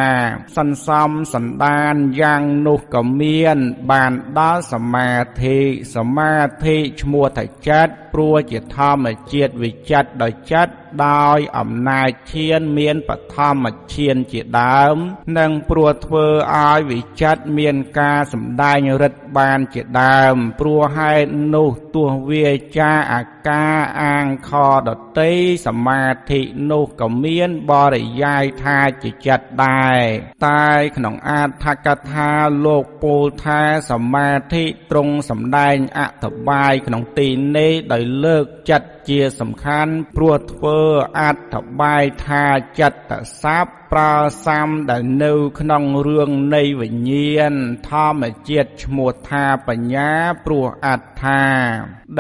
សន្សំសន្តានយ៉ាងនោះក៏មានបានដល់សមាធិសមាធិឈ្មោះថាចិត្តព្រោះជាធម្មជាតិវិចិត្រដោយចិត្តដោយអំណាចឈានមានបឋមឈានជាដើម និងព្រោះធ្វើឲ្យវិចិត្រមានការសម្ដែងរិទ្ធបានជាដើម ព្រោះហេតុនោះទោះវាចាអាការអាងខដ តីសមាធិនោះក៏មានបរិយាយថាជាចិត្តដែរតែក្នុងអត្ថកថាលោកពោលថាសមាធិទ្រង់សម្ដែងអត្ថបាយក្នុងទីនេះដោយលើកចិត្ត ជាសំខាន់ព្រោះធ្វើអត្ថបាយថាចិត្តស័ព្ទប្រើសាមដែលនៅក្នុងរឿងនៃវិញ្ញាណធម្មជាតិឈ្មោះថាបញ្ញាព្រោះអត្ថា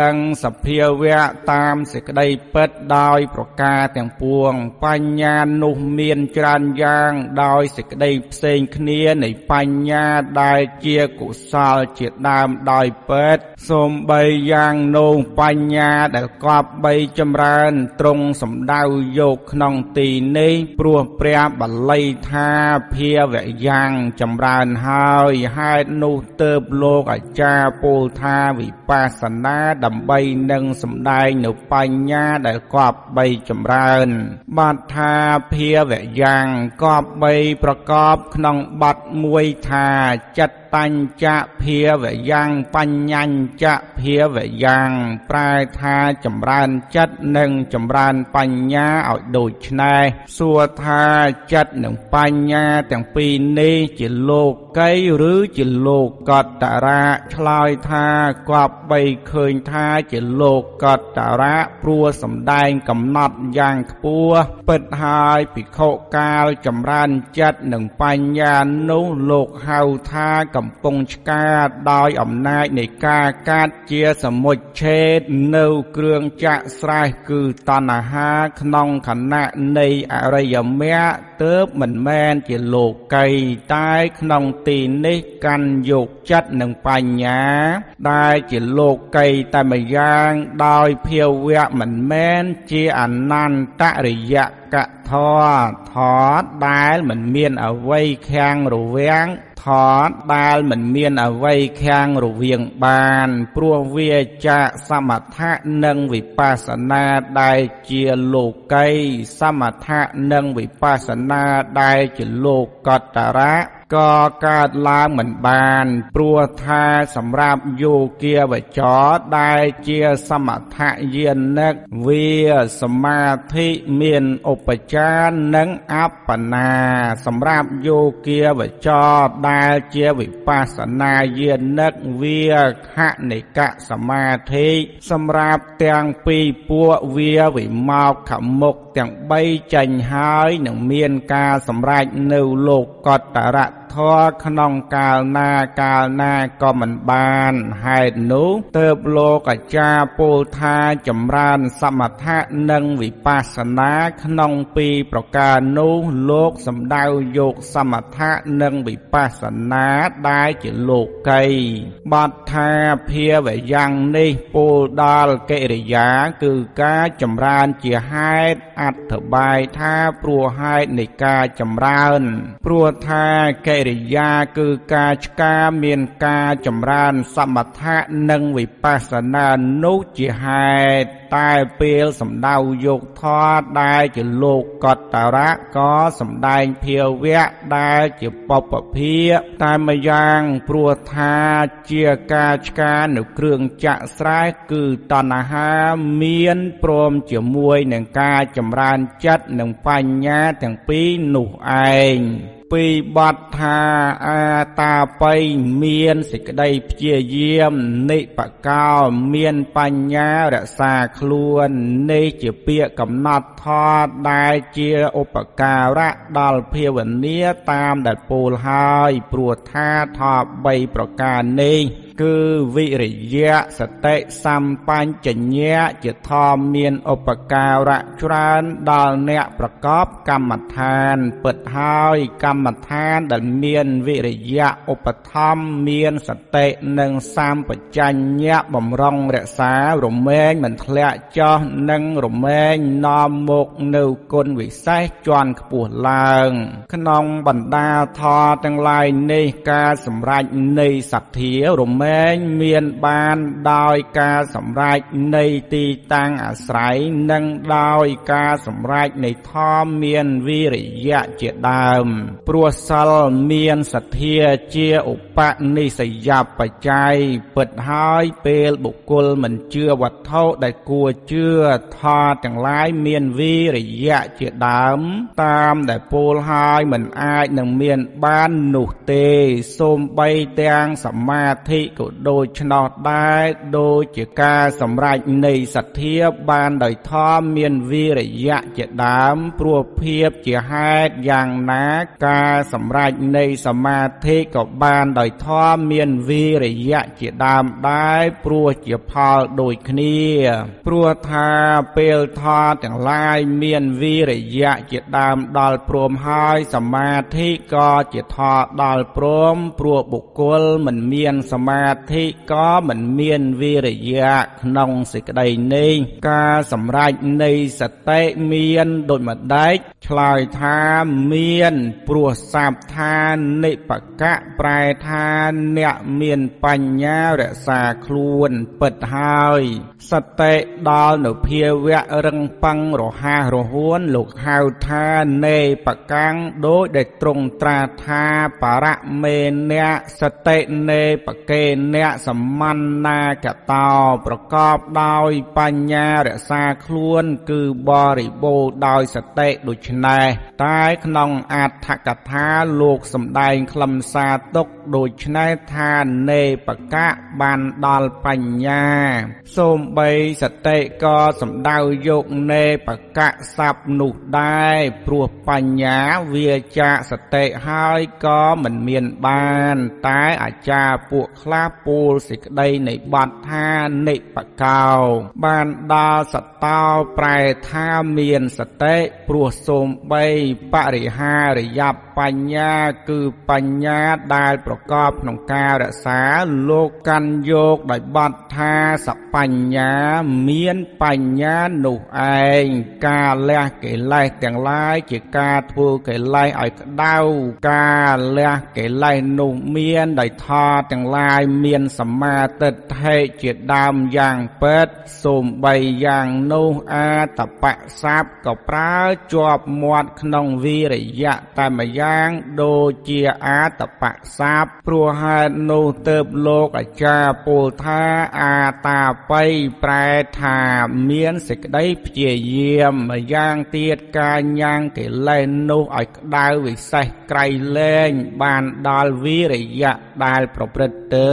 ដឹងសភាវៈតាមសេចក្តីពិតដោយប្រការទាំងពួង បញ្ញានោះមានច្រើនយ៉ាងដោយសេចក្តីផ្សេងគ្នានៃបញ្ញាដែលជាកុសលជាដើមដោយពិតសូម្បីយ៉ាងនោះបញ្ញាដែលកប់បីចម្រើនត្រង់សំដៅយកក្នុងទីនេះព្រោះព្រះបល័យថាភាវយ៉ាងចម្រើនហើយហេតុនោះទៅបលោកអាចារ្យពោលថាវិបស្សនាដើម្បីនឹងសំដែងនៅបញ្ញាដែលកប់បីចម្រើន បាត់ថាភាវយ៉ាងកប់បីប្រកបក្នុងបទមួយថាចិត្ត តញ្ចភាវយ៉ាងបញ្ញញ្ចភាវយ៉ាងប្រែថាចម្រើនចិត្តនិងចម្រើនបញ្ញាឲ្យដូចឆ្នេះសួរថាចិត្តនិងបញ្ញាទាំងពីរនេះជាលោក កីឬជាលោកកតរៈឆ្លើយថាគប្បីឃើញថាជាលោកកតរៈព្រោះសំដែងកំណត់យ៉ាងខ្ពស់ពិតហើយភិក្ខុកាលចម្រើនចិត្តនិងបញ្ញានោះលោកហៅថាកំពុងឆ្កាដោយអំណាចនៃការកាត់ជាសមុជឆេតនៅគ្រឿងចាក់ស្រេះគឺតណ្ហាក្នុងខណៈនៃអរិយមគ្គទើបមិនមែនជាលោកីតែក្នុងទីនេះកាន់យកចិត្តនិងបញ្ញា ដែលជាលោកីតែម្យ៉ាងដោយភាវៈមិនមែនជាអនន្តរិយកធធដែលមិនមានអវ័យខាំងរវាងថតដែលមិនមានអវ័យខាំងរវាងបាន ព្រោះវាចាកសមថៈនិងវិបស្សនាដែលជាលោកីសមថៈនិងវិបស្សនាដែលជាលោកកតរៈ ក៏កើតឡើងមិនបាន ព្រោះថាសម្រាប់យោគាវចរដែលជាសមថយានិកវាសមាធិមានឧបចារនិងអបបនាសម្រាប់យោគាវចរដែលជាវិបស្សនាយានិកវាខនិកសមាធិសម្រាប់ទាំងពីរពួកវាវិមោខមុខទាំង3ចេញហើយនឹងមានការសម្រេចនៅលោកកតរៈ ធម៌ក្នុងកាលណាកាលណាក៏មិនបានហេតុនោះទើបលោកអាចារ្យពោលថាចម្រើនសមថៈនិងវិបស្សនាក្នុងពីរប្រការនោះលោកសំដៅយកសមថៈនិងវិបស្សនាដែលជាលោកីបទថាភាវយ៉ាងនេះពោលដល់កិរិយាគឺការចម្រើនជាហេតុអត្ថបាយថាព្រោះហេតុនៃការចម្រើន ព្រោះថាកិរិយាគឺការឆ្កាមានការចម្រើនសមថៈនិងវិបស្សនានោះជាហេតុតែពេលសំដៅយកធម៌ដែលជាលោកកតរៈក៏សំដែងភាវៈដែលជាបពភាតែម្យ៉ាងព្រោះថាជាការឆ្កានៅគ្រឿងចាក់ស្រែគឺតណ្ហាមានព្រមជាមួយនឹងការចម្រើនចិត្តនិងបញ្ញាទាំងពីរនោះឯង ពីបទថាអាតាបៃមានសេចក្តីព្យាយាមនិបកោមានបញ្ញារក្សាខ្លួននេះជាពាក្យកំណត់ថតដែលជាឧបការៈដល់ភាវនាតាមដែលពោលហើយព្រោះថាថត3ប្រការនេះ គឺវិរិយៈសតិសម្បញ្ញញ្ញៈជាធម៌មានឧបការៈច្រើនដល់អ្នកប្រកបកម្មដ្ឋាន ពិតហើយកម្មដ្ឋានដែលមានវិរិយៈឧបធម្មមានសតិនិងសម្បជញ្ញៈបំរុងរក្សារមែងមិនធ្លាក់ចុះនិងរមែងនាំមកនៅគុណវិសេសជាន់ខ្ពស់ឡើង ក្នុងបណ្ដាធម៌ទាំងឡាយនេះការសម្រេចនៃសទ្ធារមែងលែងមានបានដោយការសម្រេចនៃទីតាំងអាស្រ័យនិងដោយការសម្រេចនៃធម៌មានវិរិយៈជាដើម ព្រោះសិលមានសទ្ធាជាឧបនិស្សយបច្ច័យពិតហើយពេលបុគ្គលមិនជឿវត្ថុដែលគួរជឿថតទាំងឡាយមានវិរិយៈជាដើម តាមដែលពោលហើយមិនអាចនឹងមានបាននោះទេសូម្បីទាំងសមាធិក៏ដូច្នោះដែរដូចជាការសម្រេចនៃសទ្ធាបានដោយធម៌មានវិរិយៈជាដើមព្រោះភាពជាហេតុយ៉ាងណាការសម្រេចនៃសមាធិក៏បានដោយធម៌មានវិរិយៈជាដើមដែរព្រោះជាផលដូចគ្នា ព្រោះថាពេលធម៌ទាំងឡាយមានវិរិយៈជាដើមដល់ព្រមហើយសមាធិក៏ជាធម៌ដល់ព្រមព្រោះបុគ្គលមិនមានសមាធិក៏មិនមានវិរិយៈក្នុងសេចក្តីនេះការសម្រេចនៃសតិមានដូចម្ដេចឆ្លើយថាមានព្រោះសាបថានិបកៈប្រែថាអ្នកមានបញ្ញារក្សាខ្លួនពិតហើយសតិដល់នៅភាវៈរឹងប៉ឹងរហ័សរហួនលោកហៅថានេបកាំងដោយដែលទ្រង់ត្រាថាបរមេនៈសតិនេបកេអ្នកសមណ្ណាកតោប្រកបដោយបញ្ញារក្សាខ្លួន គឺបរិបូរដោយសតិដូច្នេះតែក្នុងអត្ថកថាលោកសំដែងខ្លឹមសារទុកដូច្នេះថានេបកៈបានដល់បញ្ញាសូមបីសតិក៏សំដៅយកនេបកៈស័ព្ទនោះដែរព្រោះបញ្ញាវាចាកសតិហើយក៏មិនមានបាន តែអាចារ្យពួកខ្លះពូលសេចក្តីនៃបទថានិបកោ បានដល់សតោប្រែថាមានសតិព្រោះសូមបីបរិហារយ បញ្ញាគឺបញ្ញាដែលប្រកបក្នុងការរក្សាលោកកាន់យកដោយបទថាសបញ្ញាមានបញ្ញានោះឯងការលះកិលេសទាំងឡាយជាការធ្វើកិលេសឲ្យក្តៅការលះកិលេសនោះមានដោយថតទាំងឡាយមានសមាទិដ្ឋិជាដើមយ៉ាងពេតសូមបីយ៉ាងនោះអាតបៈសាបក៏ប្រើជាប់មាត់ក្នុងវីរិយៈតែម្យ៉ាងដូចជាអាតបៈសាបព្រោះហេតុនោះទៅលោកអាចារ្យពោលថាអាតាបៃប្រែថាមានសេចក្តីព្យាយាមម្យ៉ាងទៀតការញ៉ាំងកិលេសនោះឲ្យក្តៅវិសេសក្រៃលែងបានដល់វីរិយៈដែលប្រព្រឹត្តទៅ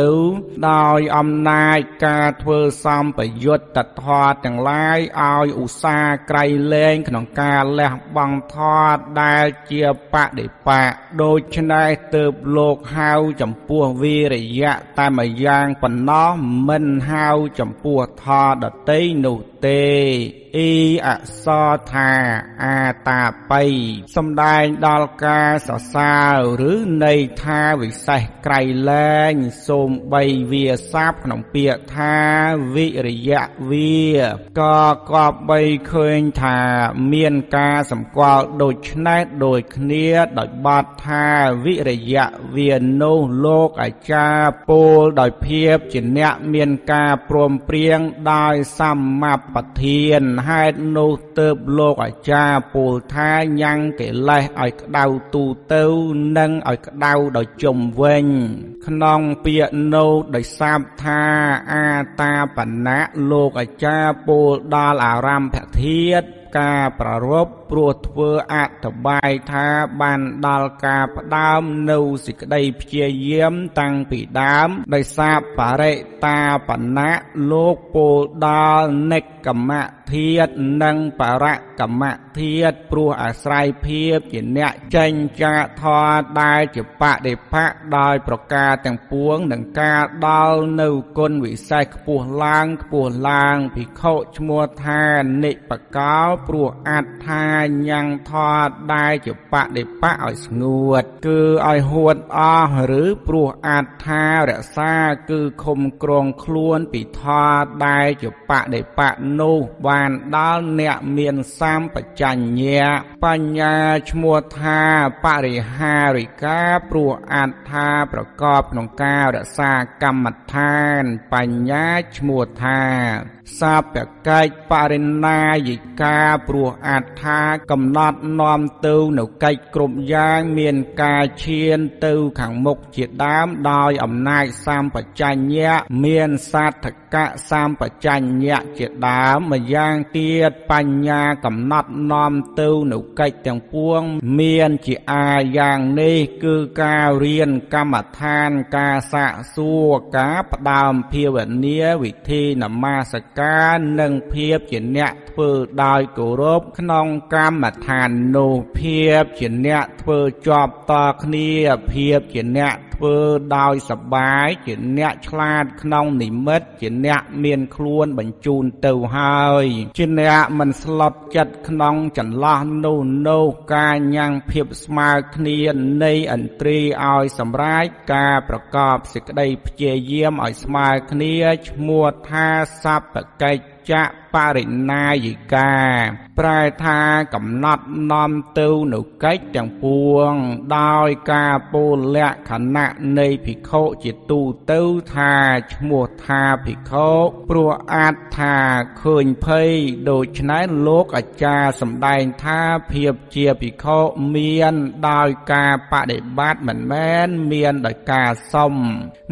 ដោយអំណាចការធ្វើសម្បយុទ្ធធម៌ទាំងឡាយឲ្យឧស្សាហ៍ក្រៃលែងក្នុងការលះបង់ធម៌ដែលជាបដិបកដូច្នេះទើបលោកហៅចំពោះវីរិយៈតែម្យ៉ាងប៉ុណ្ណោះមិនហៅចំពោះធម៌ដតីនោះទេ អ៊ីអសរថាអាតាបៃសំដែងដល់ការសរសើរឬន័យថាវិសេសក្រៃលែងសូមបីវាសាបក្នុងពាក្យថាវិរិយៈវាក៏គប្បីឃើញថាមានការសម្គាល់ដូចនេះដូចគ្នាដោយបទថាវិរិយៈវានោះលោកអាចារ្យពោលដោយភាពជាអ្នកមានការព្រមព្រៀងដោយសម្មាបធានហេតុនោះទៅលោកអាចារ្យពោលថាញ៉ាំងកិលេសឲ្យក្តៅទូទៅនិងឲ្យក្តៅដោយជុំវិញ ក្នុងពាក្យនោះដោយសាបថាអាតាបណៈលោកអាចារ្យពោលដល់អារម្មភធាតការប្ររពព្រោះធ្វើអត្ថបាយថាបានដល់ការផ្ដើមនៅសេចក្តីព្យាយាមតាំងពីដើមដោយសារបរិតាបណៈលោកពោលដល់និកម្មធាតនិងបរកម្មធាតព្រោះអាស្រ័យភាពជាអ្នកចេញចាកធរដែលជាបដិភៈដោយប្រការទាំងពួងនឹងការដល់នៅគុណវិសេសខ្ពស់ឡើងខ្ពស់ឡើងភិក្ខុឈ្មោះថានិបកោព្រោះអត្ថាញ៉ាំងថតដែលជាបដិបៈឲ្យស្ងួត គឺឲ្យហួតអស់ឬព្រោះអត្ថារក្សាគឺខំក្រងខ្លួនពីថតដែលជាបដិបៈនោះបានដល់អ្នកមានសម្បជញ្ញៈបញ្ញាឈ្មោះថាបរិហារិកាព្រោះអត្ថាប្រកបក្នុងការរក្សាកម្មដ្ឋាន បញ្ញាឈ្មោះថាសាបកិច្ចបរិណាយិកាព្រោះអត្ថាកំណត់នាំទៅនៅកិច្ចគ្រប់យ៉ាងមានការឈានទៅខាងមុខជាដើមដោយអំណាចសម្បជញ្ញៈមានសាធ កៈសម្បជញ្ញៈជាដើមម្យ៉ាងទៀតបញ្ញាកំណត់នាំទៅនៅកិច្ចទាំងពួង មានជាអាយ៉ាងនេះគឺការរៀនកម្មដ្ឋានការសាកសួរការផ្ដើមភាវនាវិធីនមាសការនិងភាពជាអ្នកធ្វើដោយគោរពក្នុងកម្មដ្ឋាននោះភាពជាអ្នកធ្វើជាប់តគ្នាភាពជាអ្នកធ្វើដោយសបាយជាអ្នកឆ្លាតក្នុងនិមិត្តជាអ្នកមានខ្លួនបញ្ជូនទៅហើយ ជាអ្នកមិនស្លុតចិត្តក្នុងចន្លោះនោះនោះការញ៉ាំងភាពស្មើគ្នានៃឥន្ទ្រីឲ្យសម្រេចការប្រកបសេចក្តីព្យាយាមឲ្យស្មើគ្នាឈ្មោះថាសัพពកិច្ចបចបរិណាយិកា ប្រែថាកំណត់នាំទៅនៅកិច្ចទាំងពួង ដោយការពោលលក្ខណៈនៃភិក្ខុជាទូទៅថាឈ្មោះថាភិក្ខុព្រោះអាចថាឃើញភ័យដូច្នេះលោកអាចារ្យសម្ដែងថាភាពជាភិក្ខុមានដោយការបដិបត្តិមិនមែនមានដោយការសុំ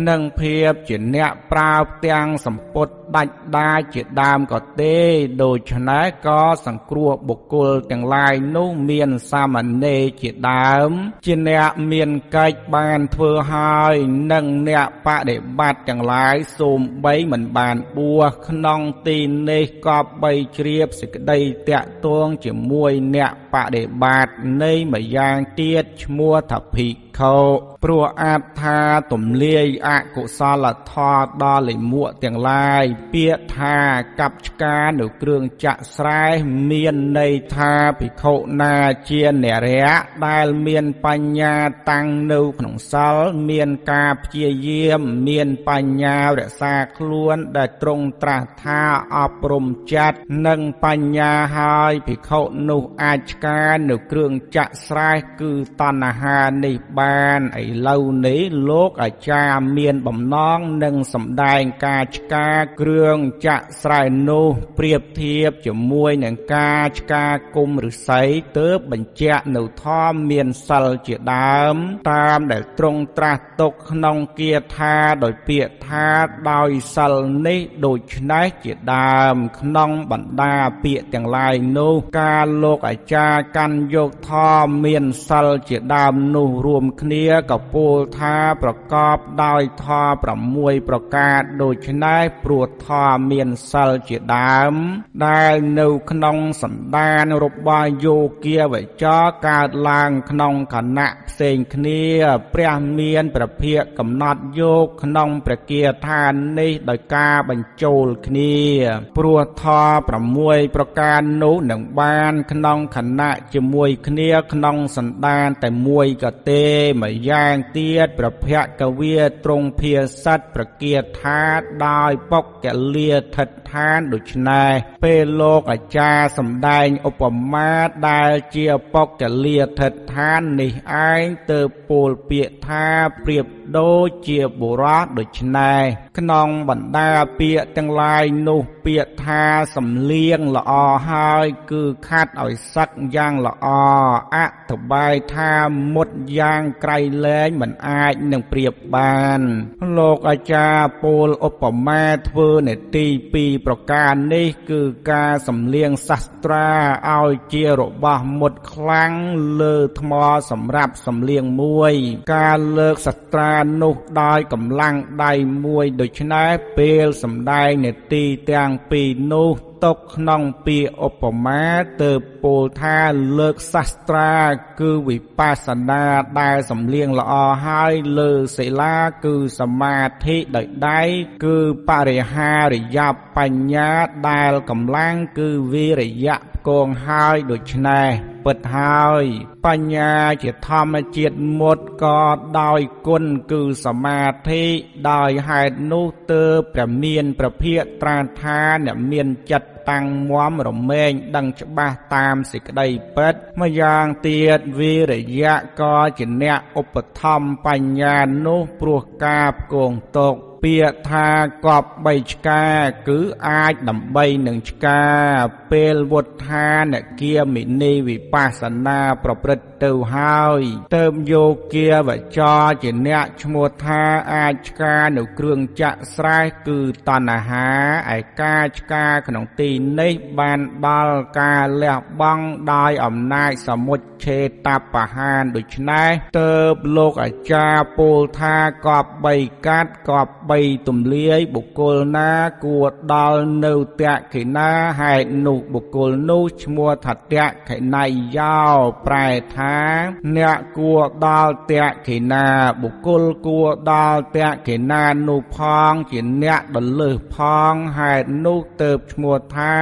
និងភាពជាអ្នកប្រើផ្ទាំងសម្ពុតដាច់ដាជាដើមក៏ទេដូច្នេះក៏សង្គ្រោះបុគ្គលទាំងឡាយនោះមានសាមណេរជាដើម ជាអ្នកមានកិច្ចបានធ្វើហើយនិងអ្នកបដិបត្តិទាំងឡាយសូមបីមិនបានបួសក្នុងទីនេះក៏បីជ្រាបសេចក្តីតាក់ទងជាមួយអ្នក បដិបត្តិនៃម្យ៉ាងទៀតឈ្មោះថាភិក្ខុព្រោះអាចថាទំលាយអកុសលធម៌ដល់លិមួកទាំងឡាយពាក្យថាកັບឆ្កានៅគ្រឿងចាក់ស្រែមានន័យថាភិក្ខុណាជានរៈដែលមានបញ្ញាតាំងនៅក្នុងសិលមានការព្យាយាមមានបញ្ញារក្សាខ្លួនដែលត្រង់ត្រាស់ថាអប់រំចិត្តនិងបញ្ញាហើយភិក្ខុនោះអាចឆ្កានៅគ្រឿងចាក់ស្រែគឺតណ្ហានេះបានឥឡូវនេះលោកអាចារ្យមានបំណងនឹងសម្ដែងការឆ្កាគ្រឿងចាក់ស្រែនោះប្រៀបធៀបជាមួយនឹងការឆ្កាគុំឫស្សីទើបបញ្ជាក់នៅធម៌មានសិលជាដើម តាមដែលទ្រង់ត្រាស់ទុកក្នុងគាថាដោយពាក្យថាដោយសិលនេះដូច្នេះជាដើម ក្នុងបណ្ដាពាក្យទាំងឡាយនោះការលោកអាចារ្យកាន់យកធម៌មានសិលជាដើមនោះរួមគ្នាក៏ពោលថាប្រកបដោយធម៌6ប្រការដូច្នេះព្រោះធម៌មានសិលជាដើម ដែលនៅក្នុងសន្តានរបស់យោគាវចរកើតឡើងក្នុងគណៈផ្សេងគ្នាព្រះមានប្រភិយកំណត់យកក្នុងព្រះគាឋាននេះដោយការបញ្ចូលគ្នា ព្រោះធម៌6ប្រការនោះនឹងបានក្នុងគណៈជាមួយគ្នាក្នុងសន្តានតែមួយក៏ទេម្យ៉ាងទៀតប្រភកវាទ្រង់ភាសិតប្រគាថាដោយបុកកលាឋិដ្ឋានដូច្នេះពេលលោកអាចារ្យសម្ដែងឧបមាដែលជាបុកកលាឋិដ្ឋាននេះឯងទៅពោលពាក្យថាប្រៀបដូចជាបុរសដូច្នេះក្នុងបណ្ដាពាក្យទាំងឡាយនោះពាក្យថាសំលៀងល្អហើយ គឺខាត់ឲ្យសឹកយ៉ាងល្អអធិប្បាយថាមុតយ៉ាងក្រៃលែងមិនអាចនឹងប្រៀបបាន លោកអាចារ្យពោលឧបមាធ្វើនេតិពីរប្រការនេះ គឺការសំលៀងសាស្ត្រាឲ្យជារបស់មុតខ្លាំងលើថ្មសម្រាប់សំលៀងមួយ ការលើកសាស្ត្រានោះដោយកម្លាំងដៃមួយដូច្នេះពេលសំដែងនេតិទាំងពីរនោះទុកក្នុងពាក្យឧបមាទៅពោលថាលើកសាស្ត្រា គឺវិបស្សនាដែលសំលៀងល្អហើយលើសិលាគឺសមាធិដោយដៃគឺបរិហារិយបញ្ញាដែលកម្លាំងគឺវិរិយៈ គងហើយដូច្នេះពិតហើយ បញ្ញាជាធម្មជាតិមុតក៏ដោយគុណគឺសមាធិដោយហេតុនោះទើបព្រះមានប្រភិយត្រាថាអ្នកមានចិត្តតាំងមមរមែងដឹងច្បាស់តាមសេចក្តីពិតម្យ៉ាងទៀតវិរិយៈក៏ជាអ្នកឧបត្ថម្ភបញ្ញានោះព្រោះការផ្គងតក ពាក្យថាកប់បីឆ្កាគឺអាចដើម្បីនឹងឆ្កាពេលវុទ្ធានគាមិនីវិបស្សនាប្រព្រឹត្តទៅហើយទៅយោគាវចរជាអ្នកឈ្មោះថាអាចឆ្កានៅគ្រឿងចាក់ស្រែគឺតណ្ហាឯការឆ្កាក្នុងទីនេះបានដល់ការលះបង់ដោយអំណាចសមុច្ឆេតបហានដូច្នេះទៅលោកអាចារ្យពោលថាកប់បីកាត់កប់3ទំលាយបុគ្គលណាគួរដល់នៅតក្ខិណាហេតុនោះបុគ្គលនោះឈ្មោះថាតក្ខិណៃយោប្រែថា អ្នកគួរដល់តក្ខិណាបុគ្គលគួរដល់តក្ខិណានោះផង ជាអ្នកដលើសផងហេតុនោះទៅឈ្មោះថា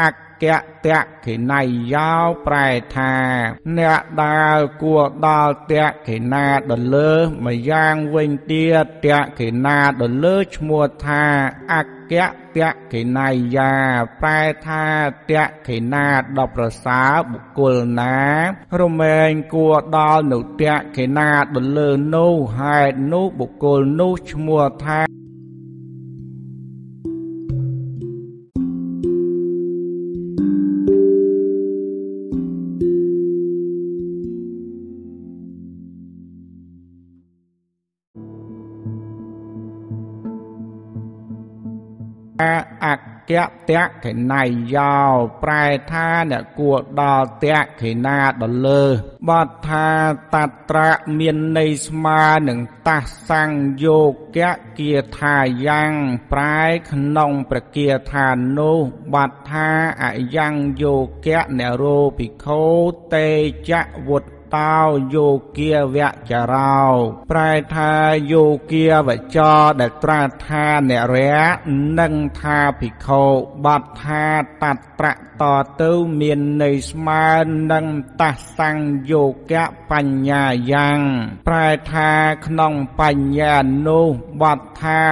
អក្កតៈខេណៃយោប្រែថា អ្នកដើរគួរដល់តៈខេណាដលើម្យ៉ាងវិញទៀតតៈខេណាដលើឈ្មោះថាអក្កកៈតៈកេណាយាប្រែថាតៈកេណាដ៏ប្រសើរបុគ្គលណា រមែងគួរដល់នៅតៈកេណាដ៏លើនោះហេតុនោះបុគ្គលនោះឈ្មោះថា អក្យតៈខេណៃយោប្រែថាអ្នកគួរដល់តៈខេណាដល់លើបទថាតត្រៈមានន័យស្មើនឹងតះសង្យោគៈគាថាយ៉ាងប្រែក្នុងព្រះគាថានោះបទថាអយ៉ាងយោគៈនរោភិក្ខុតេចវុត្ត តោយោគាវចរោ ប្រែថាយោគាវចរដែលត្រាស់ថាអ្នករៈនិងថាភិក្ខុបទថាតត្រៈ តទៅមានន័យស្មើនឹងតសង្យោគៈបញ្ញាយ៉ាងប្រែថាក្នុងបញ្ញានោះបទថា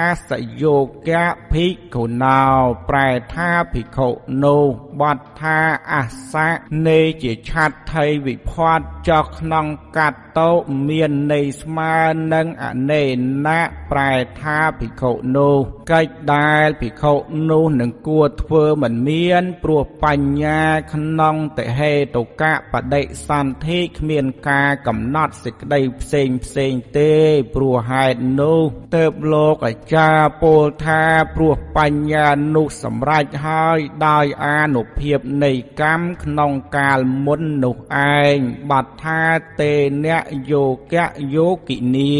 អសយោគៈភិក្ខុណោប្រែថាភិក្ខុនោះបទថាអសៈនេជាឆាត់ថៃវិផាត់ចុះក្នុងកាត់តោមានន័យស្មើនឹងអនេណៈប្រែថាភិក្ខុនោះកិច្ចដែលភិក្ខុនោះនឹងគួរធ្វើមិនមាន ព្រោះបញ្ញាក្នុងតិហេតុកៈបដិសន្ធិគ្មានការកំណត់សេចក្តីផ្សេងផ្សេងទេ ព្រោះហេតុនោះទៅលោកអាចារ្យពោលថាព្រោះបញ្ញានោះសម្រេចហើយដោយអានុភាពនៃកម្មក្នុងកាលមុននោះឯងបាត់ថាទេនៈយោគៈយោគិនី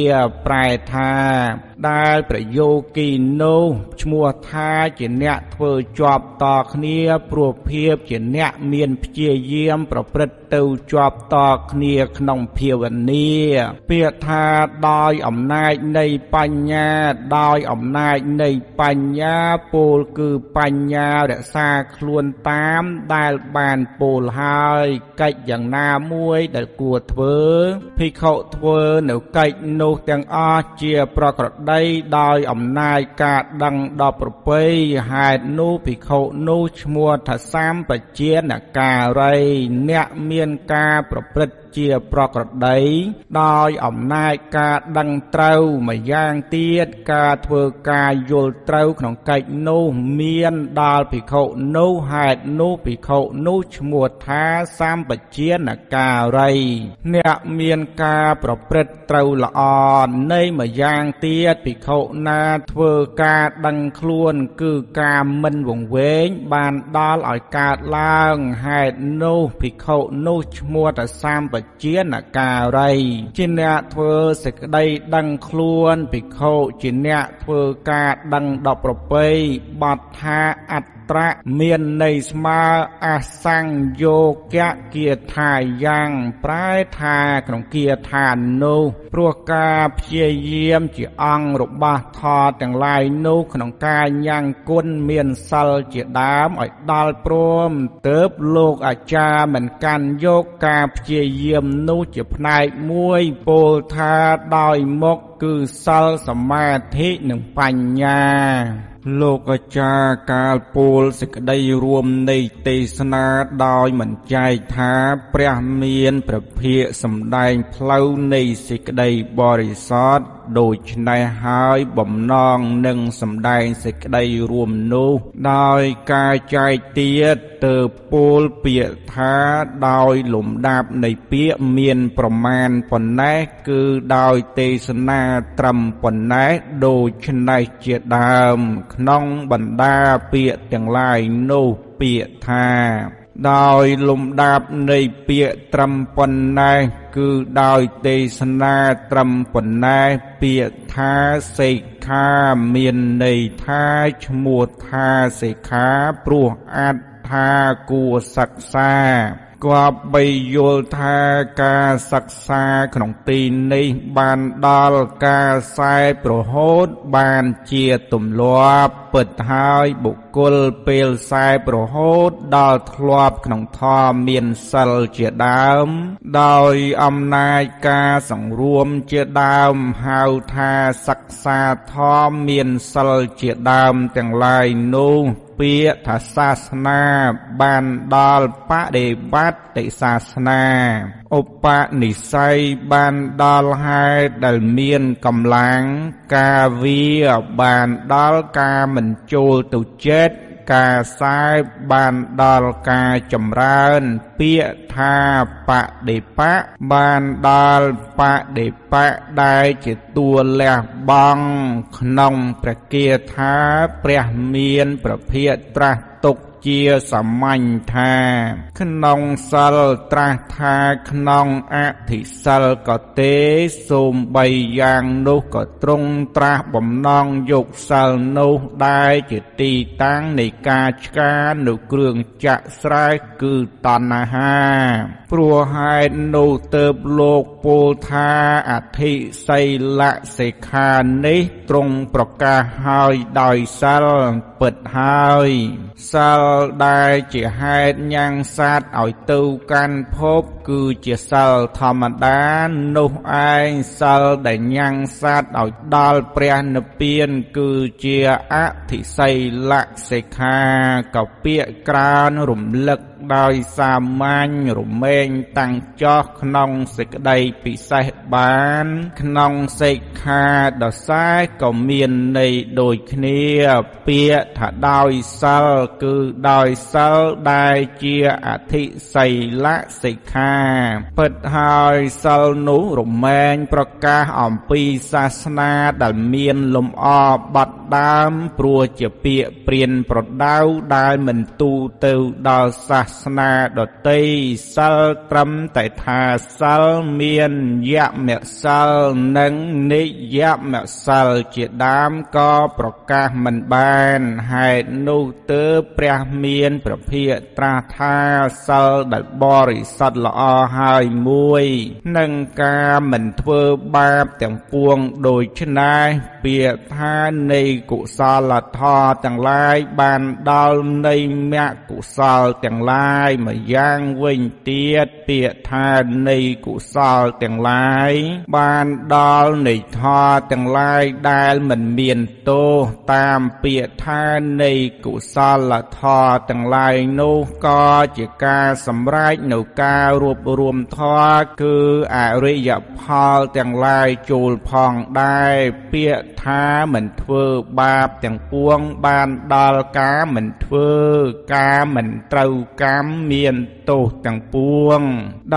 ប្រែថា ដែលប្រយោគីនោះឈ្មោះថាជាអ្នកធ្វើជាប់តគ្នាព្រោះភាពជាអ្នកមានព្យាយាមប្រព្រឹត្តទៅជាប់តគ្នាក្នុងភាវនាពាក្យថាដោយអំណាចនៃបញ្ញាដោយអំណាចនៃបញ្ញាពោលគឺបញ្ញារក្សាខ្លួនតាមដែលបានពោលហើយកិច្ចយ៉ាងណាមួយដែលគួរធ្វើភិក្ខុធ្វើនៅកិច្ចនោះទាំងអស់ជាប្រក្រតីដោយអំណាចការដឹងដល់ប្រពៃហេតុនោះភិក្ខុនោះឈ្មោះថាសម្បជានការីអ្នកមានការប្រព្រឹត្ត ជាប្រក្រតីដោយអំណាចការដឹងត្រូវម្យ៉ាងទៀតការធ្វើការយល់ត្រូវក្នុងកិច្ចនោះមានដល់ភិក្ខុនោះហេតុនោះភិក្ខុនោះឈ្មោះថាសម្បជានការី អ្នកមានការប្រព្រឹត្តត្រូវល្អនៃម្យ៉ាងទៀតភិក្ខុណាធ្វើការដឹងខ្លួនគឺការមិនវង្វេងបានដល់ឲ្យកើតឡើងហេតុនោះភិក្ខុនោះឈ្មោះថាសម្បជានការីជាអ្នកធ្វើសេចក្តីដឹងខ្លួនភិក្ខុជាអ្នកធ្វើការដឹងដល់ប្រពៃបទថាអត្ត ត្រៈមានន័យស្មើអសង្យោគៈគាថាយ៉ាងប្រែថាក្នុងគាថានោះព្រោះការព្យាយាមជាអង្គរបស់ធម៌ទាំងឡាយនោះក្នុងការញ៉ាំងគុណមានសិលជាដើមឲ្យដល់ព្រមទៅបលោកអាចារ្យមិនកាន់យកការព្យាយាមនោះជាផ្នែកមួយពោលថាដោយមុខគឺសិលសមាធិនិងបញ្ញា លោកអាចារ្យកាលពោលសេចក្តីរួមនៃទេសនាដោយមិនចែកថាព្រះមានព្រះភិក្ខសម្ដែងផ្លូវនៃសេចក្តីបរិសុទ្ធ ដូច្នេះហើយបំណងនឹងសម្ដែងសេចក្តីរួមនោះដោយការចែកទៀតទៅពោលពាក្យថាដោយលំដាប់នៃពាក្យមានប្រមាណប៉ុណ្ណេះគឺដោយទេសនាត្រឹមប៉ុណ្ណេះដូច្នេះជាដើម ក្នុងបណ្ដាពាក្យទាំងឡាយនោះពាក្យថា ដោយលំដាប់នៃពាក្យត្រឹមប៉ុណ្ណេះគឺដោយទេសនាត្រឹមប៉ុណ្ណេះពាក្យថាសិក្ខាមានន័យថាឈ្មោះថាសិក្ខាព្រោះអត្ថាគួរសិក្សា គប្បីយល់ថាការសិក្សាក្នុងទីនេះបានដល់ការខ្សែប្រហូតបានជាទម្លាប់ពិតហើយបុគ្គលពេលខ្សែប្រហូតដល់ធ្លាប់ក្នុងធម៌មានសិលជាដើម ដោយអំណាចការសង្រួមជាដើមហៅថាសិក្សាធម៌មានសិលជាដើមទាំងឡាយនោះ ពាក្យថាសាសនាបានដល់បដិបត្តិសាសនាឧបនិស្ស័យបានដល់ហេតុដែលមានកម្លាំងការវាបានដល់ការមិនចូលទៅចិត្ត ការសែបបានដល់ការចម្រើន ពាក្យថាបដិបៈបានដល់បដិបៈដែលជាតួលះបង់ក្នុងព្រះគាថាព្រះមានប្រភិយត្រាស់ទុក ជាសាមញ្ញថា ក្នុងសិលត្រាស់ថាក្នុងអធិសិលក៏ទេសូមបីយ៉ាងនោះក៏ទ្រង់ត្រាស់បំណងយកសិលនោះដែលជាទីតាំងនៃការឆ្កានៅគ្រឿងចាក់ស្រែកគឺតណ្ហា ព្រោះហេតុនោះទៅលោកពោលថាអធិសីលសិក្ខានេះទ្រង់ប្រកាសហើយដោយសិល ពិតហើយសិលដែលជាហេតុញ៉ាំងសត្វឲ្យទៅកាន់ភព គឺជាសិលធម្មតានោះឯងសិលដែលញ៉ាំងសត្វឲ្យដល់ព្រះនិព្វាន គឺជាអធិសីលសិក្ខាក៏ពាក្យក្រើនរំលឹក ដោយសាមញ្ញរមែងតាំងចោះក្នុងសេចក្តីពិសេសបាន ក្នុងសិក្ខាដសែក៏មានន័យដូចគ្នា ពាក្យថាដោយសិលគឺដោយសិលដែលជាអធិសីលសិក្ខាពិតហើយសិលនោះរមែងប្រកាសអំពីសាសនាដែលមានលំអបត់ដើមព្រោះជាពាក្យព្រានប្រដៅដែលមិនទូទៅដល់សាសនាដតីសិលត្រឹមតែថាសិលមានយមសិលនិងនិយមសិលជាដើមក៏ប្រកាសមិនបានហេតុនោះទើបព្រះមានប្រភាកត្រាស់ថាសិលដែលបរិសុទ្ធល្អហើយមួយនឹងការមិនធ្វើបាបទាំងពួងដូច្នេះពាក្យថានៃកុសលធម៌ទាំងឡាយបានដល់នៃមគ្គកុសលទាំងឡាយម្យ៉ាងវិញទៀតពាក្យថានៃកុសលទាំងឡាយ បានដល់នៃធម៌ទាំងឡាយដែលមិនមានទោសតាមពាក្យថានៃកុសលធម៌ទាំងឡាយនោះក៏ជាការសម្រេចនៅការរួបរวมធម៌គឺអរិយផលទាំងឡាយចូលផងដែរពាក្យថាមិនធ្វើបាបទាំងពួងបានដល់ការមិនធ្វើការមិនត្រូវកម្មមានទោសទាំងពួង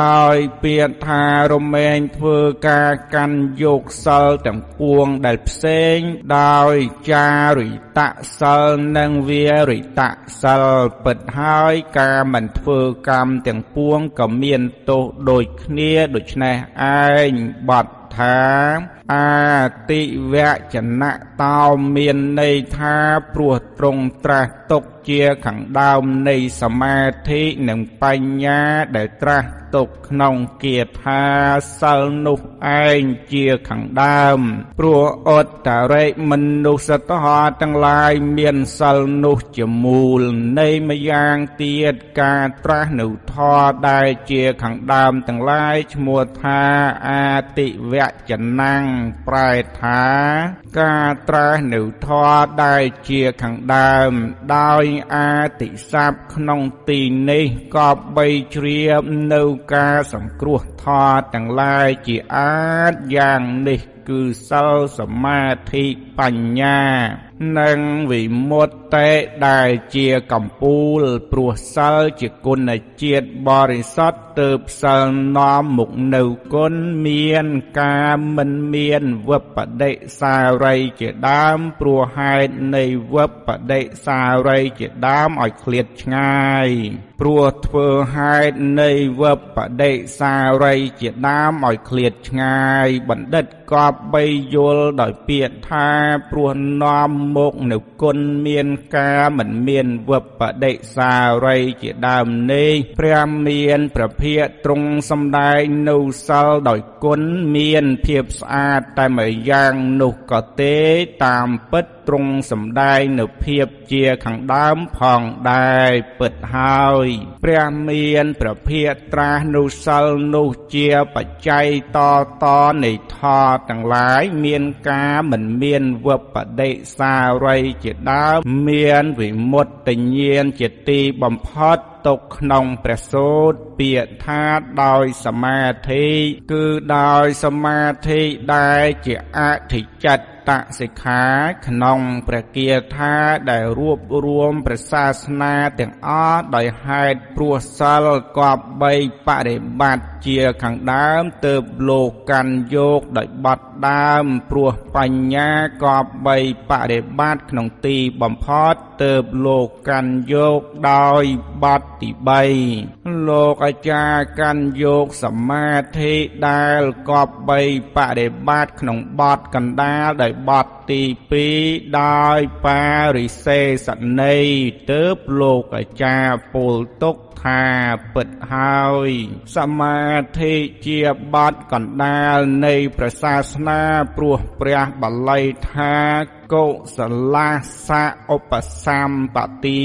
ដោយពាក្យថារមែងធ្វើការកាន់យកសិលទាំងពួងដែលផ្សេងដោយចារិតសិលនិងវារិតសិលពិតហើយការមិនធ្វើកម្មទាំងពួងក៏មានទោសដូចគ្នាដូច្នេះឯងបត់ថាអាតិវចនៈតោមានន័យថាព្រោះត្រង់ត្រាស់ទុកជាខាងដើមនៃសមាធិនិងបញ្ញាដែលត្រាស់ទុកក្នុងគាថាសិលនោះឯងជាខាងដើម ព្រោះអតរិមនុស្សតហទាំងឡាយមានសិលនោះជាមូលនៃម្យ៉ាងទៀតការត្រាស់នៅធម៌ដែលជាខាងដើមទាំងឡាយឈ្មោះថាអាតិវចនាំងប្រែថា ការត្រាស់នៅធម៌ដែលជាខាងដើមដោយអាតិស័ព្ទក្នុងទីនេះក៏បីជ្រាបនៅការសង្គ្រោះធម៌ទាំងឡាយជាអាចយ៉ាងនេះ គឺសិលសមាធិបញ្ញា និងវិមុតតេដែលជាកម្ពូលព្រោះសិលជាគុណជាតិបរិសុទ្ធទើបសិលនាំមុខនៅគុណមានការមិនមានវបដិសារីជាដើមព្រោះហេតុនៃវបដិសារីជាដើមឲ្យឃ្លាតឆ្ងាយព្រោះធ្វើហេតុនៃវបដិសារីជាដើមឲ្យឃ្លាតឆ្ងាយបណ្ឌិតកកប់បីយល់ដោយពាក្យថាព្រោះនាំមកនៅគុណមានការមិនមានវបដិសារីជាដើមនេះព្រះមានប្រភិយទ្រង់សំដែងនៅសិលដោយគុណមានភាពស្អាតតែមួយយ៉ាងនោះក៏ទេតាមពិតទ្រង់សំដែងនៅភាពជាខាងដើមផងដែរពិតហើយព្រះមានប្រភិយត្រាស់នុសិលនោះជាបច្ច័យតតនៃធរទាំងឡាយមានការមិនមានវបដិសារីជាដើមមានវិមុតតញ្ញាណជាទីបំផុតទុកក្នុងព្រះសូត្រពាក្យថាដោយសមាធិគឺដោយសមាធិដែលជាអធិចិត្ត តសិក្ខាក្នុងព្រះគាថាដែលរួបរួមព្រះសាសនាទាំងអស់ដោយហេតុព្រោះសិលកប់3បរិបត្តិជាខាងដើមទៅលោកកាន់យកដោយបត់ដើមព្រោះបញ្ញាកប់3បរិបត្តិក្នុងទីបំផុតទៅលោកកាន់យកដោយបត់ទី3លោកអាចារ្យកាន់យកសមាធិដែលកប់3បរិបត្តិក្នុងបត់កណ្ដាលដោយបត់ទី2ដោយបារិសេសនីទើបលោកអាចារ្យពោលទុកថាពិតហើយ សមាធិជាបត់កណ្ដាលនៃព្រះសាសនាព្រោះព្រះបាលីថា កុសលាសៈឧបសម្បទា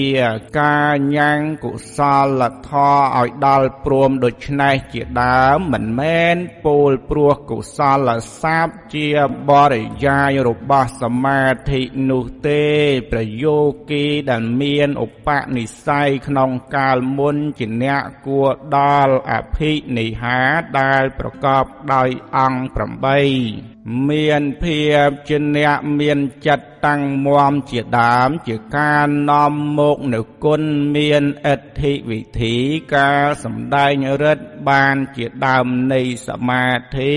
ការញ៉ាំងកុសលធម៌ឲ្យដល់ព្រមដូច្នេះជាដើមមិនមែនពោលព្រោះកុសលស័ព្ទជាបរិយាយរបស់សមាធិនោះទេ ប្រយោគីដែលមានឧបនិស្ស័យក្នុងកាលមុនជាអ្នកគួរដល់អភិនិហាដែលប្រកបដោយអង្គ8 មានភាពជាអ្នកមានចិត្តតាំងមមជាដើម ជាការនាំមកនៅគុណមានអធិវិធីការសំដែងរិទ្ធបានជាដើមនៃសមាធិ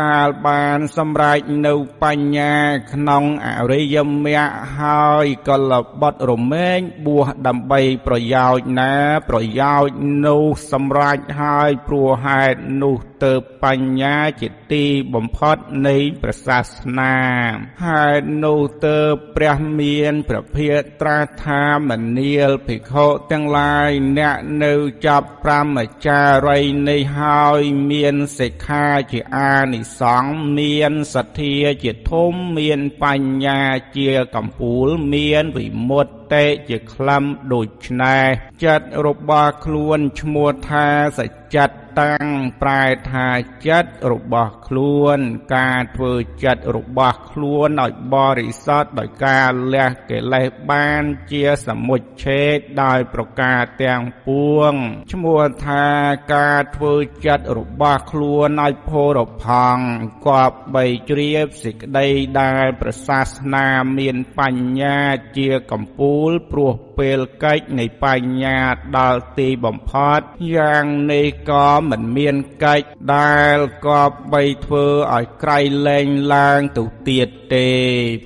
កាលបានសម្រេចនៅបញ្ញាក្នុងអរិយមគ្គហើយក៏លបត់រមែងបួសដើម្បីប្រយោជន៍ណា ប្រយោជន៍នោះសម្រេចហើយព្រោះហេតុនោះទៅបញ្ញាជាទីបំផុតនៃព្រះសាសនាហេតុនោះទៅព្រះមានប្រភិយត្រាស់ថាមនាលភិក្ខុទាំងឡាយអ្នកនៅចាប់ប្រមចារីនេះហើយមានសិក្ខាជាអានិសង្ឃមានសទ្ធាជាធំមានបញ្ញាជាកម្ពូលមានវិមុតតិជាក្លំដូច្នេះចិត្តរបស់ខ្លួនឈ្មោះថាសច្ចតតាំ ងប្រែថាចិត្តរបស់ខ្លួន ការធ្វើចិត្តរបស់ខ្លួនឲ្យបរិសុទ្ធដោយការលះកិលេសបានជាសមុច្ឆេទដោយប្រការទាំងពួងឈ្មោះថាការធ្វើចិត្តរបស់ខ្លួនឲ្យផូរផង់គប់បីជ្រាបសេចក្តីដែលប្រសាសនាមានបញ្ញាជាកម្ពូលព្រោះពេលកិច្ចនៃបញ្ញាដល់ទីបំផុតយ៉ាងនេះក៏មិនមានកិច្ចដែលកបបីធ្វើឲ្យក្រៃលែងឡើងទៅទៀតទេ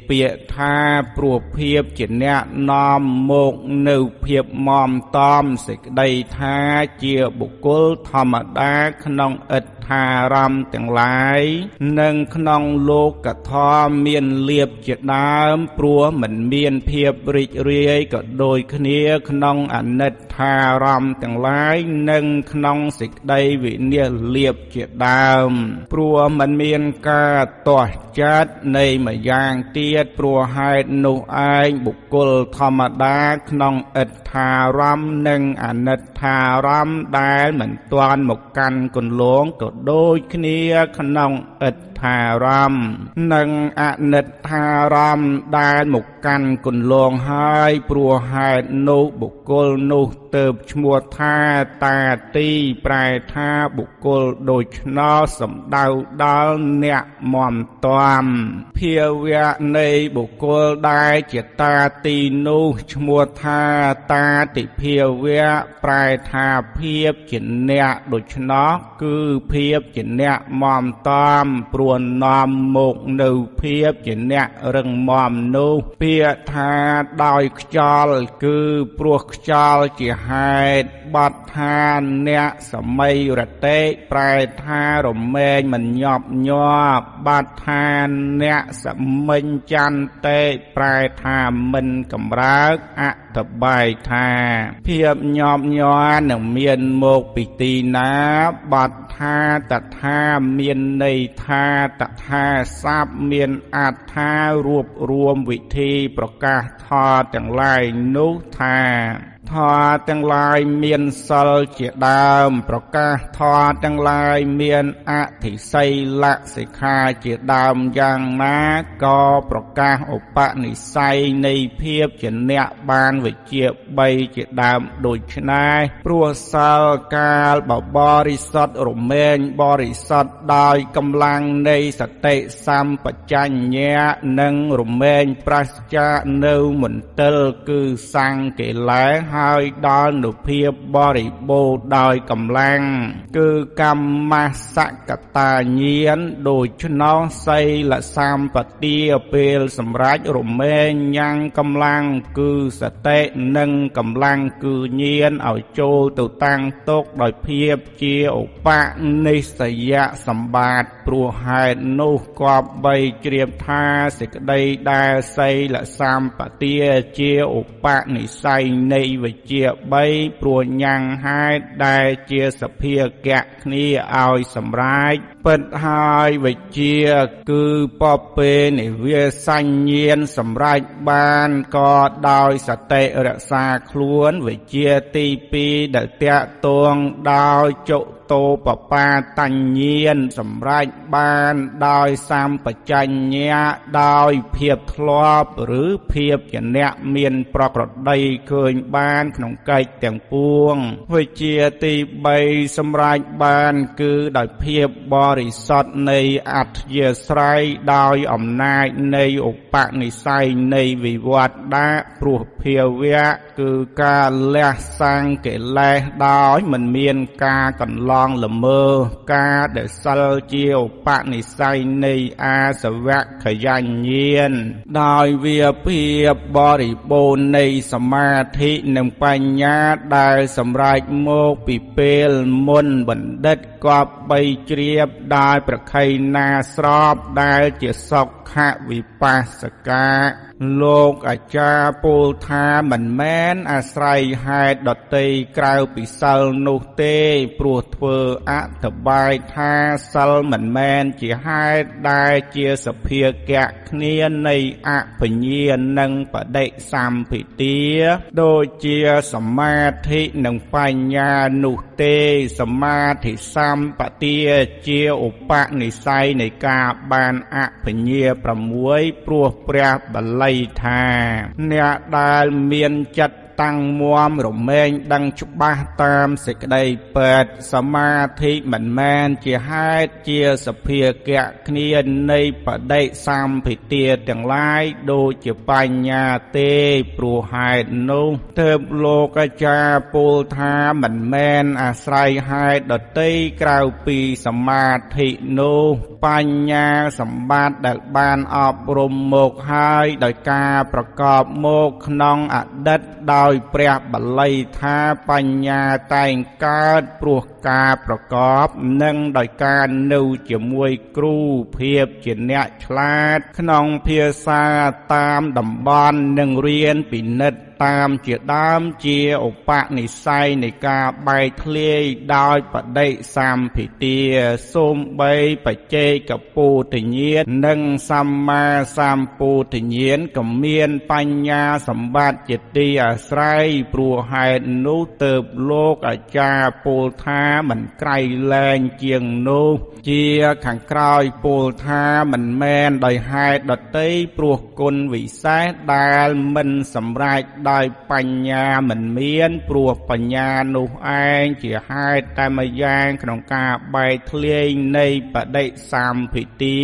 ពាក្យថាព្រោះភាពជាអ្នកនាំមកនៅភាពមមតំសេចក្តីថាជាបុគ្គលធម្មតាក្នុងអិដ្ឋារម្មណ៍ទាំងឡាយនិងក្នុងលោកធម៌មានលៀបជាដើមព្រោះមិនមានភាពរីករាយក៏ដូចគ្នាក្នុងអនិច្ចា រម្មណ៍ទាំងឡាយនិងក្នុងសេចក្តីវិនិច្ឆ័យលៀបជាដើម ព្រោះมันមានការទាស់ចិត្តនៃមួយយ៉ាងទៀតព្រោះហេតុនោះឯងបុគ្គលធម្មតាក្នុងអិដ្ឋារម្មណ៍និងអនិច្ចារម្មណ៍ដែលមិនទាន់មកកាន់គន្លងក៏ដូចគ្នាក្នុងអិដ្ឋថារម្មណ៍និងអនិច្ចារម្មណ៍ដែលមកកាន់គន្លងហើយព្រោះហេតុនោះបុគ្គលនោះទៅឈ្មោះថាតាទីប្រែថាបុគ្គលដូច្នោះសំដៅដល់អ្នកមមតំភាវៈនៃបុគ្គលដែលជាតាទីនោះឈ្មោះថាតាតិភាវៈប្រែថាភាពជាអ្នកដូច្នោះគឺភាពជាអ្នកមមតំព្រោព្រោះនាំមកនៅភាពជាអ្នករឹងមាំនោះពាក្យថាដោយខ្យល់គឺព្រោះខ្យល់ជាហេតុបត់ថាអ្នកសម័យរតេប្រែថារមែងមិនញាប់ញាប់បាត់ថាអ្នកសមិញចន្ទតេប្រែថាមិនកំរើកអ តបាយថាភាពញាប់ញ័រនឹងមានមកពីទីណាបាត់ថាតថាមានន័យថាតថាស័ព្ទមានអត្ថារួបរวมវិធីប្រកាសថតទាំងឡាយនោះថា ធម៌ទាំងឡាយមានសិលជាដើម ប្រកាសធម៌ទាំងឡាយមានអធិសីលសិក្ខាជាដើមយ៉ាងណាក៏ប្រកាសឧបនិស្ស័យនៃភាពជាអ្នកបានវិជា3ជាដើមដូចនេះព្រោះសិលកាលបបរិសុទ្ធរមែងបរិសុទ្ធដោយកម្លាំងនៃសតិសម្បជញ្ញៈនិងរមែងប្រសចានៅមន្ទិលគឺសង្កេលែហើយដល់នុភាពបរិបូរដោយកម្លាំងគឺកម្មសកតាញានដូចឆ្នងសីលសម្បទាពេលសម្រាប់រមែងញ៉ាំងកម្លាំងគឺសតិនិងកម្លាំងគឺញានឲ្យចូលទៅតាំងទុកដោយភាពជាឧបនិស្សយសម្បត្តិព្រោះហេតុនោះគប្បីជ្រាបថាសេចក្តីដែលសីលសម្បទាជាឧបនិស្ស័យនៃវិជ្ជា3ព្រោះញ៉ាំងហេតុដែលជាសភាកៈគ្នាឲ្យសម្រេច ពិតហើយវិជា គឺពពេនិវាសញ្ញៀនសម្រេចបានក៏ដោយសតិរក្សាខ្លួនវិជាទី2ដែលតាក់ទងដោយចុតោបបាតញ្ញៀនសម្រេចបានដោយសម្បជញ្ញៈដោយភាពធ្លាប់ឬភាពជាអ្នកមានប្រក្រតីឃើញបានក្នុងកិច្ចទាំងពួងវិជាទី3សម្រេចបានគឺដោយភាពបរិសុទ្ធនៃអធិស្រ័យដោយអំណាចនៃឧបនិស្ស័យនៃវិវត្តដាព្រោះភាវៈគឺការលះសាំងកិលេសដោយមិនមានការកន្លងល្មើការដែលសិលជាឧបនិស្ស័យនៃអាសវៈខយញ្ញានដោយវាភាពបរិបូរណ៍នៃសមាធិនិងបញ្ញាដែលសម្រេចមកពីពេលមុនបណ្ឌិតគប្បីជ្រាបដោយប្រខ័យណាស្របដែលជាសុខវិបស្សកា លោកអាចារ្យពោលថាមិនមែនអាស្រ័យហេតុដតីក្រៅពីសិលនោះទេ ព្រោះធ្វើអធិបាយថាសិលមិនមែនជាហេតុដែលជាសភាកៈគ្នានៃអភញ្ញានិងបដិសម្ភិទាដូចជាសមាធិនិងបញ្ញានោះទេសមាធិសម្បទាជាឧបនិស្ស័យនៃការបានអភញ្ញា6ព្រោះព្រះបល័យថា អ្នកដែលមានចិត្ត តាំងមាំរមែងដឹងច្បាស់តាមសេចក្តីពេតសមាធិមិនមែនជាហេតុជាសភាកៈគ្នានៃបដិសម្ភិទាទាំងឡាយដូចជាបញ្ញាទេព្រោះហេតុនោះទើបលោកអាចារ្យពោលថាមិនមែនអាស្រ័យហេតុដតីក្រៅពីសមាធិនោះបញ្ញាសម្បត្តិដែលបានអប់រំមកហើយដោយការប្រកបមកក្នុងអតីតដោយដោយព្រះបល័យថាបញ្ញាតែងកើតព្រោះ ការប្រកប និងដោយការនៅជាមួយគ្រូភាពជាអ្នកឆ្លាត ក្នុងភាសាតាមតំបន់និងរៀនពិនិត្យតាមជាដើមជាឧបនិស្ស័យនៃការបែកធ្លាយដោយបដិសម្ភិទាសូមបីបច្ចេកពោធញ្ញាណនិងសម្មាសម្ពោធញ្ញាណក៏មានបញ្ញាសម្បត្តិជាទីអាស្រ័យព្រោះហេតុនោះទៅលោកអាចារ្យពោលថាមិនក្រៃលែងជាងនោះជាខាងក្រោយពោលថាមិនមែនដោយហេតុដតីព្រោះគុណវិសេសដែលមិនសម្រេចដោយបញ្ញាមិនមាន ព្រោះបញ្ញានោះឯងជាហេតុតែម្យ៉ាងក្នុងការបែកធ្លាយនៃបដិសម្ភិទា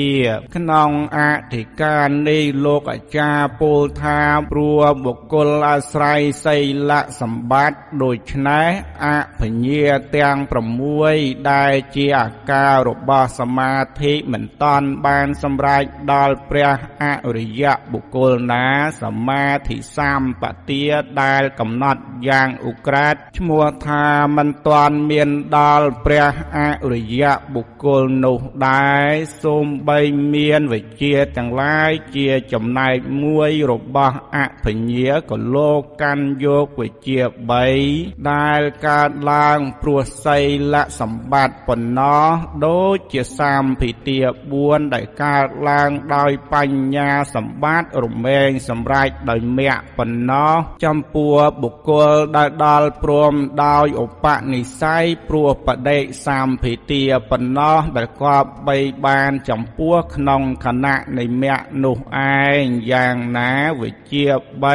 ក្នុងអធិការនេះលោកអាចារ្យពោលថាព្រោះបុគ្គលអាស្រ័យសីលសម្បត្តិដូច្នេះអភញ្ញាទាំង6ដែលជាអាការរបស់សមាធិមិនតាន់បានសម្រេចដល់ព្រះអរិយបុគ្គលណាសមាធិសម្បទាដែលកំណត់យ៉ាងឧក្រិដ្ឋឈ្មោះថាមិនតាន់មានដល់ព្រះអរិយបុគ្គលនោះដែរសូម្បីមានវិជាទាំងឡាយជាចំណែកមួយរបស់អភិញ្ញាក៏លោកកាន់យកវិជា3ដែលកើតឡើងព្រោះសីលសម្បត្តិប៉ុណ្ណោះដូចជាសម្ភិទា4ដែលកើតឡើងដោយបញ្ញាសម្បត្តិរមែងសម្រេចដោយមគ្គប៉ុណ្ណោះចំពោះបុគ្គលដែលដល់ព្រមដោយឧបនិស្ស័យព្រោះបដិសម្ភិទាប៉ុណ្ណោះដែលគប់បីបានចំពោះក្នុងខណៈនៃមគ្គនោះឯងយ៉ាងណាវិជា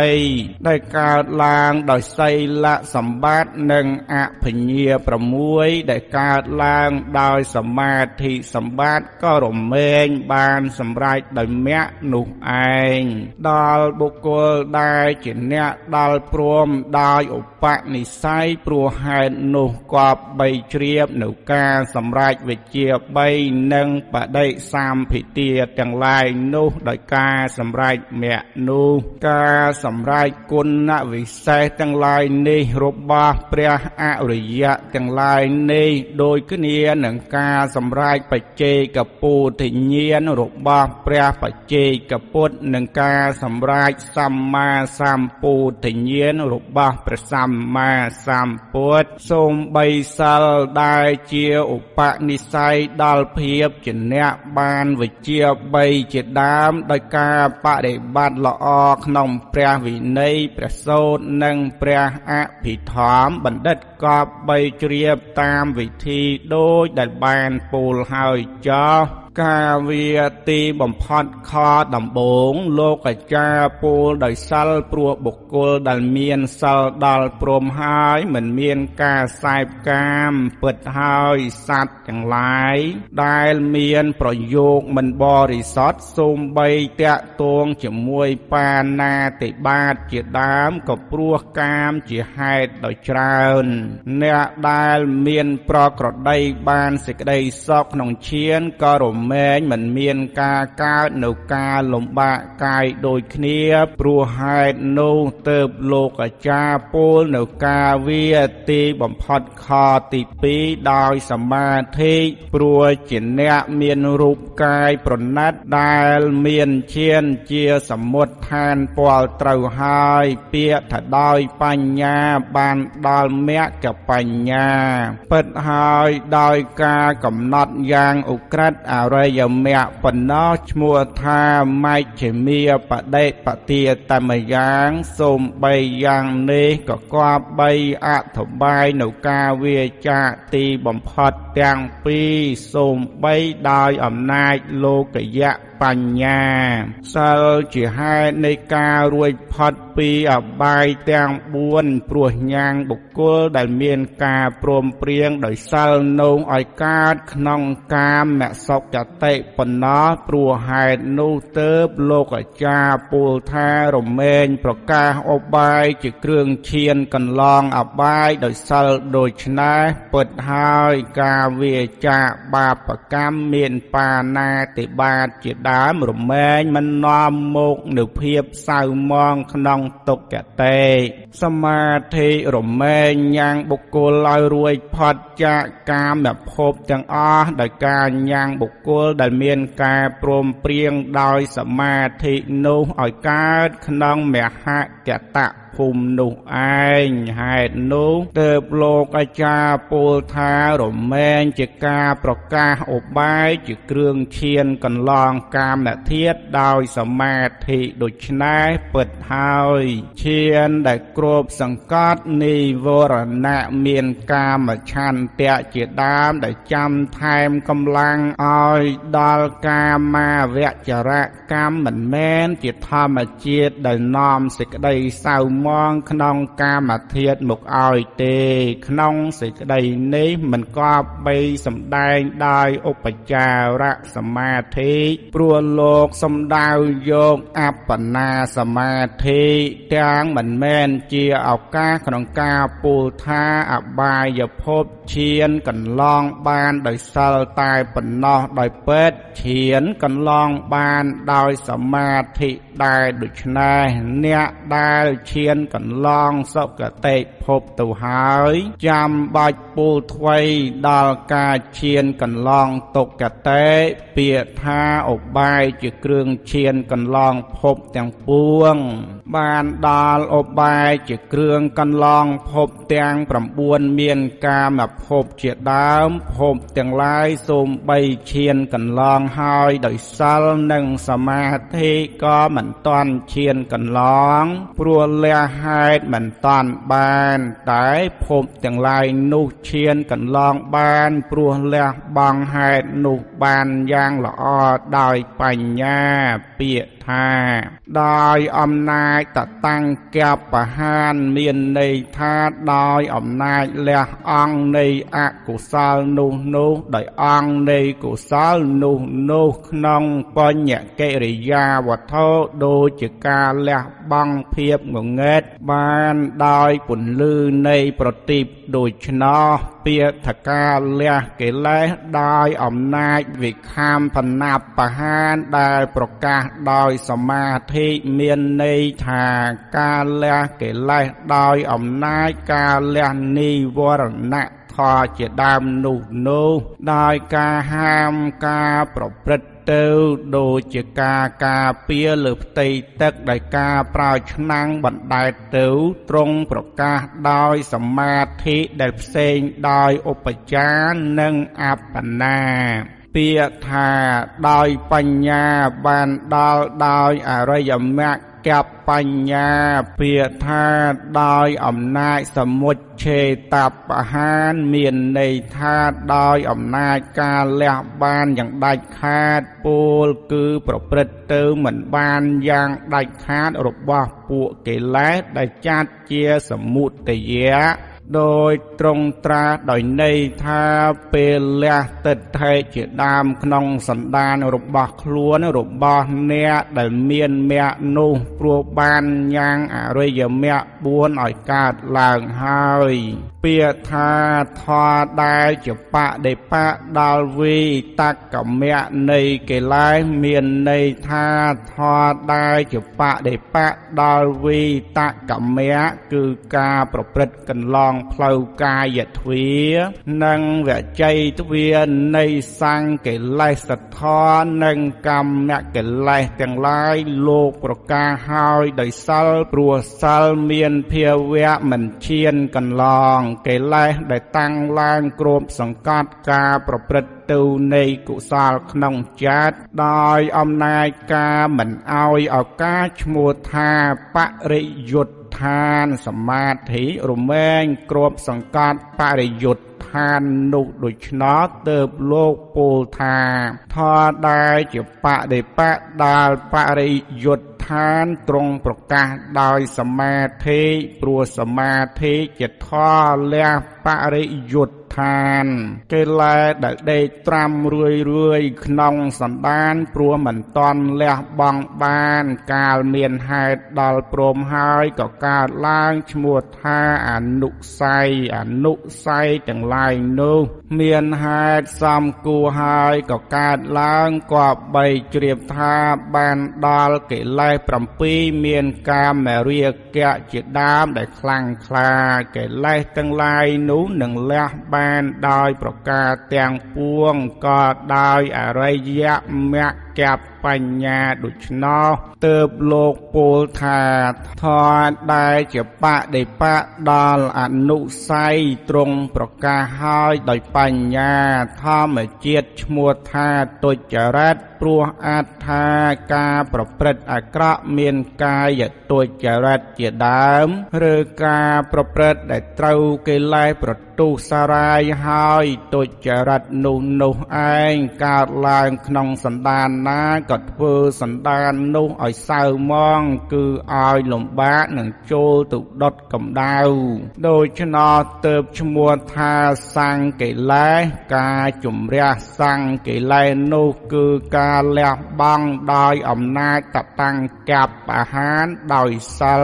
3ដែលកើតឡើងដោយសីលសម្បត្តិនិងអភិញ្ញា6ដែលកើតឡើងដោយសមាធិសម្បត្តិក៏រមែងបានសម្រេចដោយមគ្គនោះឯងដល់បុគ្គលដែលជាអ្នកដល់ព្រមដោយឧបនិស្ស័យព្រោះហេតុនោះគប់បីជ្រាបនៅការសម្រេចវិជា3និងបដិសម្ភិទាទាំងឡាយនោះដោយការសម្រេចមគ្គនោះការសម្រេចគុណវិសេសទាំងឡាយនេះរបស់ព្រះអរិយៈទាំងឡាយនេះដូចគ្នានឹងការសម្រេចបច្ចេកពុទ្ធញ្ញាណរបស់ព្រះបច្ចេកពុទ្ធនិងការសម្រេចសម្មាសម្ពុទ្ធញ្ញាណរបស់ព្រះសម្មាសម្ពុទ្ធសូមបីសិលដែលជាឧបនិស្ស័យដល់ភាពជាអ្នកបានវិជា3ជាដើមដោយការបដិបត្តិល្អក្នុងព្រះវិន័យព្រះសូត្រនិងព្រះអភិធម្មបណ្ឌិតកប់បីជ្រាបតាមវិធីដូចដែលបានពោលហើយចោះ ការវាទីបំផុតខដំបូងលោកអាចារ្យពោលដោយសិលព្រោះបុគ្គលដែលមានសិលដល់ព្រមហើយមិនមានការសែបកាមពិតហើយសត្វទាំងឡាយដែលមានប្រយោគមិនបរិសុទ្ធសូម្បីតាក់ទងជាមួយបាណាតិបាតជាដើមក៏ព្រោះកាមជាហេតុដោយច្រើនអ្នកដែលមានប្រក្រតីបានសេចក្តីសុខក្នុងឈានក៏រមមែងមិនមានការកើតនៅការលំបាកកាយដូចគ្នា ព្រោះហេតុនោះទៅលោកអាចារ្យពោលនៅការវាទីបំផុតខទី2ដោយសមាធិព្រោះជាអ្នកមានរូបកាយប្រណិតដែលមានឈានជាសមុទ្ឋានពលត្រូវហើយពាក្យថាដោយបញ្ញាបានដល់មគ្គបញ្ញា ពិតហើយដោយការកំណត់យ៉ាងឧក្រិដ្ឋអរិយមគ្គប៉ុណ្ណោះឈ្មោះថាមជ្ឈមាបដិបទាតមយ៉ាងសូមបីយ៉ាងនេះក៏គប្បីអធិបាយនៅការវាចាទីបំផុតទាំងពីរសូមបីដោយអំណាចលោកយៈ បញ្ញាសិលជាហេតុនៃការរួចផុតពីអបាយទាំង4ព្រោះញាងបុគ្គលដែលមានការព្រមព្រៀងដោយសិលនោះឲ្យកើតក្នុងកាមសុខចតិបណ្ណោះព្រោះហេតុនោះទៅលោកអាចារ្យពូលថារមែងប្រកាសអបាយជាគ្រឿងឈានកន្លងអបាយដោយសិលដូច្នេះពិតហើយការវាចាបាបកម្មមានបាណាតិបាតជាដើមរមែងមិននាំមកនូវភាពសៅមងក្នុងទុក្ខតេសមាធិរមែងញ៉ាំងបុគ្គលឲ្យរួចផុតចាកកាមភពទាំងអស់ដោយការញ៉ាំងបុគ្គលដែលមានការព្រមព្រៀងដោយសមាធិនោះឲ្យកើតក្នុងមហកតៈ ភូមិនោះឯងហេតុនោះទើបលោកអាចារ្យពោលថារមែងជាការប្រកាសឧបាយជាគ្រឿងឈានកន្លងកាមធាតដោយសមាធិដូច្នេះពិតហើយឈានដែលគ្របសង្កត់និវរណៈមានកាមឆន្ទៈជាដើមដែលចាំថែមកម្លាំងឲ្យដល់កាមាវចរៈកម្មមិនមែនជាធម្មជាតិដែលនាំសេចក្តីសៅមមងក្នុងកាមធាតមកឲ្យទេ ក្នុងសេចក្តីនេះមិនកប់បីសំដែងដោយឧបចារៈសមាធិព្រោះលោកសំដៅយកអបបណាសមាធិទាំងមិនមែនជាឱកាសក្នុងការពូលថាអបាយភពឈានកន្លងបានដោយសិលតែប៉ុណ្ណោះដោយពេទ្យឈានកន្លងបានដោយសមាធិដែរដូច្នេះអ្នកដែលឈានកន្លងសុគតិភពទៅហើយ ចាំបាច់ពូលថ្វីដល់ការឈានកន្លងទុគតិពាក្យថាឧបាយជាគ្រឿងឈានកន្លងភពទាំងពួង បានដល់ឧបាយជាគ្រឿងកន្លងភពទាំង9មានកាមភពជាដើមភពទាំងឡាយសូមបីឈានកន្លងហើយដោយសិលនិងសមាធិក៏មិនតាន់ឈានកន្លងព្រោះលះហេតុមិនតាន់បាន តែភពទាំងឡាយនោះឈានកន្លងបាន ព្រោះលះបង់ហេតុនោះបានយ៉ាងល្អដោយបញ្ញាពាក្យ ថាដោយអំណាចតតាំងកបហានមានន័យថាដោយអំណាចលះអង្គនៃអកុសលនោះនោះដោយអង្គនៃកុសលនោះនោះក្នុងបញ្ញកិរិយាវត្ថុដូចជាការលះបង់ភាពងងឹតបានដោយពន្លឺនៃប្រទីប ដូច្នោះពាក្យថាការលះកិលេសដោយអំណាចវិខាមបណបហានដែលប្រកាសដោយសមាធិមានន័យថាការលះកិលេសដោយអំណាចការលះនិវរណៈធរជាដើមនោះនោះដោយការហាមការប្រព្រឹត្ត ទៅដូចជាការការពារលើផ្ទៃទឹកដោយការប្រើឆ្នាំងបណ្ដែតទៅត្រង់ប្រកាសដោយសមាធិដែលផ្សេងដោយឧបចារនិងអបបណ្ណាពាក្យថាដោយបញ្ញាបានដល់ដោយអរិយមគ្គ កបញ្ញាពាក្យថាដោយអំណាចសមុច្ឆេតបហានមានន័យថាដោយអំណាចការលះបានយ៉ាងដាច់ខាតពោលគឺប្រព្រឹត្តទៅមិនបានយ៉ាងដាច់ខាតរបស់ពួកកិលេសដែលចាត់ជាសមុទយៈ ដោយត្រង់ត្រាដោយន័យថាពេលលះទិដ្ឋិជាដើមក្នុងសន្តានរបស់ខ្លួនរបស់អ្នកដែលមានមគ្គនោះព្រោះបានញ៉ាំងអរិយមគ្គ4ឲ្យកើតឡើងហើយ ពាក្យថាធរដែលជាបដិបៈដល់វិតកមៈនៃកិលេសមានន័យថាធរដែលជាបដិបៈដល់វិតកមៈគឺការប្រព្រឹត្តកន្លងផ្លូវកាយទ្វានិងវច័យទ្វានៃសង្កិលេសធរនិងកម្មកិលេសទាំងឡាយលោកប្រកាសហើយដោយសិលព្រោះសិលមានភាវៈមិនឈានកន្លងកិលេសដែលតាំងឡើងគ្របសង្កត់ការប្រព្រឹត្តទៅនៃកុសលក្នុងចិត្តដោយអំណាចការមិនអោយឱកាសឈ្មោះថាបរិយុទ្ធ ឋានសមាធិរមែងគ្របសង្កត់បរិយុទ្ធឋាននោះដូច្នោះទៅលោកពោលថាធរដែលជាបដិបៈដាលបរិយុទ្ធឋានទ្រង់ប្រកាសដោយសមាធិព្រោះសមាធិជាធរលះបរិយុទ្ធ ឋានកិលេសដែលដេកត្រាំរួយរួយក្នុងសន្តាន ព្រោះមិនតន់លះបង់បាន កាលមានហេតុដល់ព្រមហើយក៏កើតឡើងឈ្មោះថាអនុស័យអនុស័យទាំងឡាយនោះ មានហេតុសំគួរហើយក៏កើតឡើងក៏បីជ្រាបថាបានដល់កិលេស7មានកាមរាគៈជាដើមដែលខ្លាំងក្លាកិលេសទាំងឡាយនោះនឹងលះបានដោយប្រការទាំងពួងក៏ដោយអរិយមគ្គ បញ្ញាដូច្នោះទើបលោកពោលថាធរដែលជាបដិបៈដល់អនុស័យទ្រង់ប្រកាសហើយដោយបញ្ញាធម្មជាតិឈ្មោះថាទុច្ចរិតព្រោះអត្ថាការប្រព្រឹត្តអាក្រក់មានកាយទុច្ចរិតជាដើម ឬការប្រព្រឹត្តដែលត្រូវកិលេសប្រទុសារាយហើយទុច្ចរិតនោះនោះឯងកើតឡើងក្នុងសន្តានណាក៏ធ្វើសន្តាននោះឲ្យសៅម៉ងគឺឲ្យលំបាកនឹងចូលទៅដុតកម្ដៅដូច្នោះទៅឈ្មោះថាសង្កិលេសការជំរះសង្កិលេសនោះគឺការលះបង់ដោយអំណាចតតាំងកាប់អាហារដោយសិល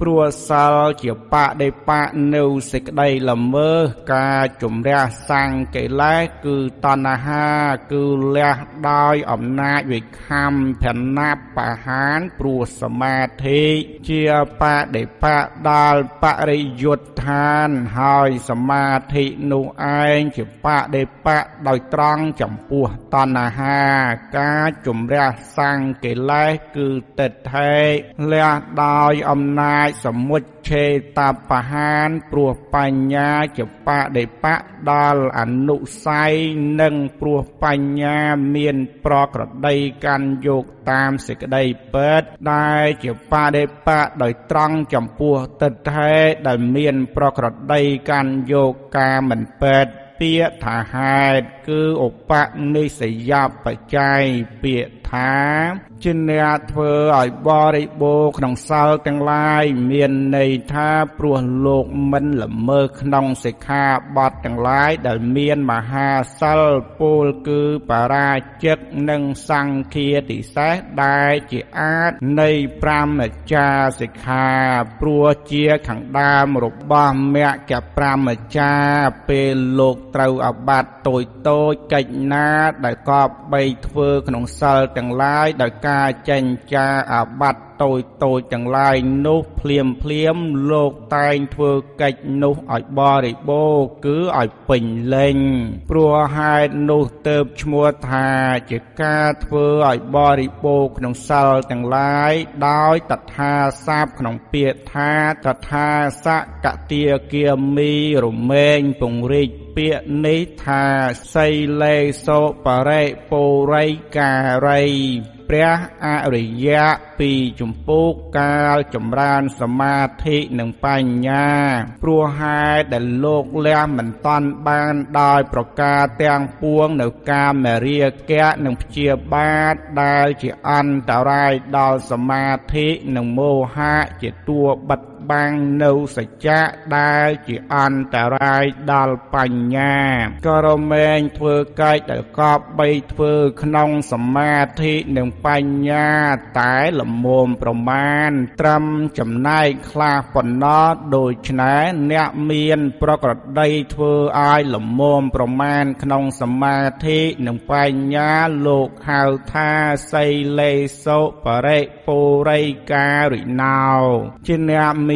ព្រោះសិលជាបដិបៈនៅសេចក្តីល្មើសការជំរះសង្កិលេសគឺតណ្ហាគឺលះដោយអំណាចវិខំភណាបហានព្រោះសមាធិជាបដិបៈដល់បរិយុទ្ធឋានហើយសមាធិនោះឯងជាបដិបៈដោយត្រង់ចំពោះតណ្ហាការជំរះសង្កិលេសគឺតិដ្ឋិលះដោយអំណាចសមុច្ឆេតបហានព្រោះបញ្ញាជាបដិបៈដល់អនុស័យនិងព្រោះបញ្ញាមានប្រក្រតីកាន់យកតាមសេចក្តីពិតដែលជាបដិបៈដោយត្រង់ចំពោះទិដ្ឋិដែលមានប្រក្រតីកាន់យកការមិនពិតពាក្យថាហេតុគឺឧបនិស្សយបច្ច័យពាក្យ ថាជាអ្នកធ្វើឲ្យបរិបូរក្នុងសិលទាំងឡាយមានន័យថាព្រោះលោកមិនល្មើសក្នុងសិក្ខាបទទាំងឡាយដែលមានមហាសិលពលគឺបរាជិកនិងសង្ឃាទិសេសដែលជាអាចនៃ5មចាសិក្ខាព្រោះជាខាងដើមរបស់មគ្គ5មចាពេលលោកត្រូវអបាត់តូចតូចកិច្ចណាដែលកប់បីធ្វើក្នុងសិលទាំងឡាយដោយការចេញចាអាបត្តិ តូចតូចទាំងឡាយនោះភ្លាមភ្លាមលោកតែងធ្វើកិច្ចនោះឲ្យបរិបូរគឺឲ្យពេញលេញព្រោះហេតុនោះទៅឈ្មោះថាជាការធ្វើឲ្យបរិបូរក្នុងសិលទាំងឡាយដោយតថាសាបក្នុងពាក្យថាតថាសកតិគាមីរមែងពង្រីកពាក្យនេះថាសីលេសោបរិពុរិការី ព្រះអរិយៈពីជំពូកកាលចម្រើនសមាធិនិងបញ្ញា ព្រោះហេតុដែលលោកលះមិនតាន់បានដោយប្រការទាំងពួងនៅកាមរាគៈនិងព្យាបាទដែលជាអន្តរាយដល់សមាធិនិងមោហៈជាតួបិទ បាំងនៅសច្ចៈដែលជាអន្តរាយដល់បញ្ញាក៏រមែងធ្វើកាច់ដែលកប់បីធ្វើក្នុងសមាធិនិងបញ្ញាតែលមមប្រមាណត្រឹមចំណែកខ្លះប៉ុណ្ណោះដូច្នេះអ្នកមានប្រក្រតីធ្វើឲ្យលមមប្រមាណក្នុងសមាធិនិងបញ្ញាលោកហៅថាសីលេសុបរិពុរិការិណោជាអ្នកមាន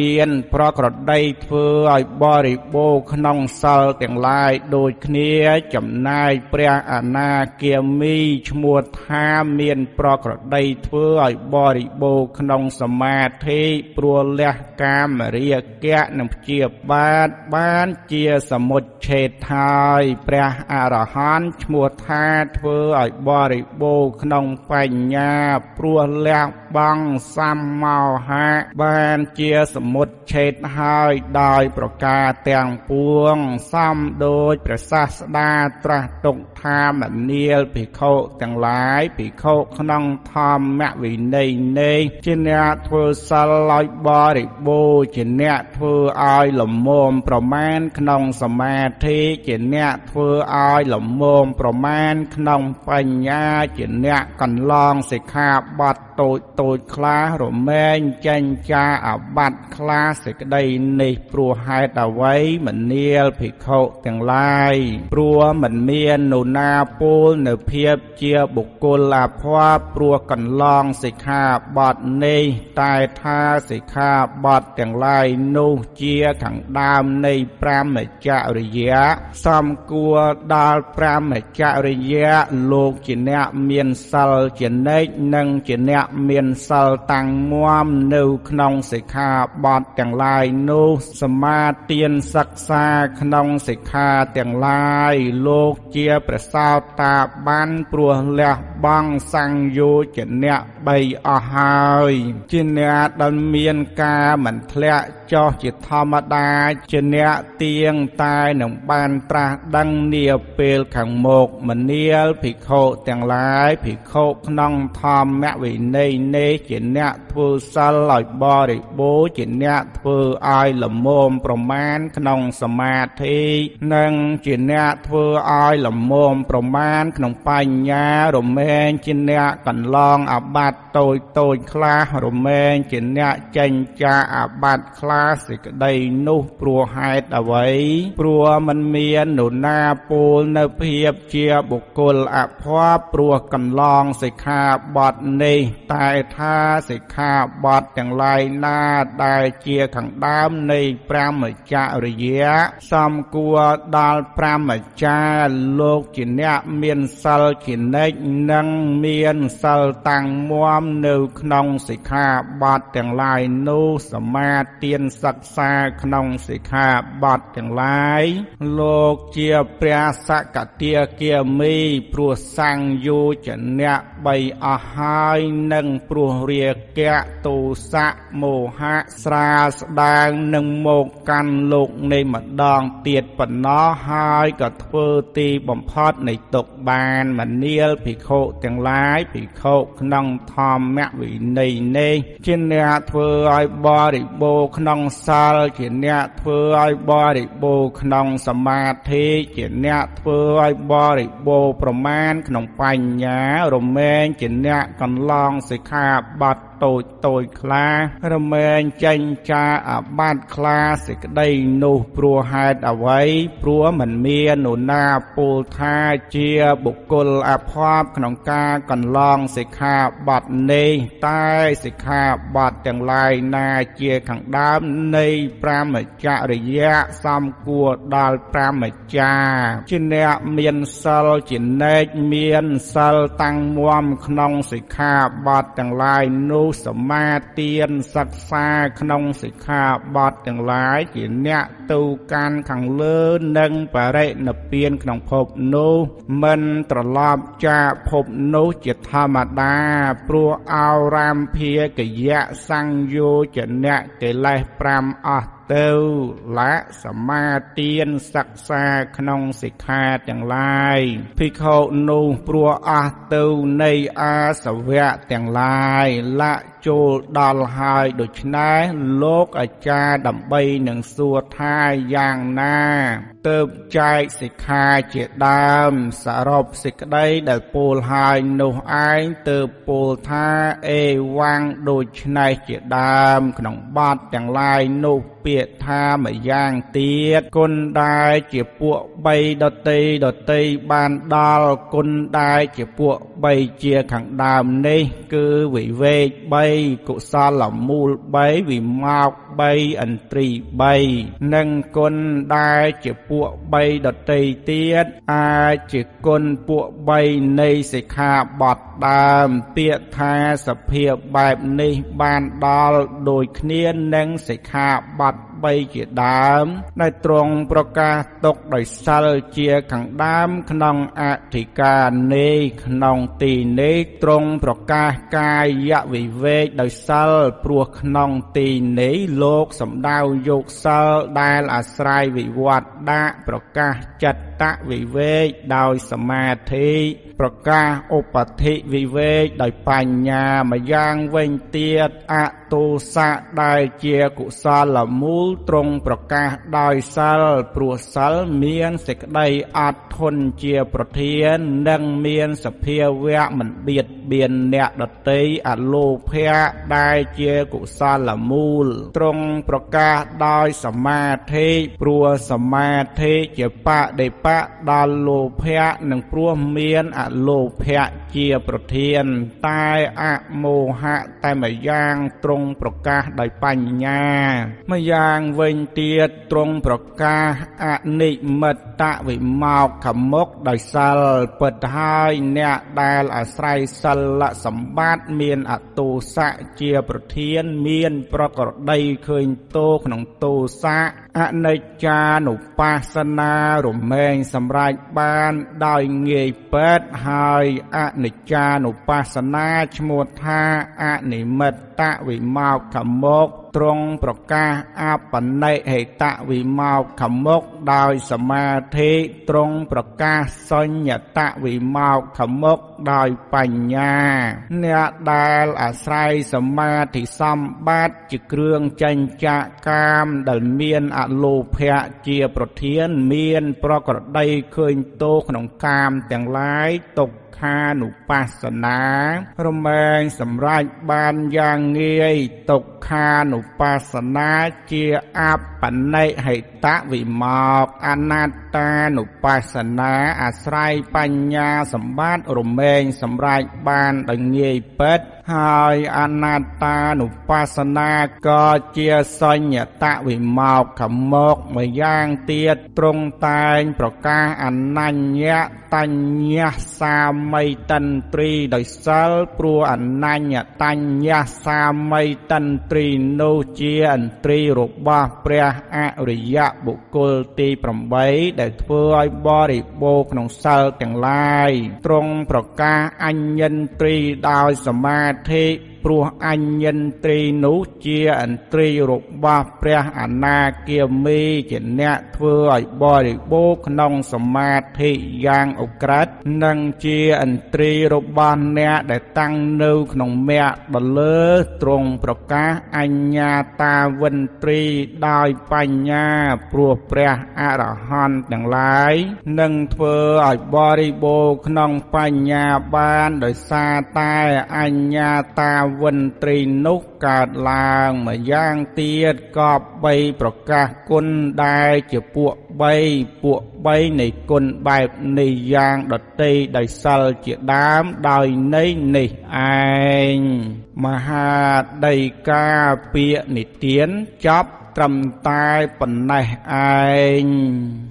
ប្រក្រតីធ្វើឲ្យបរិបូរក្នុងសិលទាំងឡាយដូចគ្នាចំណែកព្រះអនាគាមីឈ្មោះថាមានប្រក្រតីធ្វើឲ្យបរិបូរក្នុងសមាធិព្រោះលះកាមរាគៈនិងព្យាបាទបានជាសមុច្ឆេតហើយព្រះអរហន្តឈ្មោះថាធ្វើឲ្យបរិបូរក្នុងបញ្ញាព្រោះលះ បង់សម្មោហៈបានជាសមុច្ឆេតហើយដោយប្រការទាំងពួងសំដូចព្រះសាស្តាត្រាស់ទុក ថាមនាលភិក្ខុទាំងឡាយភិក្ខុក្នុងធម្មវិន័យនេះជាអ្នកធ្វើសិលឲ្យបរិបូរជាអ្នកធ្វើឲ្យលមមប្រមាណក្នុងសមាធិជាអ្នកធ្វើឲ្យលមមប្រមាណក្នុងបញ្ញាជាអ្នកកន្លងសិក្ខាបទតូចតូចខ្លះរមែងចេញចាអបាត់ខ្លះសេចក្តីនេះព្រោះហេតុអ្វីមនាលភិក្ខុទាំងឡាយព្រោះមិនមាននរណាពោលនៅភាពជាបុគ្គលអភ័ព្វព្រោះកន្លងសិក្ខាបទនេះតែថាសិក្ខាបទទាំងឡាយនោះជាខាងដើមនៃ5មច្ចរិយៈសំគួរដល់5មច្ចរិយៈលោកជាអ្នកមានសិលជានិច្ចនិងជាអ្នកមានសិលតាំងមាំនៅក្នុងសិក្ខាបទទាំងឡាយនោះសមាទានសិក្សាក្នុងសិក្ខាទាំងឡាយលោកជាព្រះសោតាបានព្រោះលះបង់សង្យោជនៈ3អស់ហើយ ជាអ្នកដែលមានការមិនធ្លាក់ចុះជាធម្មតាជាអ្នកទៀងតែនឹងបានត្រាស់ដឹងនាពេលខាងមុខមនាលភិក្ខុទាំងឡាយភិក្ខុក្នុងធម្មវិន័យនេះជាអ្នកធ្វើសិលឲ្យបរិបូរជាអ្នកធ្វើឲ្យលមមប្រមាណក្នុងសមាធិនិងជាអ្នកធ្វើឲ្យលមមប្រមាណក្នុងបញ្ញារមែងជាអ្នកកន្លងអបាត់តូចតូចខ្លះរមែងជាអ្នកចេញចាអបាត់ខ្លះសេចក្តីនោះព្រោះហេតុអ្វីព្រោះมันមាននរណាពូលនៅភាពជាបុគ្គលអភ័ព្វព្រោះកន្លងសិក្ខាបទនេះ តែថាសិក្ខាបទទាំងឡាយណាដែលជាខាងដើមនៃព្រះមច្ចរិយៈសំគួរដល់ព្រះមច្ចាលោកជាអ្នកមានសិលជានិច្ចនិងមានសិលតាំងមាំនៅក្នុងសិក្ខាបទទាំងឡាយនោះសមាទានសិក្សាក្នុងសិក្ខាបទទាំងឡាយលោកជាព្រះសកតាគាមីព្រោះសង្យោជនៈ3អស់ហើយនឹងព្រោះរាគៈទោសៈមោហៈស្រាលស្ដាងនឹងមកកាន់លោកនៃម្ដងទៀតប៉ុណ្ណោះហើយក៏ធ្វើទីបំផុតនៃទុកបានមនាលភិក្ខុទាំងឡាយភិក្ខុក្នុងធម្មវិន័យនេះជាអ្នកធ្វើឲ្យបរិបូរក្នុងសិលជាអ្នកធ្វើឲ្យបរិបូរក្នុងសមាធិជាអ្នកធ្វើឲ្យបរិបូរប្រមាណក្នុងបញ្ញារមែងជាអ្នកកន្លងសិក្ខាបទ តូចតូចខ្លា រមែងចេញចាអាបាត់ខ្លាសេចក្តីនោះព្រោះហេតុអ្វីព្រោះមិនមាននរណាពោលថាជាបុគ្គលអភ័ព្វក្នុងការកន្លងសិក្ខាបទនេះតែសិក្ខាបទទាំងឡាយណាជាខាងដើមនៃប្រាមចរិយៈសំគួរដល់ប្រាមចាជាអ្នកមានសិលជានិច្ចមានសិលតាំងមាំក្នុងសិក្ខាបទទាំងឡាយនោះសមាទានសិក្សាក្នុងសិក្ខាបទទាំងឡាយជាអ្នកទៅកាន់ខាងលើនិងបរិនិព្វានក្នុងភពនោះមិនត្រឡប់ចាកភពនោះជាធម្មតាព្រោះអោរាមភាកយៈសង្យោចនៈកិលេស5អស់ ទៅលៈសមាទានសិក្សាក្នុងសិក្ខាទាំងឡាយភិក្ខុនោះព្រោះអស់ទៅនៃអាសវៈទាំងឡាយលៈចូលដល់ហើយដូច្នេះលោកអាចារ្យដើម្បីនឹងសួរថាយ៉ាងណាទៅចែកសិក្ខាជាដើមសរុបសេចក្តីដែលពោលហើយនោះឯងទៅពោលថាអេវ៉ាំងដូច្នេះជាដើមក្នុងបទទាំងឡាយនោះពាក្យថាម្យ៉ាងទៀតគុណដែលជាពួក3ដតីដតីបានដល់គុណដែលជាពួក3ជាខាងដើមនេះ គឺវិវេក3កុសលមូល3វិមោក3អន្ត្រី3និងគុណដែលជាពួក3ដតីទៀតអាចជាគុណពួក3នៃសិក្ខាបទដើមពាក្យថាសភាពបែបនេះបានដល់ដូចគ្នានឹងសិក្ខាបទ 3ជាដើមដែលទ្រង់ប្រកាសទុកដោយសិលជាខាងដើមក្នុងអធិការនេះក្នុងទីនេះទ្រង់ប្រកាសកាយវិវេកដោយសិលព្រោះក្នុងទីនេះលោកសំដៅយកសិលដែលអាស្រ័យវិវត្តដាក់ប្រកាសចិត្ត វិវេកដោយសមាធិប្រកាសឧបតិវិវេកដោយបញ្ញាម្យ៉ាងវិញទៀតអតុសៈដែលជាកុសលមូលទ្រង់ប្រកាសដោយសិលព្រោះសិលមានសេចក្តីអត់ធន់ជាប្រធាននិងមានសភាវៈមិនបៀតបៀនអ្នកដតីអលោភៈដែលជាកុសលមូលទ្រង់ប្រកាសដោយសមាធិព្រោះសមាធិជាបដិបៈដល់លោភៈនិងព្រោះមានអលោភៈជាប្រធាន តែអមោហៈតែម្យ៉ាងទ្រង់ង់ប្រកាសដោយបញ្ញាម្យ៉ាងវិញទៀតទ្រង់ប្រកាសអនិមិត្តវិមោកខមុខដោយសិលពិតហើយអ្នកដែលអាស្រ័យសិលសម្បត្តិមានអតុសៈជាប្រធានមាន ប្រក្រតីឃើញទោក្នុងទោសៈអនិច្ចានុបស្សនារមែងសម្រេចបានដោយងាយពេតហើយអនិច្ចានុបស្សនាឈ្មោះថាអនិមិត្តវិមោខមុខ ទ្រង់ប្រកាសអបនិហេតវិមោខមុខដោយសមាធិទ្រង់ប្រកាសសញ្ញតវិមោខមុខដោយបញ្ញា អ្នកដែលអាស្រ័យសមាធិសម្បត្តិជាគ្រឿងចិញ្ចាកាមដែលមានអលោភៈជាប្រធានមានប្រក្រតីឃើញទោក្នុងកាមទាំងឡាយទុក ខានុបស្សនា រមែងសម្រេចបានយ៉ាងងាយទុក្ខានុបស្សនាជាអបនិហិ តវិមោកអនត្តានុបស្សនាអាស្រ័យបញ្ញាសម្បត្តិរមែងសម្រេចបានដោយងាយពិតហើយអនត្តានុបស្សនាក៏ជាសញ្ញតវិមោកខមកម្យ៉ាងទៀតទ្រង់តែងប្រកាសអនញ្ញតញ្ញសាមីតន្ត្រីដោយសិលព្រោះអនញ្ញតញ្ញសាមីតន្ត្រីនោះជាអន្ត្រីរបស់ព្រះអរិយបុគ្គលទី8ដែលធ្វើឲ្យបរិបូរក្នុងសិលទាំងឡាយទ្រង់ប្រកាសអញ្ញន្ត្រីដោយសមាធិ ព្រោះអញ្ញន្ត្រីនោះជាអន្ត្រីរបស់ព្រះអនាគាមីជាអ្នកធ្វើឲ្យបរិបូរក្នុងសមាធិយ៉ាងអក្រិតនិងជាអន្ត្រីរបស់អ្នកដែលតាំងនៅក្នុងមគ្គបលើទ្រង់ប្រកាសអញ្ញាតាវិន្ទ្រីដោយបញ្ញាព្រោះព្រះអរហន្តទាំងឡាយនឹងធ្វើឲ្យបរិបូរក្នុងបញ្ញាបានដោយសារតែអញ្ញាតាវិន្ត្រីនោះកើតឡើងម្យ៉ាងទៀតក៏បីប្រកាសគុណដែលជាពួក3ពួក3នៃគុណបែបនេះយ៉ាងដតីដោយសិលជាដើមដោយនៃនេះឯងមហាដីកាពាកនិទានចប់ត្រឹមតែប៉ុណ្ណេះឯង